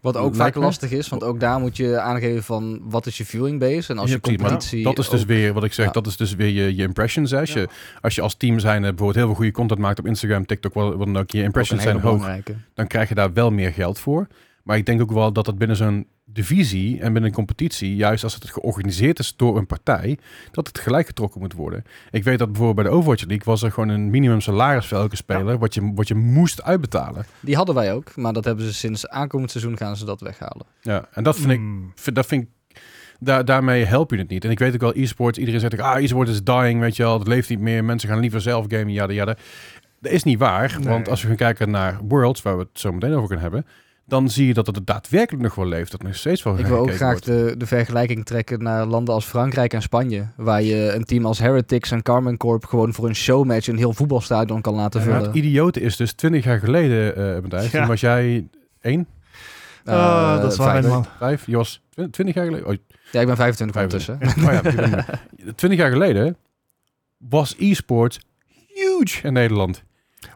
Wat ook vaak lastig is, want ook daar moet je aangeven van wat is je viewing base. En als Ja, je competitie... Dat is dus ook- weer wat ik zeg. Ja. Dat is dus weer je, je impressions. hè. Als, Ja. je, als je als team zijn bijvoorbeeld heel veel goede content maakt op Instagram, TikTok, wat, dan ook, je impressions zijn hoog, dan krijg je daar wel meer geld voor. Maar ik denk ook wel dat het binnen zo'n divisie en binnen een competitie, juist als het georganiseerd is door een partij, dat het gelijk getrokken moet worden. Ik weet dat bijvoorbeeld bij de Overwatch League was er gewoon een minimum salaris voor elke speler, wat, je, wat je moest uitbetalen. Die hadden wij ook, maar dat hebben ze sinds aankomend seizoen gaan ze dat weghalen. Ja, en dat vind ik Hmm. vind- dat vind ik, daar, daarmee help je het niet. En ik weet ook wel, e-sports, iedereen zegt, ook, ah, e-sport is dying, weet je wel, het leeft niet meer, mensen gaan liever zelf gamen, ja, ja. Dat is niet waar, Nee. want als we gaan kijken naar Worlds, waar we het zo meteen over kunnen hebben, dan zie je dat het daadwerkelijk nog wel leeft, dat er nog steeds wel Ik wil ook graag wordt. de, de vergelijking trekken naar landen als Frankrijk en Spanje. Waar je een team als Heretics en Carmen Corp gewoon voor een showmatch een heel voetbalstadion kan laten En vullen. het idiote is dus 20 jaar geleden, eh Matthijs, Ja. was jij één, Ah, Eh, dat is waar vijf. helemaal. vijf, Jos, 20 jaar geleden? Oh, Ja, ik ben 25 vijf- ondertussen. Oh ja, ik ben er. 20 jaar geleden was e-sport huge in Nederland.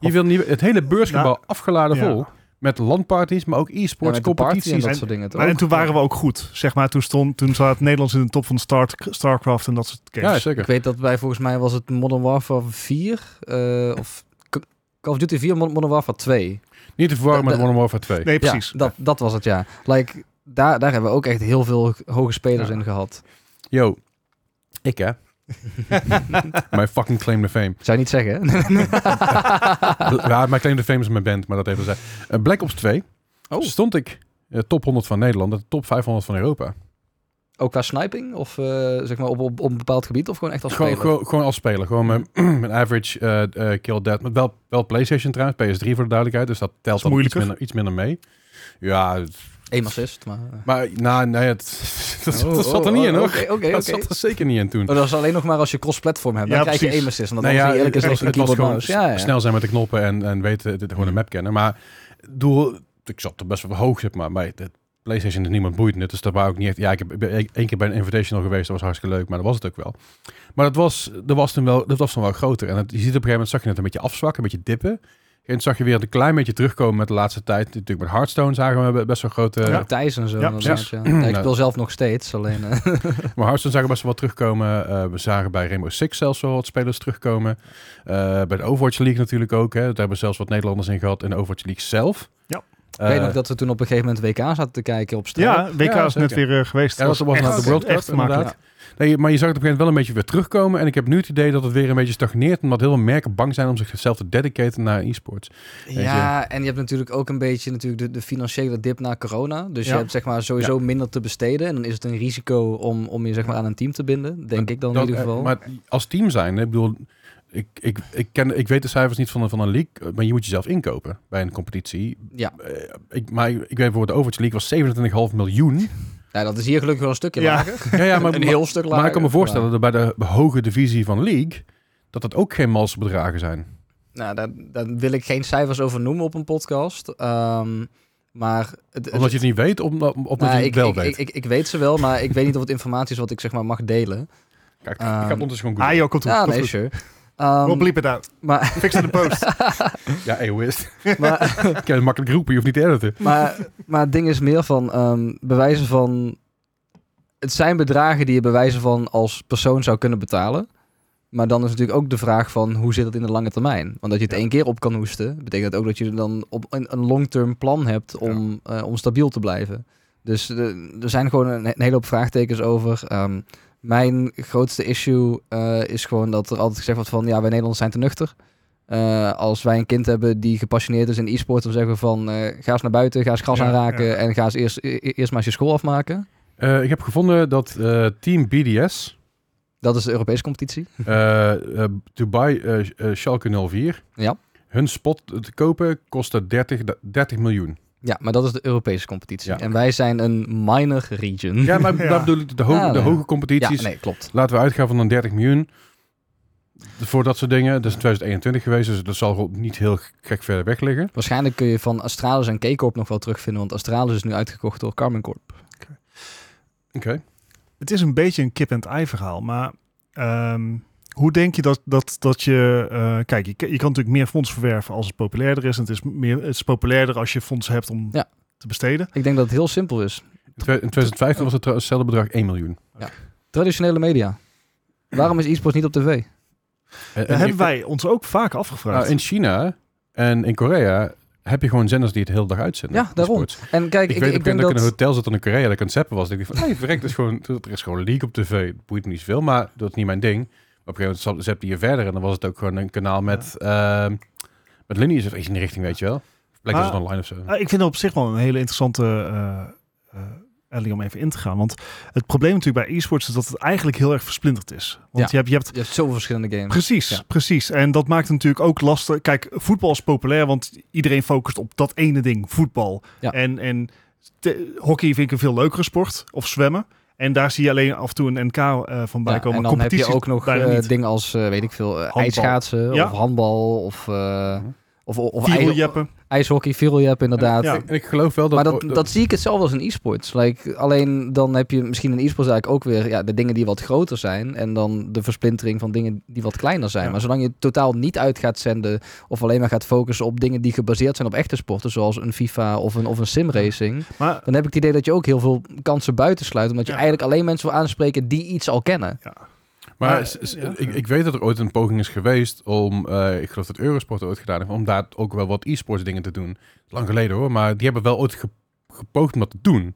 Je Of- wil niet, het hele beursgebouw afgeladen Ja. vol met landparties, maar ook e-sports party en competities. dat soort dingen. Maar en toen waren we ook goed. Zeg maar, toen, stond, toen zat Nederlands in de top van Star, Starcraft en dat soort games. Ja, Ik zeker. weet dat bij volgens mij was het Modern Warfare 4 eh, of Call of Duty 4, Mod- Modern Warfare 2. Niet te verwarren met de- Modern Warfare 2. Nee, precies. Ja, dat, dat was het ja. Like, daar, daar hebben we ook echt heel veel hoge spelers Ja. in gehad. Yo, ik hè. mijn fucking claim to fame. Zou je niet zeggen? hè? ja, mijn claim to fame is mijn band, maar dat even zijn. Uh, Black Ops 2 Oh. stond ik uh, top 100 van Nederland en top 500 van Europa. Ook qua sniping? Of eh, zeg maar op, op, op een bepaald gebied? Of gewoon echt als Gewoon, speler? gewoon, gewoon als speler. Gewoon met, met average eh, eh, kill death. Met wel, wel PlayStation trouwens. PS3 voor de duidelijkheid. Dus dat telt dan iets minder, iets minder mee. Ja, het- Eén assist, maar... eh. maar nou, nee, het, dat, Oh, dat zat er oh, niet in oh, hoor. Dat zat er zeker niet in toen. Maar dat is alleen nog maar als je cross-platform hebt. Dan Ja, krijg je precies. aim assist. En dan Nou is ja, eerlijk is als een het was keyboard gewoon mouse. Ja, ja. snel zijn met de knoppen en, en weten, dit, gewoon een map kennen. Maar doel, ik zat er best wel hoog, zeg maar. Maar de PlayStation is niemand boeiend. Dus dat wou ik niet echt. Ja, ik heb één keer bij een Invitational geweest. Dat was hartstikke leuk, maar dat was het ook wel. Maar dat was, dat was toen wel, dat was toen wel groter. En het, je ziet op een gegeven moment zag je het een beetje afzwakken, een beetje dippen. En zag je weer een klein beetje terugkomen met de laatste tijd. Natuurlijk met Hearthstone zagen we best wel grote... Ja. Thijs en zo. Ja, ik speel zelf nog steeds. Alleen, eh, Maar Hearthstone zagen we best wel wat terugkomen. Eh, we zagen bij Rainbow Six zelfs wel wat spelers terugkomen. Eh, bij de Overwatch League natuurlijk ook. Hè. Daar hebben we zelfs wat Nederlanders in gehad. In de Overwatch League zelf. Ja. Ik weet Eh, nog dat we toen op een gegeven moment WK zaten te kijken op straat. Ja, WK Ja, is net weer eh, geweest. Ja, dat was echt, nou de World Cup, echt vermakelijk. inderdaad. Nee, maar je zag het op een gegeven moment wel een beetje weer terugkomen. En ik heb nu het idee dat het weer een beetje stagneert. Omdat heel veel merken bang zijn om zichzelf te dedicaten naar e-sports. Ja, en je hebt natuurlijk ook een beetje natuurlijk de, de financiële dip na corona. Dus Ja. je hebt zeg maar sowieso minder te besteden. En dan is het een risico om, om je zeg maar aan een team te binden. Denk ik dan in ieder eh, geval. Maar als team zijn, ik bedoel... Ik, ik, ik, ken, ik weet de cijfers niet van een, van een league, maar je moet jezelf inkopen bij een competitie. ja. Eh, ik, maar ik weet bijvoorbeeld, de Overwatch League was 27,5 miljoen. ja, dat is hier gelukkig wel een stukje Ja. lager. Ja, ja, maar, een heel stuk lager. maar ik kan me voorstellen dat bij de hoge divisie van League, dat dat ook geen malse bedragen zijn. Nou, daar, daar wil ik geen cijfers over noemen op een podcast. Ehm, maar het, Omdat je het niet weet, omdat omdat Nou, je het ik, wel ik, weet. Ik, ik, ik weet ze wel, maar ik weet niet of het informatie is wat ik zeg maar mag delen. Kijk, ik ehm, ga het ondertussen gewoon Ah joh, komt goed. Ja, komt nee, goed. sure. Ehm, We'll bleep it out. maar, Fix in de post. Ja, het? maar, Ik kan het makkelijk roepen, je hoeft niet te editen. maar, maar het ding is meer van ehm bewijzen van... Het zijn bedragen die je bewijzen van als persoon zou kunnen betalen. Maar dan is natuurlijk ook de vraag van hoe zit het in de lange termijn? Want dat je het één keer op kan hoesten, betekent dat ook dat je dan op een, een long-term plan hebt om, eh, om stabiel te blijven. Dus er zijn gewoon een, een hele hoop vraagtekens over. Ehm, mijn grootste issue eh, is gewoon dat er altijd gezegd wordt van ja, wij Nederlanders zijn te nuchter. Eh, als wij een kind hebben die gepassioneerd is in e-sport, dan zeggen we van eh, ga eens naar buiten, ga eens gras Ja, aanraken ja. en ga eens eerst, e- eerst maar eens je school afmaken. Ik heb gevonden dat Team BDS, Dat is de Europese competitie. Dubai Schalke 04, Ja. hun spot te kopen kostte 30, 30 miljoen. Ja, maar dat is de Europese competitie. Ja. En wij zijn een minor region. Ja, maar Ja. daar bedoel ik de, hoge, Ja, de nee. hoge Ja, competities. nee, klopt. Laten we uitgaan van een 30 miljoen. Voor dat soort dingen. Dat is in 2021 geweest, dus dat zal niet heel gek verder weg liggen. Waarschijnlijk kun je van Astralis en K-Corp nog wel terugvinden, want Astralis is nu uitgekocht door Carmen Corp. Oké. Het is een beetje een kip-en-ei verhaal, maar ehm, hoe denk je dat, dat, dat je... eh, kijk, je, kan- je kan natuurlijk meer fondsen verwerven als het populairder is. En het is, meer, het is populairder als je fondsen hebt om Ja. te besteden. Ik denk dat het heel simpel is. In twe- in 2015 was het hetzelfde bedrag 1 miljoen. Traditionele media. Waarom is e-sport niet op tv? En- en hebben wij ons ook vaak afgevraagd. nou, in China en in Korea heb je gewoon zenders die het heel dag uitzenden. Ja, daarom. En kijk, Ik, ik, weet ik, denk dat ik in een hotel zat in Korea dat ik aan het zappen was. Dat ik dacht van, hey, verrek, er is gewoon, er is gewoon League op tv. Het boeit me niet zoveel, maar dat is niet mijn ding. Op een gegeven moment zapte je verder en dan was het ook gewoon een kanaal met, ehm met lineages of iets in die richting, weet je wel. Blijkt dat het online of zo. Ah, ik vind het op zich wel een hele interessante eh eh, Ellie, om even in te gaan. Want het probleem natuurlijk bij e-sports is dat het eigenlijk heel erg versplinterd is. Want Ja. je hebt, je hebt Je hebt zoveel verschillende games. Precies, Ja. precies. En dat maakt het natuurlijk ook lastig. Kijk, voetbal is populair, want iedereen focust op dat ene ding, voetbal. Ja. En, en te- hockey vind ik een veel leukere sport, of zwemmen. En daar zie je alleen af en toe een NK eh, van bij Ja, komen. en dan heb je ook nog niet. dingen als, eh, weet ik veel, Ja. of handbal of, eh, of, of, of ij- Viereljeppen. ijshockey, viereljep inderdaad. Ja. En ik geloof wel dat... maar dat, dat zie ik hetzelfde als een e-sports. Like, alleen dan heb je misschien een e-sports eigenlijk ook weer ja, de dingen die wat groter zijn. En dan de versplintering van dingen die wat kleiner zijn. Ja. Maar zolang je totaal niet uit gaat zenden of alleen maar gaat focussen op dingen die gebaseerd zijn op echte sporten. Zoals een FIFA of een, of een simracing. Maar Dan heb ik het idee dat je ook heel veel kansen buitensluit. Omdat je Ja. eigenlijk alleen mensen wil aanspreken die iets al kennen. Maar Maar, ja. ik, ik weet dat er ooit een poging is geweest om, eh, ik geloof dat Eurosport ooit gedaan heeft, om daar ook wel wat e-sports dingen te doen. Lang geleden hoor, maar die hebben wel ooit ge- gepoogd om dat te doen.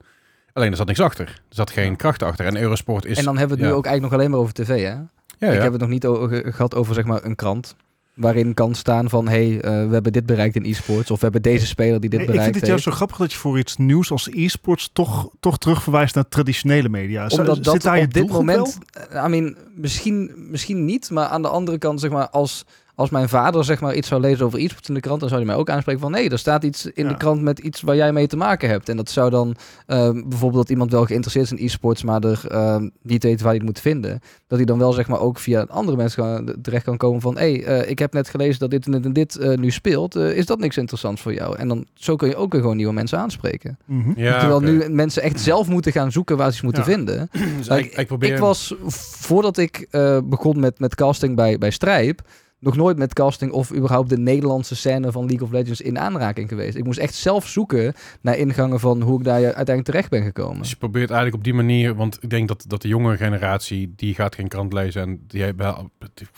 Alleen er zat niks achter. Er zat geen kracht achter. En Eurosport is... En dan hebben we het ja. nu ook eigenlijk nog alleen maar over tv, hè? ja, ja. Ik heb het nog niet gehad over zeg maar een krant. Waarin kan staan van... hé, hey, eh, we hebben dit bereikt in e-sports... of we hebben deze speler die dit ik bereikt vind het heeft. juist zo grappig dat je voor iets nieuws als e-sports toch, toch terugverwijst naar traditionele media. Zo- Omdat zit dat daar je op dit moment... eh, I mean, misschien, misschien niet, maar aan de andere kant, zeg maar, als... Als mijn vader zeg maar iets zou lezen over e-sports in de krant, dan zou hij mij ook aanspreken van nee, er staat iets in Ja. de krant met iets waar jij mee te maken hebt. En dat zou dan eh, bijvoorbeeld dat iemand wel geïnteresseerd is in e-sports, maar er eh, niet weet waar hij het moet vinden. Dat hij dan wel zeg maar ook via andere mensen kan- terecht kan komen van hé, hey, eh, ik heb net gelezen dat dit en dit en dit eh, nu speelt. Eh, is dat niks interessants voor jou? En dan zo kun je ook weer gewoon nieuwe mensen aanspreken. Mhm. Ja, Terwijl nu mensen echt zelf moeten gaan zoeken waar ze iets moeten Ja. vinden. Dus ik, ik probeer... Ik was, voordat ik eh, begon met, met casting bij, bij Strijp, nog nooit met casting of überhaupt de Nederlandse scène van League of Legends in aanraking geweest. Ik moest echt zelf zoeken naar ingangen van hoe ik daar uiteindelijk terecht ben gekomen. Dus je probeert eigenlijk op die manier, want ik denk dat, dat de jongere generatie, die gaat geen krant lezen en die wel,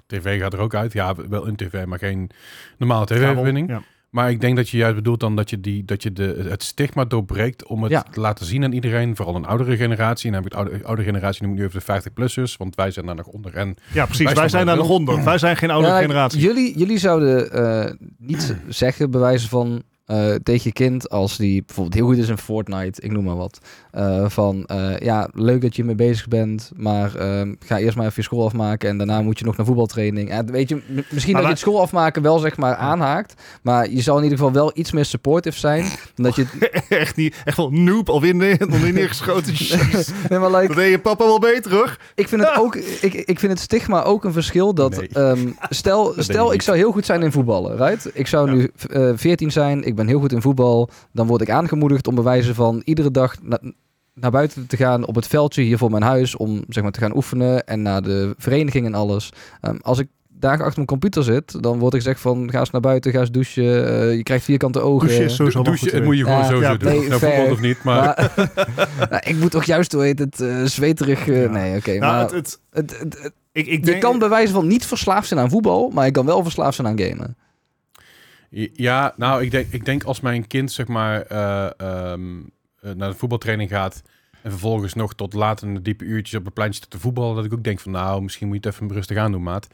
tv gaat er ook uit. Ja, wel in tv, maar geen normale tv-verbinding. Ja. Maar ik denk dat je juist bedoelt dan dat je, die, dat je de, het stigma doorbreekt om het Ja. te laten zien aan iedereen, vooral een oudere generatie. En dan heb ik de oude, oude generatie, noem ik nu even de 50-plussers, want wij zijn daar nog onder. En Ja, precies. Wij zijn daar wel. ronde. Wij zijn geen oude Ja, generatie. Jullie, jullie zouden eh, niet zeggen, bij wijze van eh, tegen je kind, als die bijvoorbeeld heel goed is in Fortnite, ik noem maar wat. Eh, van eh, ja, leuk dat je mee bezig bent, maar ehm, ga eerst maar even je school afmaken en daarna moet je nog naar voetbaltraining. En weet je, misschien dat je het school afmaken wel zeg maar aanhaakt, maar je zal in ieder geval wel iets meer supportive zijn. Dan dat je. echt niet. Echt wel noob alweer neer, neergeschoten. Nee, maar like, Dat deed je papa wel beter hoor. Ik vind het ook, ik, ik vind het stigma ook een verschil dat, Nee. ehm, stel, stel ik niet. zou heel goed zijn in voetballen, right? Ik zou Ja. nu eh 14 zijn, ik ben heel goed in voetbal, dan word ik aangemoedigd om bewijzen van iedere dag na- naar buiten te gaan op het veldje hier voor mijn huis om zeg maar te gaan oefenen en naar de vereniging en alles. Ehm, als ik dagen achter mijn computer zit, dan word ik gezegd van ga eens naar buiten, ga eens douchen, eh, je krijgt vierkante ogen. Douchen is sowieso wel douche, goed het te moet je gewoon Ja, sowieso ja, doen. nee, Of nou of niet, maar... Maar, Nou, ik moet toch juist, hoe heet het, eh, zweterig... eh, Ja. Nee, oké, Nou, maar het, het, het, het, het- ik, ik je denk, kan bij wijze van niet verslaafd zijn aan voetbal, maar je kan wel verslaafd zijn aan gamen. Ja, nou, ik denk, ik denk als mijn kind zeg maar eh, ehm, eh, naar de voetbaltraining gaat en vervolgens nog tot laat in de diepe uurtjes op het pleintje te voetballen, dat ik ook denk van nou, misschien moet je het even rustig aan doen, maat.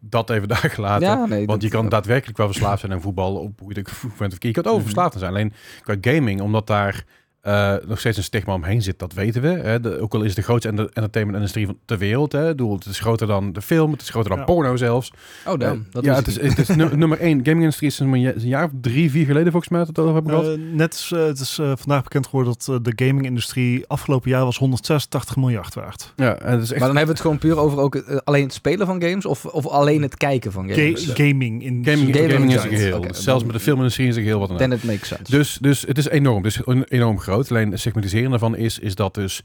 Dat even daar gelaten. Ja, nee, Want je kan daadwerkelijk wel verslaafd zijn aan voetbal op hoe je het ook bent of Je kan Mhm. verslaafd zijn. Alleen qua gaming, omdat daar eh, nog steeds een stigma omheen zit, dat weten we. Hè. De, ook al is het de grootste enter- entertainment-industrie van ter wereld. Hè. Ik bedoel, het is groter dan de film, het is groter dan Ja. porno zelfs. Oh, damn. Eh, Dat ja, het is, het is nu- nummer één. Gaming-industrie is een, ja- een jaar of drie, vier geleden volgens mij dat het over hebben gehad. eh, net is, het is vandaag bekend geworden dat de gaming-industrie afgelopen jaar was 186 miljard waard. ja, en het is echt... Maar dan hebben we het gewoon puur over ook, alleen het spelen van games of, of alleen het kijken van Ga- games? gaming in Gaming, Gaming gaming is een geheel. Oké, Dus zelfs dan- met de filmindustrie is een geheel wat dan. Then it makes sense. Dus, dus het is enorm. Dus een- enorm groot. Alleen het segmentiseren daarvan is, is dat dus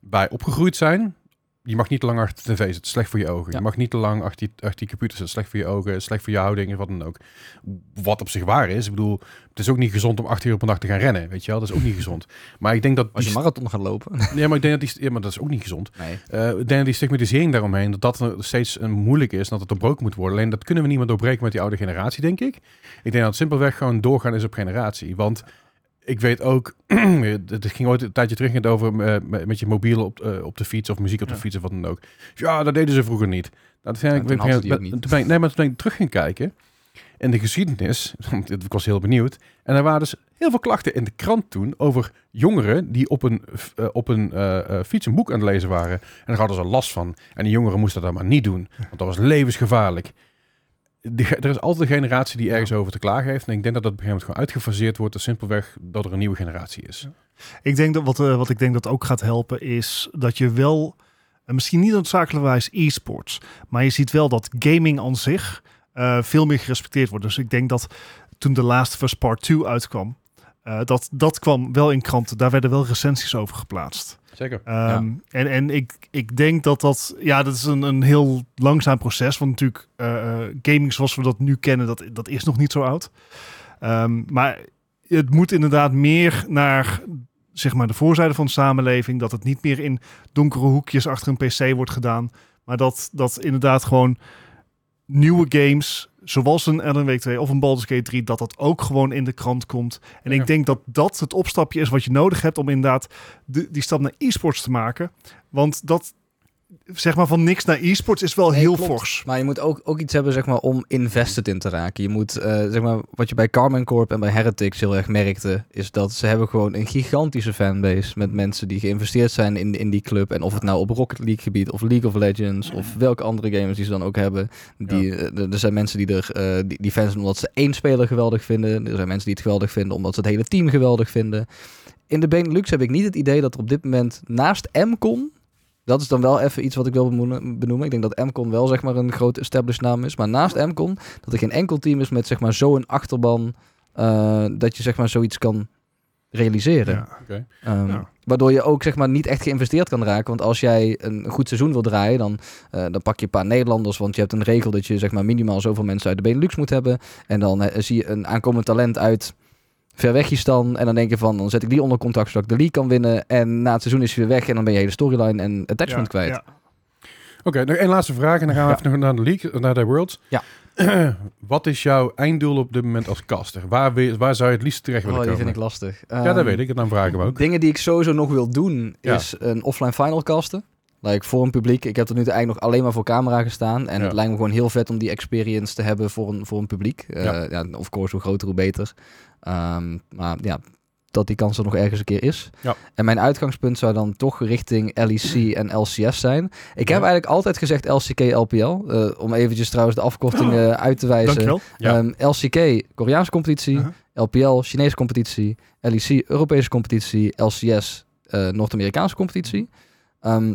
bij opgegroeid zijn. Je mag niet te lang achter de tv zitten, slecht voor je ogen. Ja. Je mag niet te lang achter die, achter die computer zitten, slecht voor je ogen, slecht voor je houding, wat dan ook. Wat op zich waar is. Ik bedoel, het is ook niet gezond om acht uur op een dag te gaan rennen, weet je wel. Dat is ook niet gezond. Maar ik denk dat... Als je marathon gaat lopen. ja, maar ik denk dat die... Ja, maar dat is ook niet gezond. Nee. Eh, ik denk dat die stigmatisering daaromheen, dat dat steeds een moeilijk is, en dat het doorbroken moet worden. Alleen dat kunnen we niet meer doorbreken met die oude generatie, denk ik. Ik denk dat het simpelweg gewoon doorgaan is op generatie. Want ik weet ook, het ging ooit een tijdje terug over eh, met je mobiel op, eh, op de fiets of muziek op de Ja. fiets of wat dan ook. Ja, dat deden ze vroeger niet. Nou, ben ik- toen ik- ben- niet. toen ben ik- nee, maar toen ben ik terug gaan kijken in de geschiedenis, want ik was heel benieuwd. En er waren dus heel veel klachten in de krant toen over jongeren die op een, eh, op een fiets een boek aan het lezen waren. En daar hadden ze last van. En die jongeren moesten dat maar niet doen, want dat was levensgevaarlijk. De er is altijd een generatie die ergens over te klagen heeft. En ik denk dat dat op een gegeven moment gewoon uitgefaseerd wordt. Dus simpelweg dat er een nieuwe generatie is. Ik denk dat wat, eh, wat ik denk dat ook gaat helpen is dat je wel, en misschien niet noodzakelijkerwijs e-sports, maar je ziet wel dat gaming aan zich eh, veel meer gerespecteerd wordt. Dus ik denk dat toen The Last of Us Part 2 uitkwam, eh, dat, dat kwam wel in kranten. Daar werden wel recensies over geplaatst. Zeker. Ehm, En, en ik, ik denk dat dat, ja, dat is een, een heel langzaam proces. Want natuurlijk, eh, eh, gaming zoals we dat nu kennen, dat, dat is nog niet zo oud. Ehm, maar het moet inderdaad meer naar, zeg maar, de voorzijde van de samenleving. Dat het niet meer in donkere hoekjes achter een pc wordt gedaan. Maar dat, dat inderdaad gewoon nieuwe games, zoals een Week 2 of een Baldur's Gate 3, dat dat ook gewoon in de krant komt. En Ja. ik denk dat dat het opstapje is wat je nodig hebt om inderdaad de, die stap naar e-sports te maken. Want dat, zeg maar van niks naar e-sports is wel Nee, heel klopt. fors. Maar je moet ook, ook iets hebben zeg maar, om invested in te raken. Je moet, eh, zeg maar, wat je bij Carmen Corp en bij Heretics heel erg merkte, is dat ze hebben gewoon een gigantische fanbase met mensen die geïnvesteerd zijn in, in die club. En of het nou op Rocket League gebied of League of Legends of welke andere games die ze dan ook hebben. Die, eh, er er zijn mensen die er eh, die, die fans omdat ze één speler geweldig vinden. Er zijn mensen die het geweldig vinden omdat ze het hele team geweldig vinden. In de Benelux heb ik niet het idee dat er op dit moment naast MCON dat is dan wel even iets wat ik wil benoemen. Ik denk dat MCON wel zeg maar een grote established naam is. Maar naast MCON, dat er geen enkel team is met zeg maar zo'n achterban... eh, dat je zeg maar zoiets kan realiseren. Ja. Oké. Ehm, Ja. Waardoor je ook zeg maar niet echt geïnvesteerd kan raken. Want als jij een goed seizoen wil draaien, dan, eh, dan pak je een paar Nederlanders. Want je hebt een regel dat je zeg maar minimaal zoveel mensen uit de Benelux moet hebben. En dan eh, zie je een aankomend talent uit Verwegistan. En dan denk je van, dan zet ik die onder contract zodat ik de league kan winnen. En na het seizoen is hij weer weg. En dan ben je hele storyline en attachment kwijt. ja. Oké, nog één laatste vraag en dan gaan we even nog naar de league, naar de Worlds. Ja. Wat is jouw einddoel op dit moment als caster? Waar, waar zou je het liefst terecht Oh, willen die komen? vind ik lastig. ja, dat Ehm, weet ik. Dan vraag ik hem ook. Dingen die ik sowieso nog wil doen, Ja. is een offline final casten. Like voor een publiek. Ik heb tot nu toe eigenlijk nog alleen maar voor camera gestaan. En Ja. het lijkt me gewoon heel vet om die experience te hebben voor een, voor een publiek. Eh, Ja. ja. of course, hoe groter, hoe beter. Ehm, maar ja, dat die kans er nog ergens een keer is. Ja. En mijn uitgangspunt zou dan toch richting LEC en LCS zijn. Ik Ja. heb eigenlijk altijd gezegd LCK, LPL. eh, om eventjes trouwens de afkorting eh, uit te wijzen. Ja. Ehm, LCK, Koreaanse competitie. Uh-huh. LPL, Chinese competitie. LEC, Europese competitie. LCS, eh, Noord-Amerikaanse competitie. Ehm,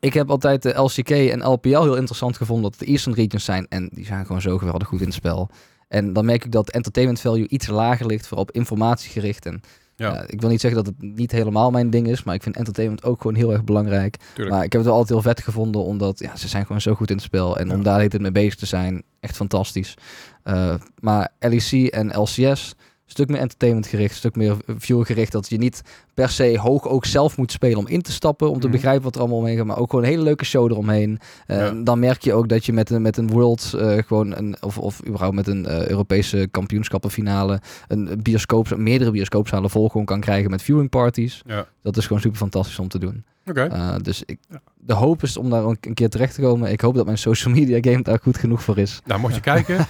ik heb altijd de LCK en LPL heel interessant gevonden dat de Eastern Regions zijn. En die zijn gewoon zo geweldig goed in het spel. En dan merk ik dat entertainment value iets lager ligt, vooral op informatie gericht. En Ja. ja, ik wil niet zeggen dat het niet helemaal mijn ding is, maar ik vind entertainment ook gewoon heel erg belangrijk. Tuurlijk. Maar ik heb het wel altijd heel vet gevonden, omdat ja, ze zijn gewoon zo goed in het spel. En Ja. om daar tijd mee bezig te zijn, echt fantastisch. Eh, maar LEC en LCS, stuk meer entertainment gericht, stuk meer viewer gericht. Dat je niet per se hoog ook zelf moet spelen om in te stappen, om te Mhm. begrijpen wat er allemaal omheen gaat. Maar ook gewoon een hele leuke show eromheen. Eh, Ja. Dan merk je ook dat je met een, met een World, eh, gewoon een, of, of überhaupt met een eh, Europese kampioenschappenfinale, een bioscoop, meerdere bioscoopzalen vol gewoon kan krijgen met viewing parties. Ja. Dat is gewoon super fantastisch om te doen. Oké. Uh, dus ik, de hoop is om daar een, een keer terecht te komen. Ik hoop dat mijn social media game daar goed genoeg voor is. Nou, mocht je kijken.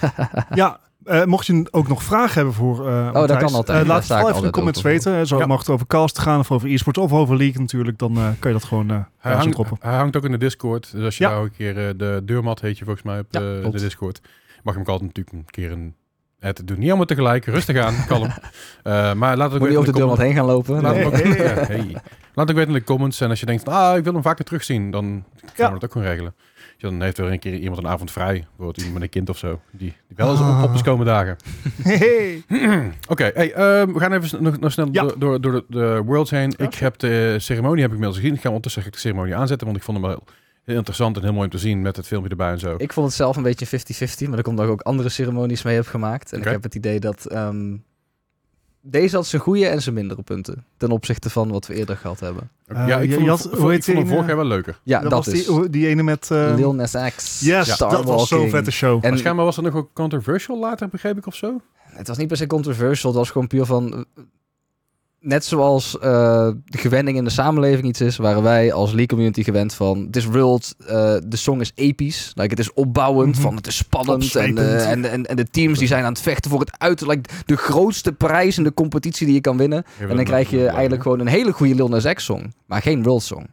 Ja, eh, mocht je ook nog vragen hebben voor eh dat Matthijs, kan altijd. eh, laat het even in de comments weten. Zo Ja. mag het over cast gaan of over e-sports of over league natuurlijk. Dan eh, kan je dat gewoon eh Hij hangt, droppen. hij hangt ook in de Discord. Dus als je Ja. nou een keer eh, de deurmat heet je volgens mij op Ja, de, Discord. Mag je hem ook altijd natuurlijk een keer een het doen. Niet allemaal tegelijk. Rustig aan. kalm. Eh, maar laat het ook Moet weten niet over de deur wat comments. heen gaan lopen. Laat Nee. ook, hey. Laat ook weten in de comments. En als je denkt, van, ah, ik wil hem vaker terugzien, dan gaan Ja. we dat ook gewoon regelen. Dan heeft er een keer iemand een avond vrij. Bijvoorbeeld iemand met een kind of zo. Die, die wel eens Ah. op, op is komen dagen. Hey. Oké, hey, ehm, we gaan even nog, nog snel Ja. door, door, door de, de Worlds heen. Ja. Ik heb de ceremonie heb ik inmiddels gezien. Ik ga ondertussen de ceremonie aanzetten, want ik vond hem wel heel interessant en heel mooi om te zien met het filmpje erbij en zo. Ik vond het zelf een beetje 50-50, maar dat komt ook andere ceremonies mee heb gemaakt. En ik heb het idee dat ehm, deze had zijn goede en zijn mindere punten. Ten opzichte van wat we eerder gehad hebben. Eh, ja, ik je- vond, had- ik vond hem vorig ene? jaar wel leuker. Ja, dat, was is die, die ene met... eh, Lil Nas X. Yes, Star dat was zo'n Walking. vette show. En Maar schijnbaar was er nog ook controversial later, begreep ik of zo? het was niet per se controversial, het was gewoon puur van... Net zoals eh, de gewenning in de samenleving iets is, waren wij als League Community gewend van... Het is world, eh, de song is episch, like, het is opbouwend, Mhm. van het is spannend. En, eh, en, en, en de teams die zijn aan het vechten voor het uit. Like, de grootste prijs in de competitie die je kan winnen. En dan krijg je eigenlijk gewoon een hele goede Lil Nas X song, maar geen world song.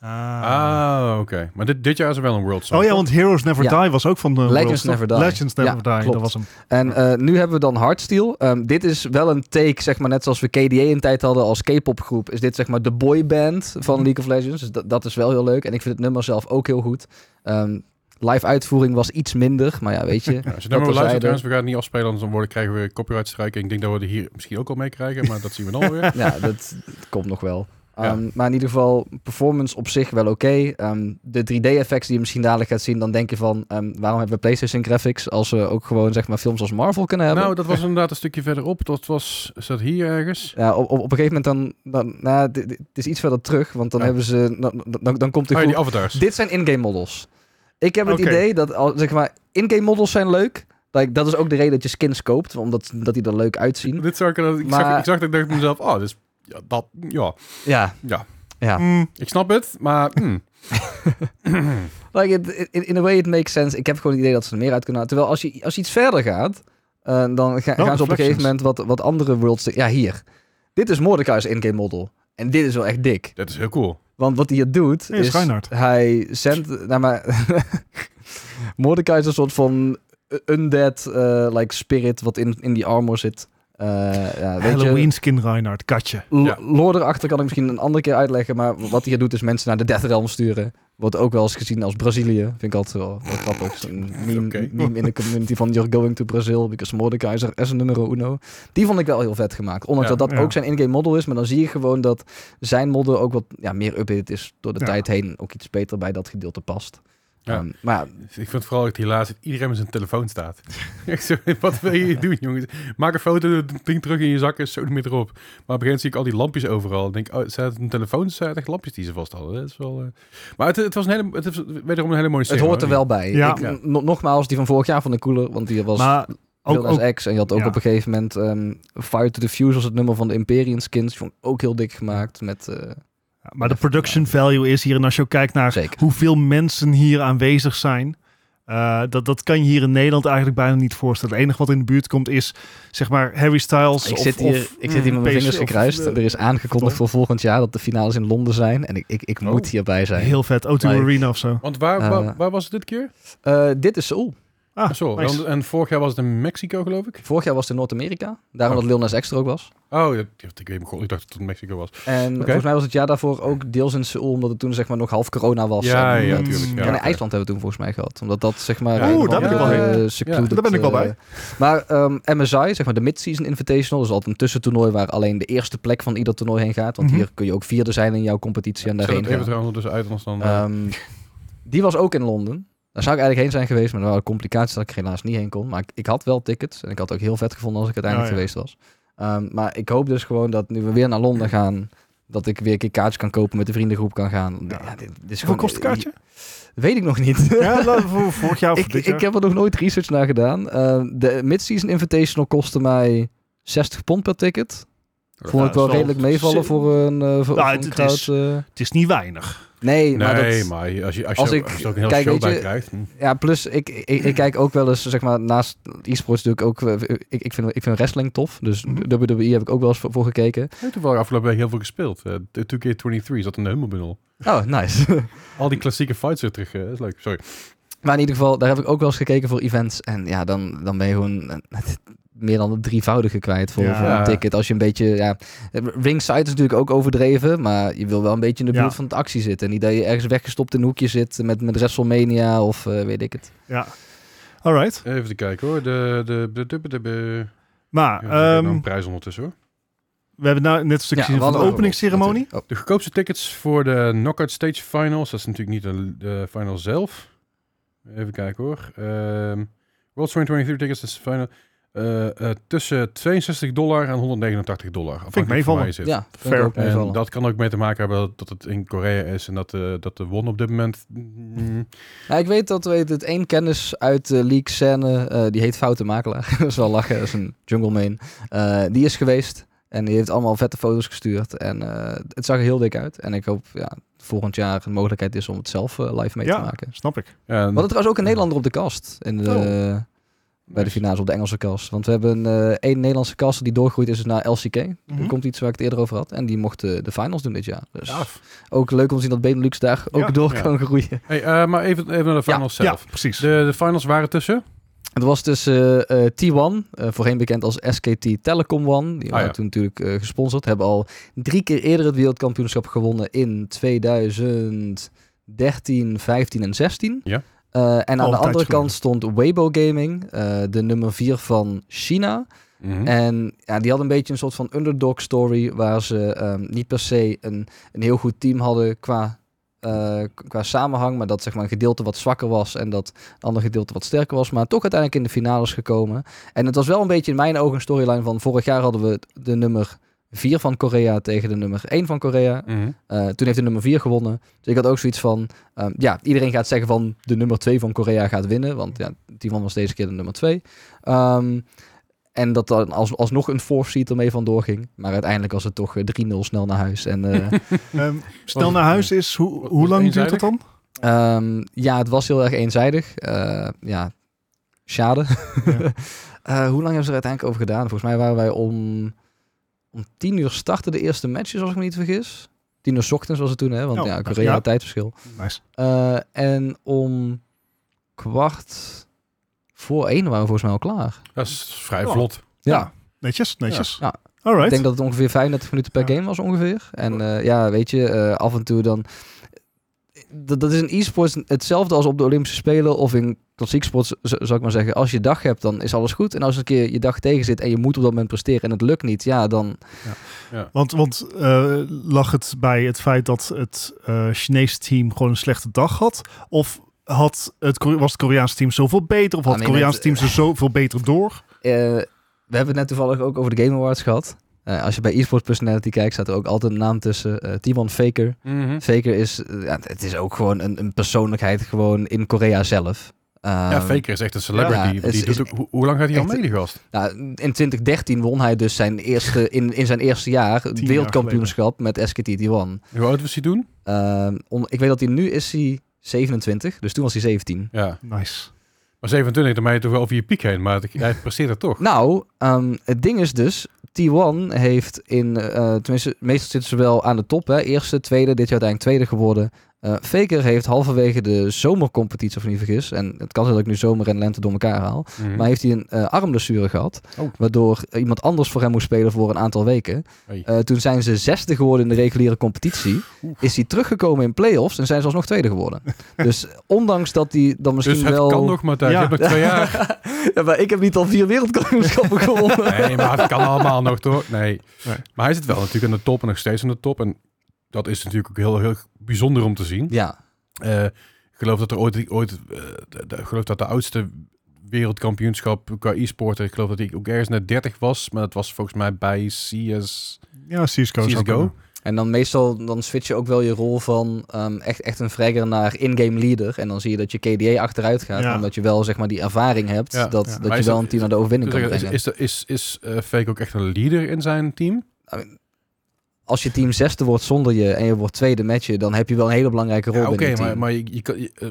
Ah, oké. Maar dit, dit jaar is er wel een World Song. Oh ja, want Heroes Never Ja. Die was ook van de Legends? Never Die. Legends Never Ja, Die, klopt. dat was hem. En eh, nu hebben we dan Hardstyle. Ehm, dit is wel een take, zeg maar, net zoals we KDA in tijd hadden als K-pop groep. Is dit zeg maar de boyband van Mhm. League of Legends. Dus dat, dat is wel heel leuk. En ik vind het nummer zelf ook heel goed. Ehm, live uitvoering was iets minder, maar ja, weet je. Ja, als je dat nou maar luistert terzijde. trouwens, we gaan het niet afspelen, anders dan worden, krijgen we copyright strijken. Ik denk dat we er hier misschien ook al mee krijgen, maar dat zien we dan alweer. ja, dat komt nog wel. Ja. Ehm, Maar in ieder geval, performance op zich wel oké. Ehm, de 3D-effects die je misschien dadelijk gaat zien, dan denk je van... ehm, waarom hebben we PlayStation graphics als we ook gewoon zeg maar films als Marvel kunnen hebben? Nou, dat was inderdaad een stukje verderop. Dat was, is dat hier ergens? Ja, op, op, op een gegeven moment dan... dan nou, dit- dit- het is iets verder terug, want dan Ja. hebben ze... Dan, dan, dan komt de Oh die avatars. Dit zijn in-game models. Ik heb het idee dat, al, zeg maar, in-game models zijn leuk. Like, dat is ook de reden dat je skins koopt, omdat dat die er leuk uitzien. Dit zag ik, ik, Maar- zag, ik zag dat ik dacht mezelf, oh, dus, ja, dat, ja, Ja, ja. ja. Mm, Ik snap het, maar hmm. Like, it, in, in a way it makes sense. Ik heb gewoon het idee dat ze er meer uit kunnen halen. Terwijl als je, als je iets verder gaat, eh, dan ga- Wel gaan ze op een gegeven moment wat, wat andere worlds... Ja, hier. Dit is Mordecai's in-game model. En dit is wel echt dik. Dat is heel cool. Want wat hij hier doet, Nee, is is Reinhard. hij zendt... Nou, maar... Mordecai is een soort van undead uh, like spirit wat in, in die armor zit. Uh, ja, weet je, Halloween skin Reinhard, katje. Ja. Lore erachter kan ik misschien een andere keer uitleggen. Maar wat hij hier doet is mensen naar de Death Realm sturen. Wordt ook wel eens gezien als Brazilië. Vind ik altijd wel, wel grappig. Zo'n meme, in de community van You're going to Brazil because Mordecai is er is een numero uno. Die vond ik wel heel vet gemaakt. Ondanks Ja. dat dat Ja. ook zijn in-game model is. Maar dan zie je gewoon dat zijn model ook wat ja, meer updated is. Door de tijd heen ook iets beter bij dat gedeelte past. Ja. Ehm, maar Ik vind het vooral dat helaas dat iedereen met zijn telefoon staat. Echt zo, wat wil je doen, jongens? Maak een foto, het ding terug in je zak en zo niet meer erop. Maar op een gegeven moment zie ik al die lampjes overal. Ik denk, oh, zijn het een telefoon? Zijn het echt lampjes die ze vast hadden? Dat is wel... eh, Maar het, het was een hele, het is wederom een hele mooie het serie. hoort er wel bij. Ja. Ik, Ja. no- nogmaals, die van vorig jaar vond ik cooler. Want die was Maar ook, als X. En je had ook ja. op een gegeven moment ehm Fire to the Fuse was het nummer van de Imperium skins. Die vond ik ook heel dik gemaakt. Met, eh, maar de production value is hier, en als je ook kijkt naar zeker. hoeveel mensen hier aanwezig zijn, eh, dat, dat kan je hier in Nederland eigenlijk bijna niet voorstellen. Het enige wat in de buurt komt is, zeg maar, Harry Styles. Ik of, zit, hier, of, ik zit hier met mijn vingers of, gekruist. eh, er is aangekondigd voor volgend jaar dat de finales in Londen zijn. En ik, ik, ik Oh. moet hierbij zijn. Heel vet, O2 Like- Arena of zo. Want waar, Eh. waar, waar was het dit keer? Eh, dit is Seoul. Ah, zo. nice. En vorig jaar was het in Mexico, geloof ik? Vorig jaar was het in Noord-Amerika. Daarom Oh. dat Lil Nas X er ook was. Oh, ja, ik weet niet. God, ik dacht dat het in Mexico was. En volgens mij was het jaar daarvoor ook deels in Seoul. Omdat het toen zeg maar nog half corona was. Ja, en ja, tuurlijk. Ja, en in. IJsland hebben we toen volgens mij gehad. Omdat dat zeg maar... Oeh, daar ben ik wel bij. secluded, Daar ben ik wel bij. Maar ehm, MSI, zeg maar de Mid-Season Invitational, is altijd een tussentoernooi waar alleen de eerste plek van ieder toernooi heen gaat. Want Mhm. hier kun je ook vierde zijn in jouw competitie en Zet daarheen het even trouwens dus uit, anders dan... eh, Ehm, die was ook in Londen. Daar zou ik eigenlijk heen zijn geweest, maar er waren complicaties dat ik er helaas niet heen kon. Maar ik, ik had wel tickets en ik had het ook heel vet gevonden als ik uiteindelijk Oh, ja. geweest was. Ehm, maar ik hoop dus gewoon dat nu we weer naar Londen gaan, dat ik weer een keer kaartjes kan kopen, met de vriendengroep kan gaan. Ja, dit, dit is Hoeveel kost een kaartje? Weet ik nog niet. Ja, voor vorig jaar of ik, voor dit jaar. ik heb er nog nooit research naar gedaan. Eh, de Mid-Season Invitational kostte mij 60 pond per ticket. Vond ik wel redelijk meevallen voor een, eh voor, het- een het crowd. is- eh. Het is niet weinig. Nee, maar nee, dat, maar als je, als je, als ik- als je ook een hele kijk, show bij je, krijgt... hm. Ja, plus ik, ik, ik kijk ook wel eens, zeg maar, naast e-sports natuurlijk ook, eh, ik, ik, vind, ik vind wrestling tof. Dus Mhm. WWE heb ik ook wel eens voor, voor gekeken. Ik heb toevallig afgelopen week heel veel gespeeld. Eh, de 2K23 zat in de Humble Bundle. Oh, nice. Al die klassieke fights weer terug. eh, dat is leuk. Sorry. maar in ieder geval, daar heb ik ook wel eens gekeken voor events. En ja, dan, dan ben je gewoon eh, meer dan het drievoudige kwijt voor, Ja. voor een ticket. Als je een beetje, ja, ringside is natuurlijk ook overdreven, maar je wil wel een beetje in de Ja. buurt van de actie zitten. En niet dat je ergens weggestopt in een hoekje zit met, met WrestleMania of eh, weet ik het. Ja. Alright. Even te kijken hoor. De, de, de, de, de, de, Maar ja, ehm, een prijs ondertussen hoor. we hebben nou net een stukje Ja, gezien we van de openingsceremonie. Oh, De goedkoopste tickets voor de Knockout Stage Finals. Dat is natuurlijk niet de, de final zelf. Even kijken hoor. Ehm World 2023 tickets is final. Eh, eh, tussen 62 dollar en 189 dollar. afhankelijk van meevallen. zit. ja, vind ik Fair. En dat kan ook mee te maken hebben dat het in Korea is en dat, de dat de won op dit moment. mm, Ja, ik weet dat weet het één kennis uit de league scène, eh, die heet Foute Makelaar. dat is wel lachen, dat is een jungle main. Eh, die is geweest en die heeft allemaal vette foto's gestuurd. En eh, het zag er heel dik uit. En ik hoop ja, volgend jaar een mogelijkheid is om het zelf eh, live mee te Ja, maken. snap ik. We hadden trouwens ook een Nederlander op de kast. In de, Oh. Bij de finales op de Engelse kast. Want we hebben eh, één Nederlandse kast die doorgroeid is naar LCK. Mhm. Er komt iets waar ik het eerder over had. En die mocht eh, de finals doen dit jaar. Dus ook leuk om te zien dat Benelux daar ook Ja, door ja. kan groeien. Hey, eh, maar even, even naar de finals zelf. Ja, precies. De, de finals waren tussen. Het was eh, T1, eh, voorheen bekend als SKT Telecom One. Die Ah, waren ja. toen natuurlijk eh, gesponsord. Hebben al drie keer eerder het wereldkampioenschap gewonnen in 2013, 15 en 16. Ja. Eh, en aan de andere kant stond Weibo Gaming, eh, de nummer 4 van China. Mhm. En ja, die had een beetje een soort van underdog story, waar ze ehm, niet per se een, een heel goed team hadden qua, eh, qua samenhang, maar dat zeg maar een gedeelte wat zwakker was en dat een ander gedeelte wat sterker was, maar toch uiteindelijk in de finales gekomen. En het was wel een beetje in mijn ogen een storyline van vorig jaar hadden we de nummer 4 van Korea tegen de nummer 1 van Korea. Mhm. Eh, toen heeft de nummer 4 gewonnen. Dus ik had ook zoiets van, ehm, ja, iedereen gaat zeggen van de nummer 2 van Korea gaat winnen, want ja, die van was deze keer de nummer 2. Ehm, en dat dan als, alsnog een force seat ermee vandoor ging. Maar uiteindelijk was het toch eh, 3-0 snel naar huis. En eh, Ehm, snel naar huis is, hoe, hoe lang duurt het dan? Ehm, ja, het was heel erg eenzijdig. Eh, ja, schade. Ja. Eh, hoe lang hebben ze er uiteindelijk over gedaan? Volgens mij waren wij om, om tien uur starten de eerste matches, als ik me niet vergis. Tien uur 's ochtends was het toen, hè? Want Oh, ja, ja. Korea tijdverschil. Nice. Eh, en om kwart voor één waren we volgens mij al klaar. Dat is vrij Ja. vlot. Ja. Netjes, netjes. Ja. Alright. Ik denk dat het ongeveer 35 minuten per Ja. game was ongeveer. En eh, ja, weet je, eh, af en toe dan... Dat, dat is in e-sports hetzelfde als op de Olympische Spelen of in klassiek sport, zou ik maar zeggen. Als je dag hebt, dan is alles goed. En als een keer je dag tegen zit en je moet op dat moment presteren en het lukt niet, ja, dan... Want, want eh, lag het bij het feit dat het eh Chinese team gewoon een slechte dag had? Of had het, was het Koreaanse team zoveel beter? Of had het Koreaanse team ze zoveel beter door? eh, we hebben het net toevallig ook over de Game Awards gehad. Eh, als je bij eSports Personality kijkt, staat er ook altijd een naam tussen. eh Timon Faker. Mhm. Faker is, eh, ja, het is ook gewoon een, een persoonlijkheid gewoon in Korea zelf. Ja, Ehm, Faker is echt een celebrity. ja, die is- doet ook, hoe, hoe lang gaat hij al mee, die gast? Nou, in 2013 won hij dus zijn eerste, in, in zijn eerste jaar het wereldkampioenschap met SKT One. Hoe oud was hij toen? Ehm, ik weet dat hij nu is hij 27, dus toen was hij 17. Ja. Nice. Maar 27, dan ben je toch wel over je piek heen. Maar hij presteert het toch. Nou, ehm, het ding is dus, T1 heeft in, eh, tenminste, meestal zitten ze wel aan de top, hè, eerste, tweede, dit jaar uiteindelijk tweede geworden. Eh, Faker heeft halverwege de zomercompetitie, of niet vergis, en het kan zijn dat ik nu zomer en lente door elkaar haal, Mhm. maar heeft hij een eh, armblessure gehad, Oh. waardoor iemand anders voor hem moest spelen voor een aantal weken. Hey. Eh, toen zijn ze zesde geworden in de reguliere competitie. Is hij teruggekomen in play-offs en zijn ze alsnog tweede geworden. dus ondanks dat hij dan misschien Dus het wel... kan nog. Ja. Je hebt nog twee jaar. ja, maar ik heb niet al vier wereldkampioenschappen gewonnen. Nee, maar het kan allemaal nog, toch? Nee. Nee. Maar hij zit wel natuurlijk aan de top en nog steeds aan de top. En dat is natuurlijk ook heel, heel bijzonder om te zien. Ja, Eh, ik geloof dat er ooit, ooit eh, de, de- ik geloof dat de oudste wereldkampioenschap qua e-sport, ik geloof dat hij ook ergens net 30 was, maar dat was volgens mij bij CS, Ja, CSGO. CSGO. en dan meestal dan switch je ook wel je rol van ehm, echt, echt een fragger naar in-game leader. En dan zie je dat je KDA achteruit gaat, Ja. omdat je wel zeg maar die ervaring hebt, Ja, dat, ja. dat Maar je wel dat- een team naar de overwinning kan is, brengen. is, is, is, is eh, Fake ook echt een leader in zijn team? Als je team zesde wordt zonder je en je wordt tweede met je, dan heb je wel een hele belangrijke rol Ja, Oké, maar, maar je, je, kan- je- eh,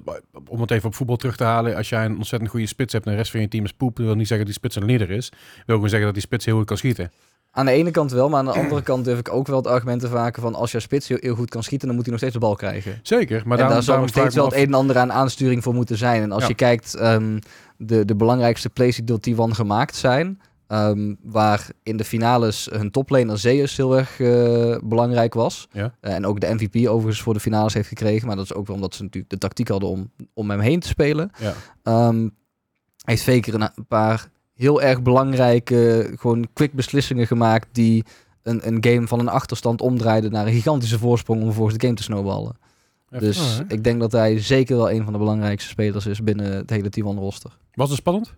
om het even op voetbal terug te halen, als jij een ontzettend goede spits hebt en de rest van je team is poep, wil niet zeggen dat die spits een leader is. wil gewoon zeggen dat die spits heel goed kan schieten. Aan de ene kant wel, maar aan de andere kant durf ik ook wel het argument te vaken van als je spits heel, heel goed kan schieten, dan moet hij nog steeds de bal krijgen. Zeker, maar en daarom, daar zal daarom nog steeds wel het een en ander aan aansturing voor moeten zijn. En als Ja. je kijkt, ehm, de, de belangrijkste plays die door T1 gemaakt zijn, ehm, waar in de finales hun toplaner Zeus heel erg eh, belangrijk was. Ja. Eh, en ook de MVP overigens voor de finales heeft gekregen. Maar dat is ook wel omdat ze natuurlijk de tactiek hadden om, om hem heen te spelen. Ja. Ehm, heeft Faker een, paar heel erg belangrijke, gewoon quick beslissingen gemaakt die een, een game van een achterstand omdraaiden naar een gigantische voorsprong om vervolgens de game te snowballen. Dus Oh, ik denk dat hij zeker wel een van de belangrijkste spelers is binnen het hele T1 roster. Was het spannend?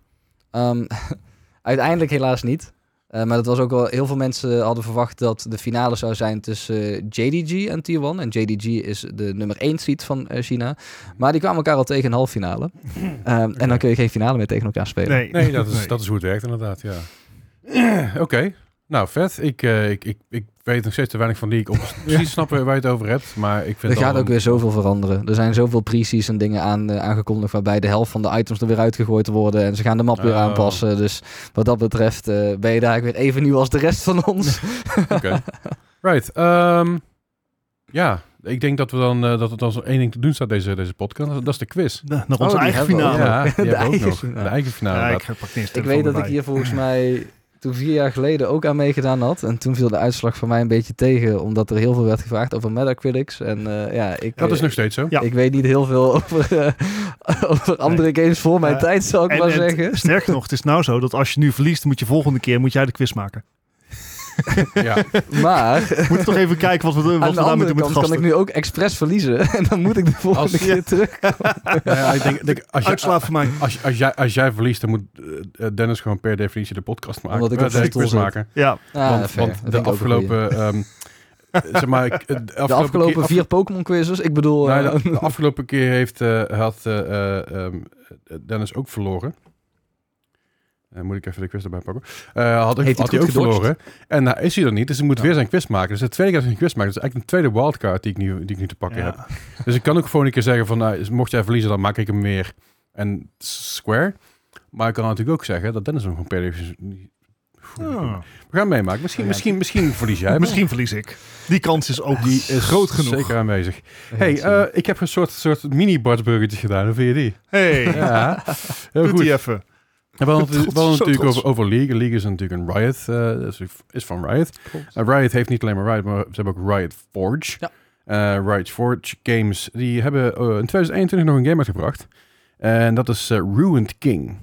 Ehm, uiteindelijk helaas niet. Eh, maar dat was ook wel, heel veel mensen hadden verwacht dat de finale zou zijn tussen eh, JDG en T1. En JDG is de nummer 1 seed van eh, China. Maar die kwamen elkaar al tegen in de halve finale. Ehm, En dan kun je geen finale meer tegen elkaar spelen. Nee, Nee, dat is, Nee. dat is hoe het werkt inderdaad, ja. Oké, nou vet. Ik, eh, ik, ik, ik weet nog steeds te weinig van die ik op precies snap waar je het over hebt. Maar ik vind Er gaat ook een- weer zoveel veranderen. Er zijn zoveel pre-season dingen aan, eh, aangekondigd waarbij de helft van de items er weer uitgegooid worden en ze gaan de map weer Oh. aanpassen. Dus wat dat betreft eh, ben je daar weer even nieuw als de rest van ons. Oké. Right. ehm, ja, ik denk dat we dan eh, dat het dan zo één ding te doen staat deze, deze podcast. Dat is de quiz. Na- Naar onze Oh, die eigen finale. Ja, De we ook eigen nog. finale. De eigen finale. Ja, ik weet dat ik hier volgens mij toen vier jaar geleden ook aan meegedaan had. En toen viel de uitslag voor mij een beetje tegen, omdat er heel veel werd gevraagd over Metacritics. En eh, ja, ik, dat is eh, nog steeds zo. Ja. ik weet niet heel veel over, eh, over andere games voor mijn tijd, zou ik En maar het- zeggen. Sterker nog, het is nou zo dat als je nu verliest, moet je volgende keer moet jij de quiz maken. Ja. Maar We moeten toch even kijken wat we, wat we daarmee doen met kant kan gasten. ik nu ook expres verliezen. En dan moet ik de volgende Als- keer terug. Ja, ik denk, denk, als, je, voor mij. als, als, jij, als jij verliest, dan moet eh, Dennis gewoon per definitie de podcast maken. Omdat ik Eh, op de maken. Ja, Ah, want fair. want Dat de afgelopen... ehm, eh, zeg maar, ik- de De afgelopen keer- vier Pokémon quizzes. Ik bedoel... Nou, eh, de, de afgelopen keer heeft, eh, had eh, eh, ehm, Dennis ook verloren. Eh, moet ik even de quiz erbij pakken. Eh, had, ik- hij had hij ook verloren. En nou is hij er niet, dus ik moet Ja. weer zijn quiz maken. Dus de tweede keer dat ik een quiz maak, dus eigenlijk een tweede wildcard die ik nu, die ik nu te pakken heb. Dus ik kan ook gewoon een keer zeggen van, nou, mocht jij verliezen, dan maak ik hem weer. En square. Maar ik kan natuurlijk ook zeggen dat Dennis hem gewoon per Ah. We gaan meemaken. Misschien, Ja. misschien, misschien verlies jij. Misschien verlies ik. Die kans is ook Die is groot genoeg. Zeker aanwezig. Hey, eh, ik heb een soort, soort mini-Bartsburgertjes gedaan. Hoe vind je die? Hey, Ja, heel doet goed. die even. We hadden het, we Trots, hadden het zo natuurlijk over, over League. League is natuurlijk een Riot. eh, is van Riot. En Riot heeft niet alleen maar Riot, maar ze hebben ook Riot Forge. Ja. Eh, Riot Forge Games, die hebben eh, in 2021 nog een game uitgebracht. En dat is Ruined King.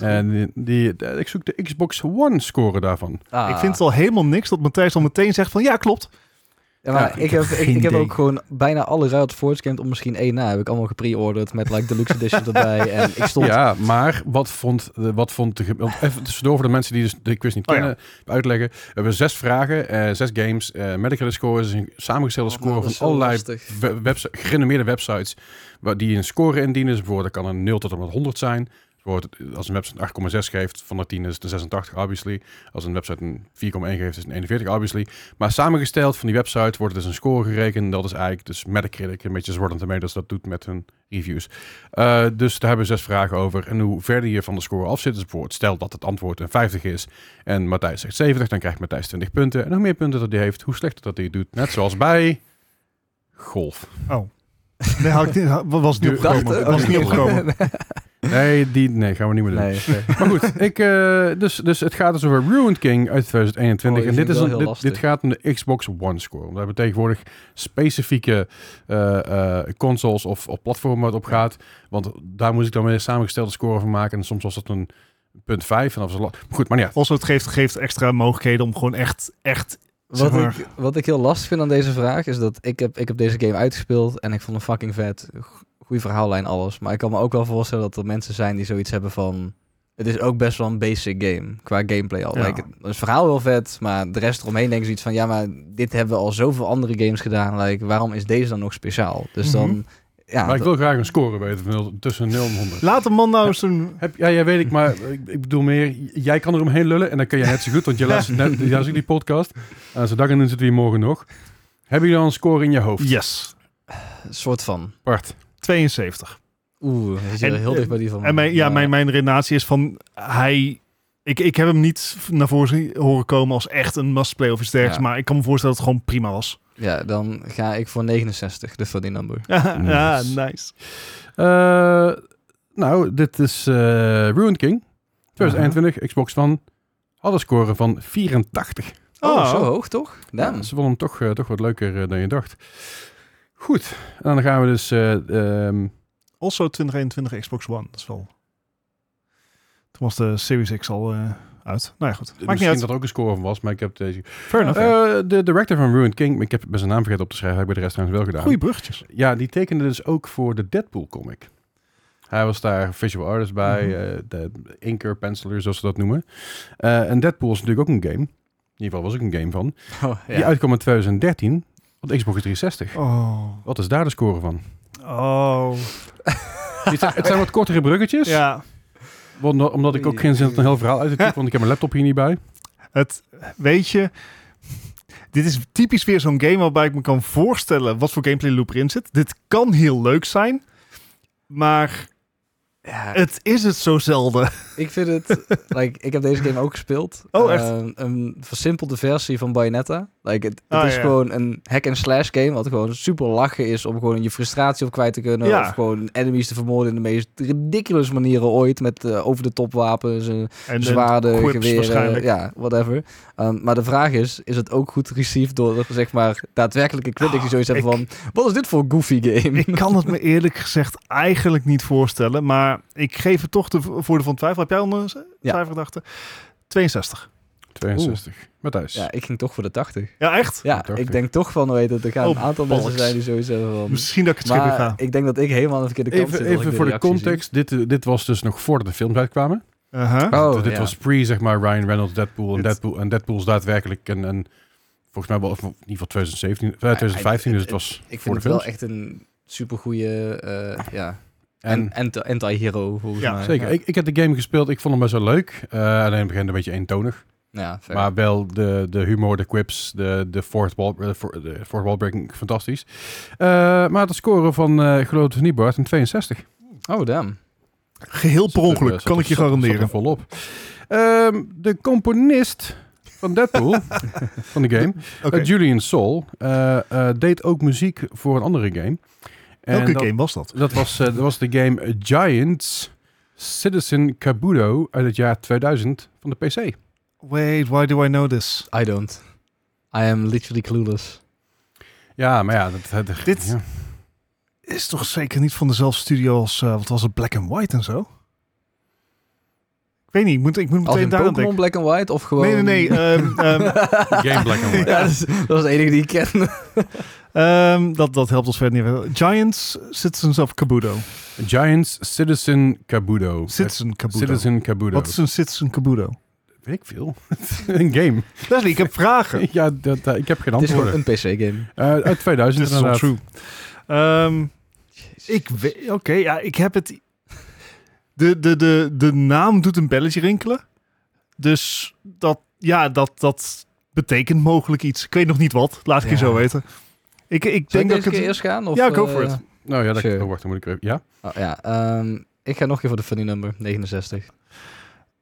En die, ik zoek de Xbox One score daarvan. Ah. Ik vind het al helemaal niks dat Matthijs al meteen zegt van ja, klopt. Ja, maar Ja, ik, ik heb, ik, heb ook gewoon bijna alle Forge games, om misschien één na, heb ik allemaal gepreorderd met like deluxe edition erbij. En ik stond... Ja, maar wat vond, eh, wat vond de... Even tussendoor voor de mensen die dus de quiz niet Oh ja. kennen, uitleggen. We hebben zes vragen, eh, zes games. eh Metacritic score is een samengestelde Oh, score van allerlei we- gerenommeerde websites waar die een score indienen. Dus bijvoorbeeld, dat kan een 0 tot en met 100 zijn. Als een website een 8,6 geeft, van de 10 is het een 86, obviously. Als een website een 4,1 geeft, is het een 41, obviously. Maar samengesteld van die website wordt dus een score gerekend. Dat is eigenlijk dus Metacritic, een beetje Rotten Tomatoes dat doet met hun reviews. Uh, dus daar hebben we zes vragen over. En hoe verder je van de score af zit, dus bijvoorbeeld stel dat het antwoord een 50 is en Matthijs zegt 70, dan krijgt Matthijs 20 punten. En hoe meer punten dat hij heeft, hoe slechter dat hij doet. Net zoals bij golf. Nee, had ik was niet opgekomen. Was oh, niet opgekomen. Nee, die nee, gaan we niet meer doen. Nee. Maar goed, ik, eh, dus, dus het gaat dus over Ruined King uit 2021. Oh, die en dit, is een, dit, dit gaat om de Xbox One score. We hebben tegenwoordig specifieke eh, eh, consoles of, of platformen waar het op gaat. Want daar moest ik dan weer een samengestelde score van maken. En soms was dat een punt 5. En dat was Goed, maar niet uit. Also, het geeft, geeft extra mogelijkheden om gewoon echt, echt... zeg Wat maar- ik, wat ik heel lastig vind aan deze vraag is dat ik heb, ik heb deze game uitgespeeld en ik vond hem fucking vet. Go- Goeie verhaallijn, alles. Maar ik kan me ook wel voorstellen dat er mensen zijn die zoiets hebben van... Het is ook best wel een basic game, qua gameplay al. Ja. Like, het is verhaal heel vet, maar de rest eromheen denken zoiets van... Ja, maar dit hebben we al zoveel andere games gedaan. Like, waarom is deze dan nog speciaal? Dus dan... Mhm. Ja, maar ik wil graag een score weten van tussen 0 en 100. Laat de man nou eens een... Heb, ja, ja, weet ik, maar ik, ik bedoel meer, jij kan er omheen lullen en dan kun je net zo goed, want je luistert net je luistert die podcast. Uh, zodat en dan zitten we hier morgen nog. Hebben jullie al een score in je hoofd? Yes. een soort van... Bart. 72. Oeh, En, heel eh, dicht bij die van En mijn, ja, mijn, mijn redenatie is van... Hij... Ik, ik heb hem niet naar voren zien- horen komen als echt een must-play of iets dergelijks. Ja. Maar ik kan me voorstellen dat het gewoon prima was. Ja, dan ga ik voor 69, de funny number. ja, Nice. nice. Eh, nou, dit is eh Ruined King. 2021, Xbox One. Had een score van 84. Oh, Oh. zo hoog toch? Ja, Damn. ze vonden hem toch, eh, toch wat leuker eh, dan je dacht. Goed, en dan gaan we dus... ehm, Also 2021 Xbox One. Dat is wel... Toen was de Series X al eh, uit. Nou ja, goed. Maakt niet misschien uit. dat er ook een score van was, maar ik heb deze... Fair enough. Eh, de director van Ruined King, ik heb zijn naam vergeten op te schrijven, heb ik bij de rest trouwens wel gedaan. Goeie bruggetjes. Ja, die tekende dus ook voor de Deadpool comic. Hij was daar visual artist bij, eh, de inker, penciler, zoals ze dat noemen. En Deadpool is natuurlijk ook een game. In ieder geval was ik een game van. Oh, ja. Die uitkwam in 2013 de Xbox 360. Oh. Wat is daar de score van? Oh. het, zijn, het zijn wat kortere bruggetjes. Ja. Want- omdat ik ook geen zin had een heel verhaal uit te typen, want ik heb mijn laptop hier niet bij. Het, weet je... Dit is typisch weer zo'n game waarbij ik me kan voorstellen wat voor gameplay loop erin zit. Dit kan heel leuk zijn, maar Ja, het is het zo zelden. Ik vind het... like, ik heb deze game ook gespeeld. Oh, echt? Eh, een versimpelde versie van Bayonetta. Like, het het Ah, is ja. gewoon een hack-and-slash game... wat gewoon super lachen is om gewoon je frustratie op kwijt te kunnen... Ja. of gewoon enemies te vermoorden in de meest ridiculous manieren ooit... met eh, over-de-top wapens, eh, En zwaarden, geweren, ja, whatever. Um, maar de vraag is, is het ook goed received door, zeg maar, daadwerkelijke critics die zoiets hebben ik- van, wat is dit voor goofy game? Ik kan het me eerlijk gezegd eigenlijk niet voorstellen, maar ik geef het toch de voordeel van twijfel. Heb jij onder Ja. twijfelgedachten? 62. 62. Matthijs. Ja, ik ging toch voor de 80. Ja, echt? Ja, 80. ik denk toch van, weet het, er gaan Oh, een aantal balks. mensen zijn die hebben van... Misschien dat ik het schip Maar ga. ik denk dat ik helemaal aan de verkeerde kant Even, zit. even voor de zie. context. Dit, eh, dit was dus nog voordat de films uitkwamen. Uh-huh. Oh, dit ja. was pre, zeg maar, Ryan Reynolds, Deadpool. En Deadpool, en Deadpool is daadwerkelijk een, een volgens mij wel, of in ieder geval 2017, eh, 2015, dus het was Ik voor vind de het wel echt een supergoeie, eh ja, En, en anti-hero, volgens Ja, mij. Zeker. Ja, Ik, ik heb de game gespeeld. Ik vond hem best wel leuk. Eh, alleen in het begin een beetje eentonig. ja fair. Maar wel de, de humor, de quips, de, de fourth wall, eh, de fourth wall breaking, fantastisch. Eh, maar de score van uh, Geloof het niet, Bart, een 62. Oh, damn. Geheel per er, ongeluk, kan ik je er- garanderen. Zat er volop. Ehm, de componist van Deadpool, van de game, Julian Sol, eh, eh, deed ook muziek voor een andere game. En Welke dat, game was dat? Dat was, eh, dat was de game Giants Citizen Kabuto uit het jaar 2000 van de PC. Wait, why do I know this? I don't. I am literally clueless. Ja, maar ja, dat, dat- Dit- ja. Is toch zeker niet van dezelfde studio als, eh, wat was het, Black and White en zo? Ik weet niet, ik moet, ik moet Als meteen in daar aan Pokémon denken. Black and White of gewoon... Nee, nee, nee. ehm, ehm, Game Black and White. ja, dat is, dat is de enige die ik ken. ehm, dat, dat helpt ons verder niet. Giants, Citizens of Kabuto. Giants Citizen Kabuto. Citizen Kabuto. Citizen Kabuto. Wat is een Citizen Kabuto? Weet ik veel. een game. Leslie, ik heb vragen. ja, dat, eh, ik heb geen Het is gewoon antwoorden. een PC-game. Eh, uit 2000 This is inderdaad. true. Ehm, ik weet, oké, ja, ik heb het. De, de, de, de naam doet een belletje rinkelen. Dus dat, ja, dat, dat betekent mogelijk iets. Ik weet nog niet wat, laat ik je zo weten. Ik, ik Zal ik denk dat ik het. eerst gaan? Of, Ja, go eh, for it. Nou ja, dat Sure. oh, wacht, dan moet ik even... Ja? Oh, ja, ehm, ik ga nog een keer voor de funny number, 69.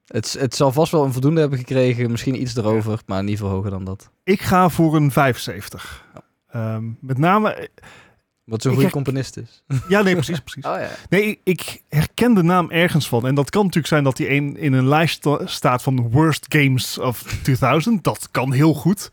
Het, het zal vast wel een voldoende hebben gekregen, misschien iets erover, maar niet veel hoger dan dat. Ik ga voor een 75. Ehm, met name. Wat zo'n goede componist is. Ja, nee, precies, precies. Oh ja. Nee, ik, herken de naam ergens van. En dat kan natuurlijk zijn dat hij een, in een lijst sta- staat van Worst Games of 2000. Dat kan heel goed.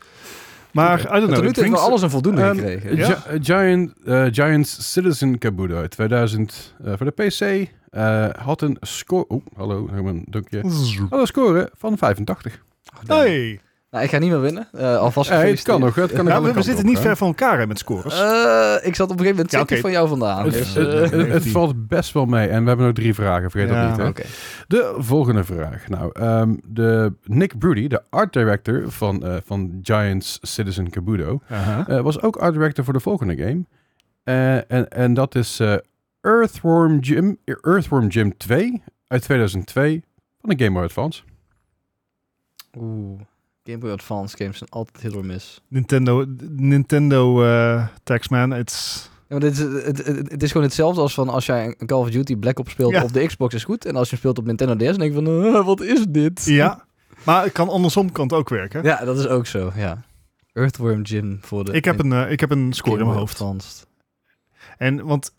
Maar, I don't Tot know. nu toe alles een voldoende gekregen. Ja. Eh, Giant, eh, Giants Citizen Kabuto uit 2000 eh, voor de PC. eh, had een score... Oh, hallo, een dunkje. Had een score van 85. Oh, damn. Hey. Nou, ik ga niet meer winnen. Eh, alvast Eh, het kan nog, het kan Ja, we, zitten op niet ver van elkaar hè, met scores. Eh, ik zat op een gegeven moment Ja, zeker oké. van jou vandaan. Het, dus, het, eh, het- het Heeft-ie. valt best wel mee. En we hebben nog drie vragen, vergeet Ja. dat niet. Hè? De volgende vraag. Nou, ehm, de Nick Broody, de art director van, eh, van Giants Citizen Kabuto, eh, was ook art director voor de volgende game. Eh, en, en dat is eh, Earthworm, Jim, Earthworm Jim 2 uit 2002 van de Game Boy Advance. Oeh. Game Boy Advance games zijn altijd hit or miss. Nintendo, Nintendo eh Taxman. It's, Ja, maar dit is, het, het, het is gewoon hetzelfde als van als jij een Call of Duty Black Ops speelt Ja. op de Xbox is goed. En als je speelt op Nintendo DS, dan denk je van, eh, wat is dit? ja, maar het kan andersom kan het ook werken. Ja, dat is ook zo, ja. Earthworm Jim voor de... Ik, heb een, eh, ik heb een score in mijn hoofd. Advanced. En want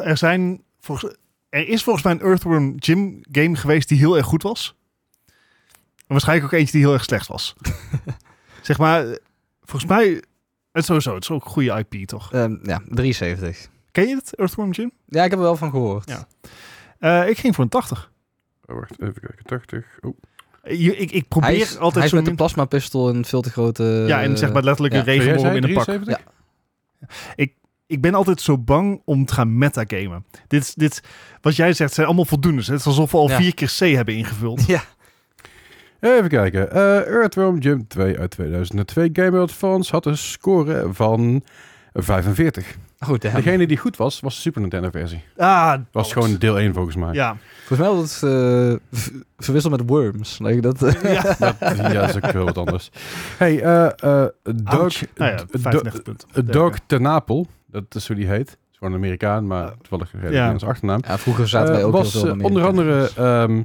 er zijn volgens, er is volgens mij een Earthworm Jim game geweest die heel erg goed was. En waarschijnlijk ook eentje die heel erg slecht was. zeg maar, volgens mij, het is sowieso, het is ook een goede IP toch? Ehm, ja, 73. Ken je het, Earthworm Jim? Ja, ik heb er wel van gehoord. Ja. Eh, ik ging voor een 80. Oh, wacht, even kijken. 80. Oh. Eh, je- Ik, ik probeer Hij is, altijd hij is zo met de min- plasma pistool een veel te grote... Ja, en zeg maar letterlijk ja. een regenworm zei in een pak. 73? Ik ben altijd zo bang om te gaan metagamen. Dit, is- dit, wat jij zegt, zijn allemaal voldoendes. Het is alsof we al Ja. vier keer C hebben ingevuld. Ja. Even kijken. Eh Earthworm Jim 2 uit 2002 Game Boy Advance had een score van 45. Oh, damn. Degene die goed was, was de Super Nintendo versie. Ah, Was gewoon deel 1 volgens mij. Ja, Volgens mij was het eh, verwisseld met Worms. Like dat, ja. Dat, ja, dat is ook heel wat anders. Hey, eh eh Doug, Ouch. Nou ja, D- 95 punten. D- Doug Tenapel, dat is hoe die heet. is gewoon een Amerikaan, maar toevallig een Ja. ja. achternaam. ja, vroeger zaten wij ook was heel veel onder andere ehm,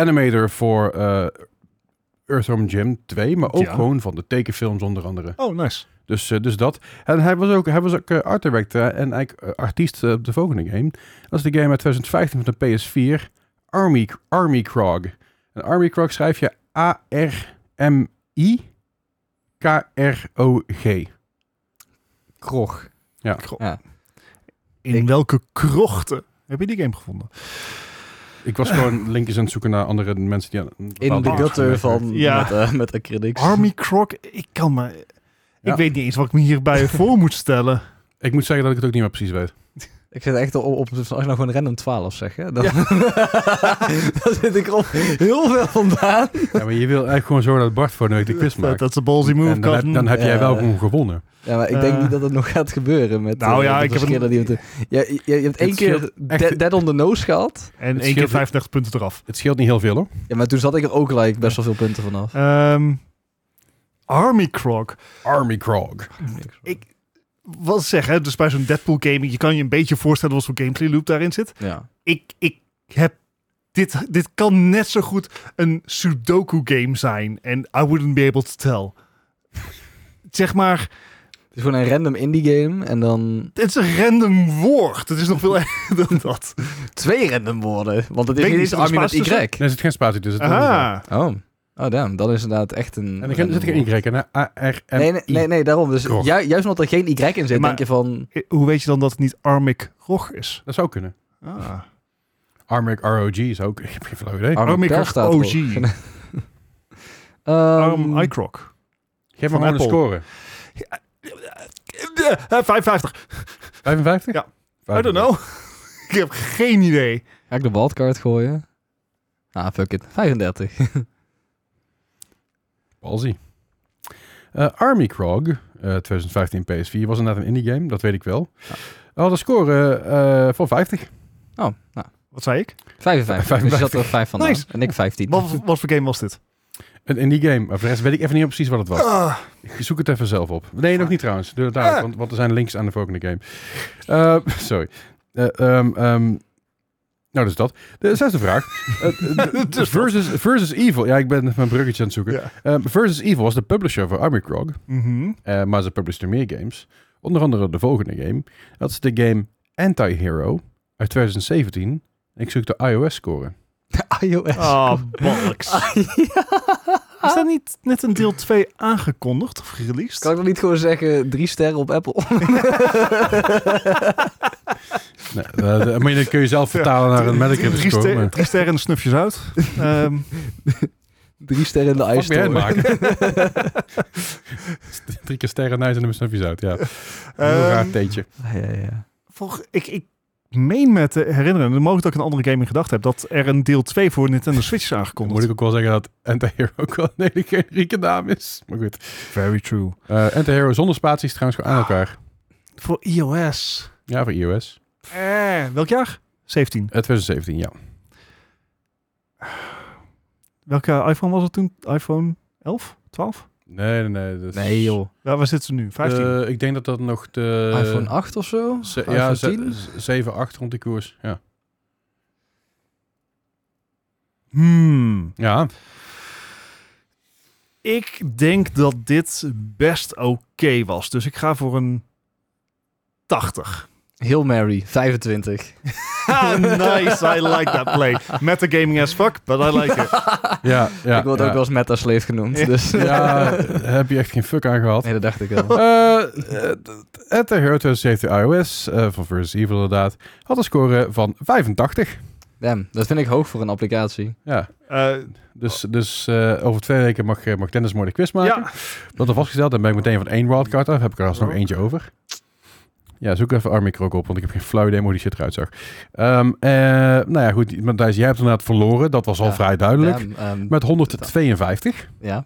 animator voor eh Earthworm Jim 2, maar ook Ja. gewoon van de tekenfilms onder andere. Oh, nice. Dus, eh, dus dat. En hij was ook, hij was ook eh, art director en eigenlijk artiest op de volgende game. Dat is de game uit 2015 van de PS4, Army, Army Krog. En Army Krog schrijf je A-R-M-I-K-R-O-G. Krog. Ja. Krog. Ja. In Ik- welke krochten heb je die game gevonden? Ik was gewoon linkjes aan het zoeken naar andere mensen die In de gutter van Ja. met, eh, met acrylics. Army Krog, ik kan me... Ja. Ik weet niet eens wat ik me hierbij voor moet stellen. Ik moet zeggen dat ik het ook niet meer precies weet. Ik zit echt op, op als je nou gewoon random 12 zeg, hè, dan, dan zit ik er op heel veel vandaan. Ja, maar je wil eigenlijk gewoon zorgen dat Bart voor de week de quiz Dat maakt. dat is een ballsy move, En dan, heb- Carsten. dan heb jij Ja. wel gewoon gewonnen. Ja, maar ik denk niet dat het nog gaat gebeuren met Nou eh, ja, de ik heb verschillen een- die we te- ja, je, je hebt één keer echt- dead, on the nose gehad. En één keer scheelt- 35 punten eraf. Het scheelt niet heel veel hoor. Ja, maar toen zat ik er ook gelijk best wel veel punten vanaf. Ehm Army Krog. Army Krog. Ik wat zeg, hè, dus bij zo'n Deadpool gaming, je kan je een beetje voorstellen wat voor gameplay loop daarin zit. Ja. Ik, ik heb dit, dit kan net zo goed een Sudoku game zijn en I wouldn't be able to tell. zeg maar, Het is gewoon een random indie game en dan het is een random woord. Het is nog veel erger dan dat. twee random woorden. Want het is niet eens Army met? Y. Nee, er zit geen spatie tussen. Aha. Oh. Oh, damn. Dat is inderdaad echt een... En er zit geen. Y in, hè? A-R-M-I. Nee, nee, nee, nee, daarom. Dus juist omdat er geen Y in zit, Maar- denk je van... Hoe weet je dan dat het niet Armic Rog is? Dat zou kunnen. Ah. Armic ROG is ook... Ik heb geen flauw idee. Army Army Pel Krog staat OG. erop. Ehm, Arm iCrog. Geef maar een Apple. score. Eh, 55. 55? Ja. I don't know. ik heb geen idee. Ga ik de wildcard gooien? Ah, fuck it. 35. Balzie. Eh, Army Krog, eh, 2015 PS4, was inderdaad een indie game, dat weet ik wel. Ja. Had een score eh van 50. Oh, nou. Wat zei ik? 55. Dus je zat er 5 van. Nice. En ik 15. Wat, wat voor game was dit? Een indie game, maar voor de rest weet ik even niet precies wat het was. Ah, Ik zoek het even zelf op. Nee, nog niet trouwens. Doe het dadelijk, Ah. want, want er zijn links aan de volgende game. Eh, sorry. Eh, ehm, ehm, nou, dus dat. De zesde vraag. Eh, de- versus, versus Evil. Ja, ik ben mijn bruggetje aan het zoeken. ja. Eh, versus Evil was de publisher voor Army Krog. Mhm. Eh, maar ze publishten meer games. Onder andere de volgende game. Dat is de game Anti-Hero uit 2017. Ik zoek de iOS-score. iOS. Ah, bollocks. Is dat niet net een deel 2 aangekondigd of gereleased? Kan ik nog niet gewoon zeggen drie sterren op Apple? Nee, de- maar dat kun je zelf vertalen naar een Metacritic drie, score. ster- maar- drie sterren en snufjes uit. Ehm, drie sterren in de me uitmaken. Drie keer sterren, nice en de snufjes uit. Ja, een heel ehm, raar theetje. Ja, ja, ja. volg- ik, ik meen me te herinneren, en mogelijk dat ik een andere game in gedacht heb, dat er een deel 2 voor Nintendo Switch is Dan aangekondigd. moet ik ook wel zeggen dat Anti-Hero ook wel een hele generieke naam is. Maar goed. Very true. Eh Anti-Hero zonder spaties trouwens gewoon aan elkaar. Voor iOS. Ja, voor iOS. Eh, welk jaar? 17. Eh, 2017, ja. Welke iPhone was het toen? iPhone 11? 12? Nee, nee, nee. dat is- Nee joh. Ja, waar zitten ze nu? 15? Eh, ik denk dat dat nog de... iPhone 8 of zo? Ze- iPhone ja, 10? 7, 8 rond die koers. Ja. Hmm. Ja, Ik denk dat dit best oké was. Dus ik ga voor een 80. Heel Mary, 25. Ah, nice, I like that play. Metagaming as fuck, but I like it. ja, ja. ik word ja. ook wel eens meta-slave genoemd. Ja. Dus. Ja, daar heb je echt geen fuck aan gehad. Nee, dat dacht ik wel. Eh het de Hero 2017 iOS eh, van Versus Evil inderdaad had een score van 85. Damn, dat vind ik hoog voor een applicatie. Ja, Eh, dus, dus eh, over twee weken mag, eh, mag Dennis mooi de quiz maken. ja, Dat er vastgesteld, dan ben ik meteen van één wildcard af. Heb ik er alsnog Oh. eentje over. Ja, zoek even Army Krok op, want ik heb geen flauw idee hoe die shit eruit zag. Ehm, eh, nou ja, goed. Matthijs, jij hebt inderdaad verloren. Dat was al Ja. vrij duidelijk. Damn, ehm, Met 152. ja.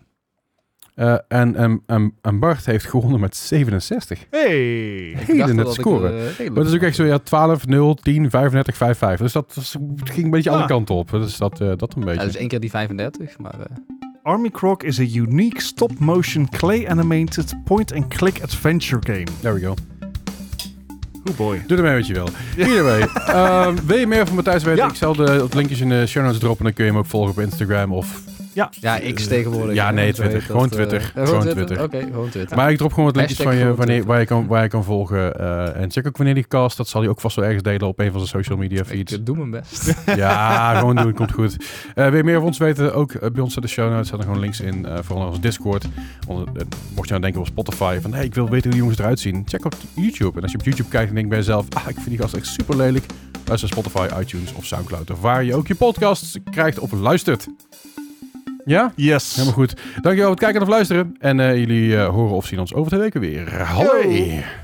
Eh, en, en, en, en Bart heeft gewonnen met 67. hey. Ik Hele net ik, scoren. eh, Maar dat is ook echt zo, ja, 12, 0, 10, 35, 5, 5. Dus dat, ging een beetje Ah. alle kanten op. Dus dat, eh, dat een beetje. Ja, dus één keer die 35, maar... eh, Army Croc is a unique stop-motion clay-animated point-and-click adventure game. There we go. Oh boy. Doe ermee wat je wil. Anyway, ehm, wil je meer van Matthijs weten? Ja. Ik zal de het linkjes in de show notes droppen. Dan kun je hem ook volgen op Instagram of... ja, X tegenwoordig. Ja, nee, dat Twitter. Gewoon eh, Twitter. ja, Gewoon Twitter. Oké, gewoon Twitter. Maar ik drop gewoon wat linkjes van je wanneer, waar, je kan, waar je kan volgen. eh, en check ook wanneer die cast. Dat zal hij ook vast wel ergens delen op een van zijn social media ik feeds. eh, doe mijn best. Ja, gewoon doen. Komt goed. Eh wil je meer van ons weten? Ook eh, bij ons in de show notes. Zetten gewoon links in. eh vooral onze Discord. Eh, mocht je nou denken op Spotify. Van hey, ik wil weten hoe die jongens eruit zien. Check op YouTube. En als je op YouTube kijkt en denkt bij jezelf. Ah, ik vind die gast echt super lelijk. Luister Spotify, iTunes of Soundcloud. Of waar je ook je podcasts krijgt of luistert. Ja? Yes. Helemaal goed. Dankjewel voor het kijken of luisteren. En eh, jullie eh, horen of zien ons over twee weken weer. Yo.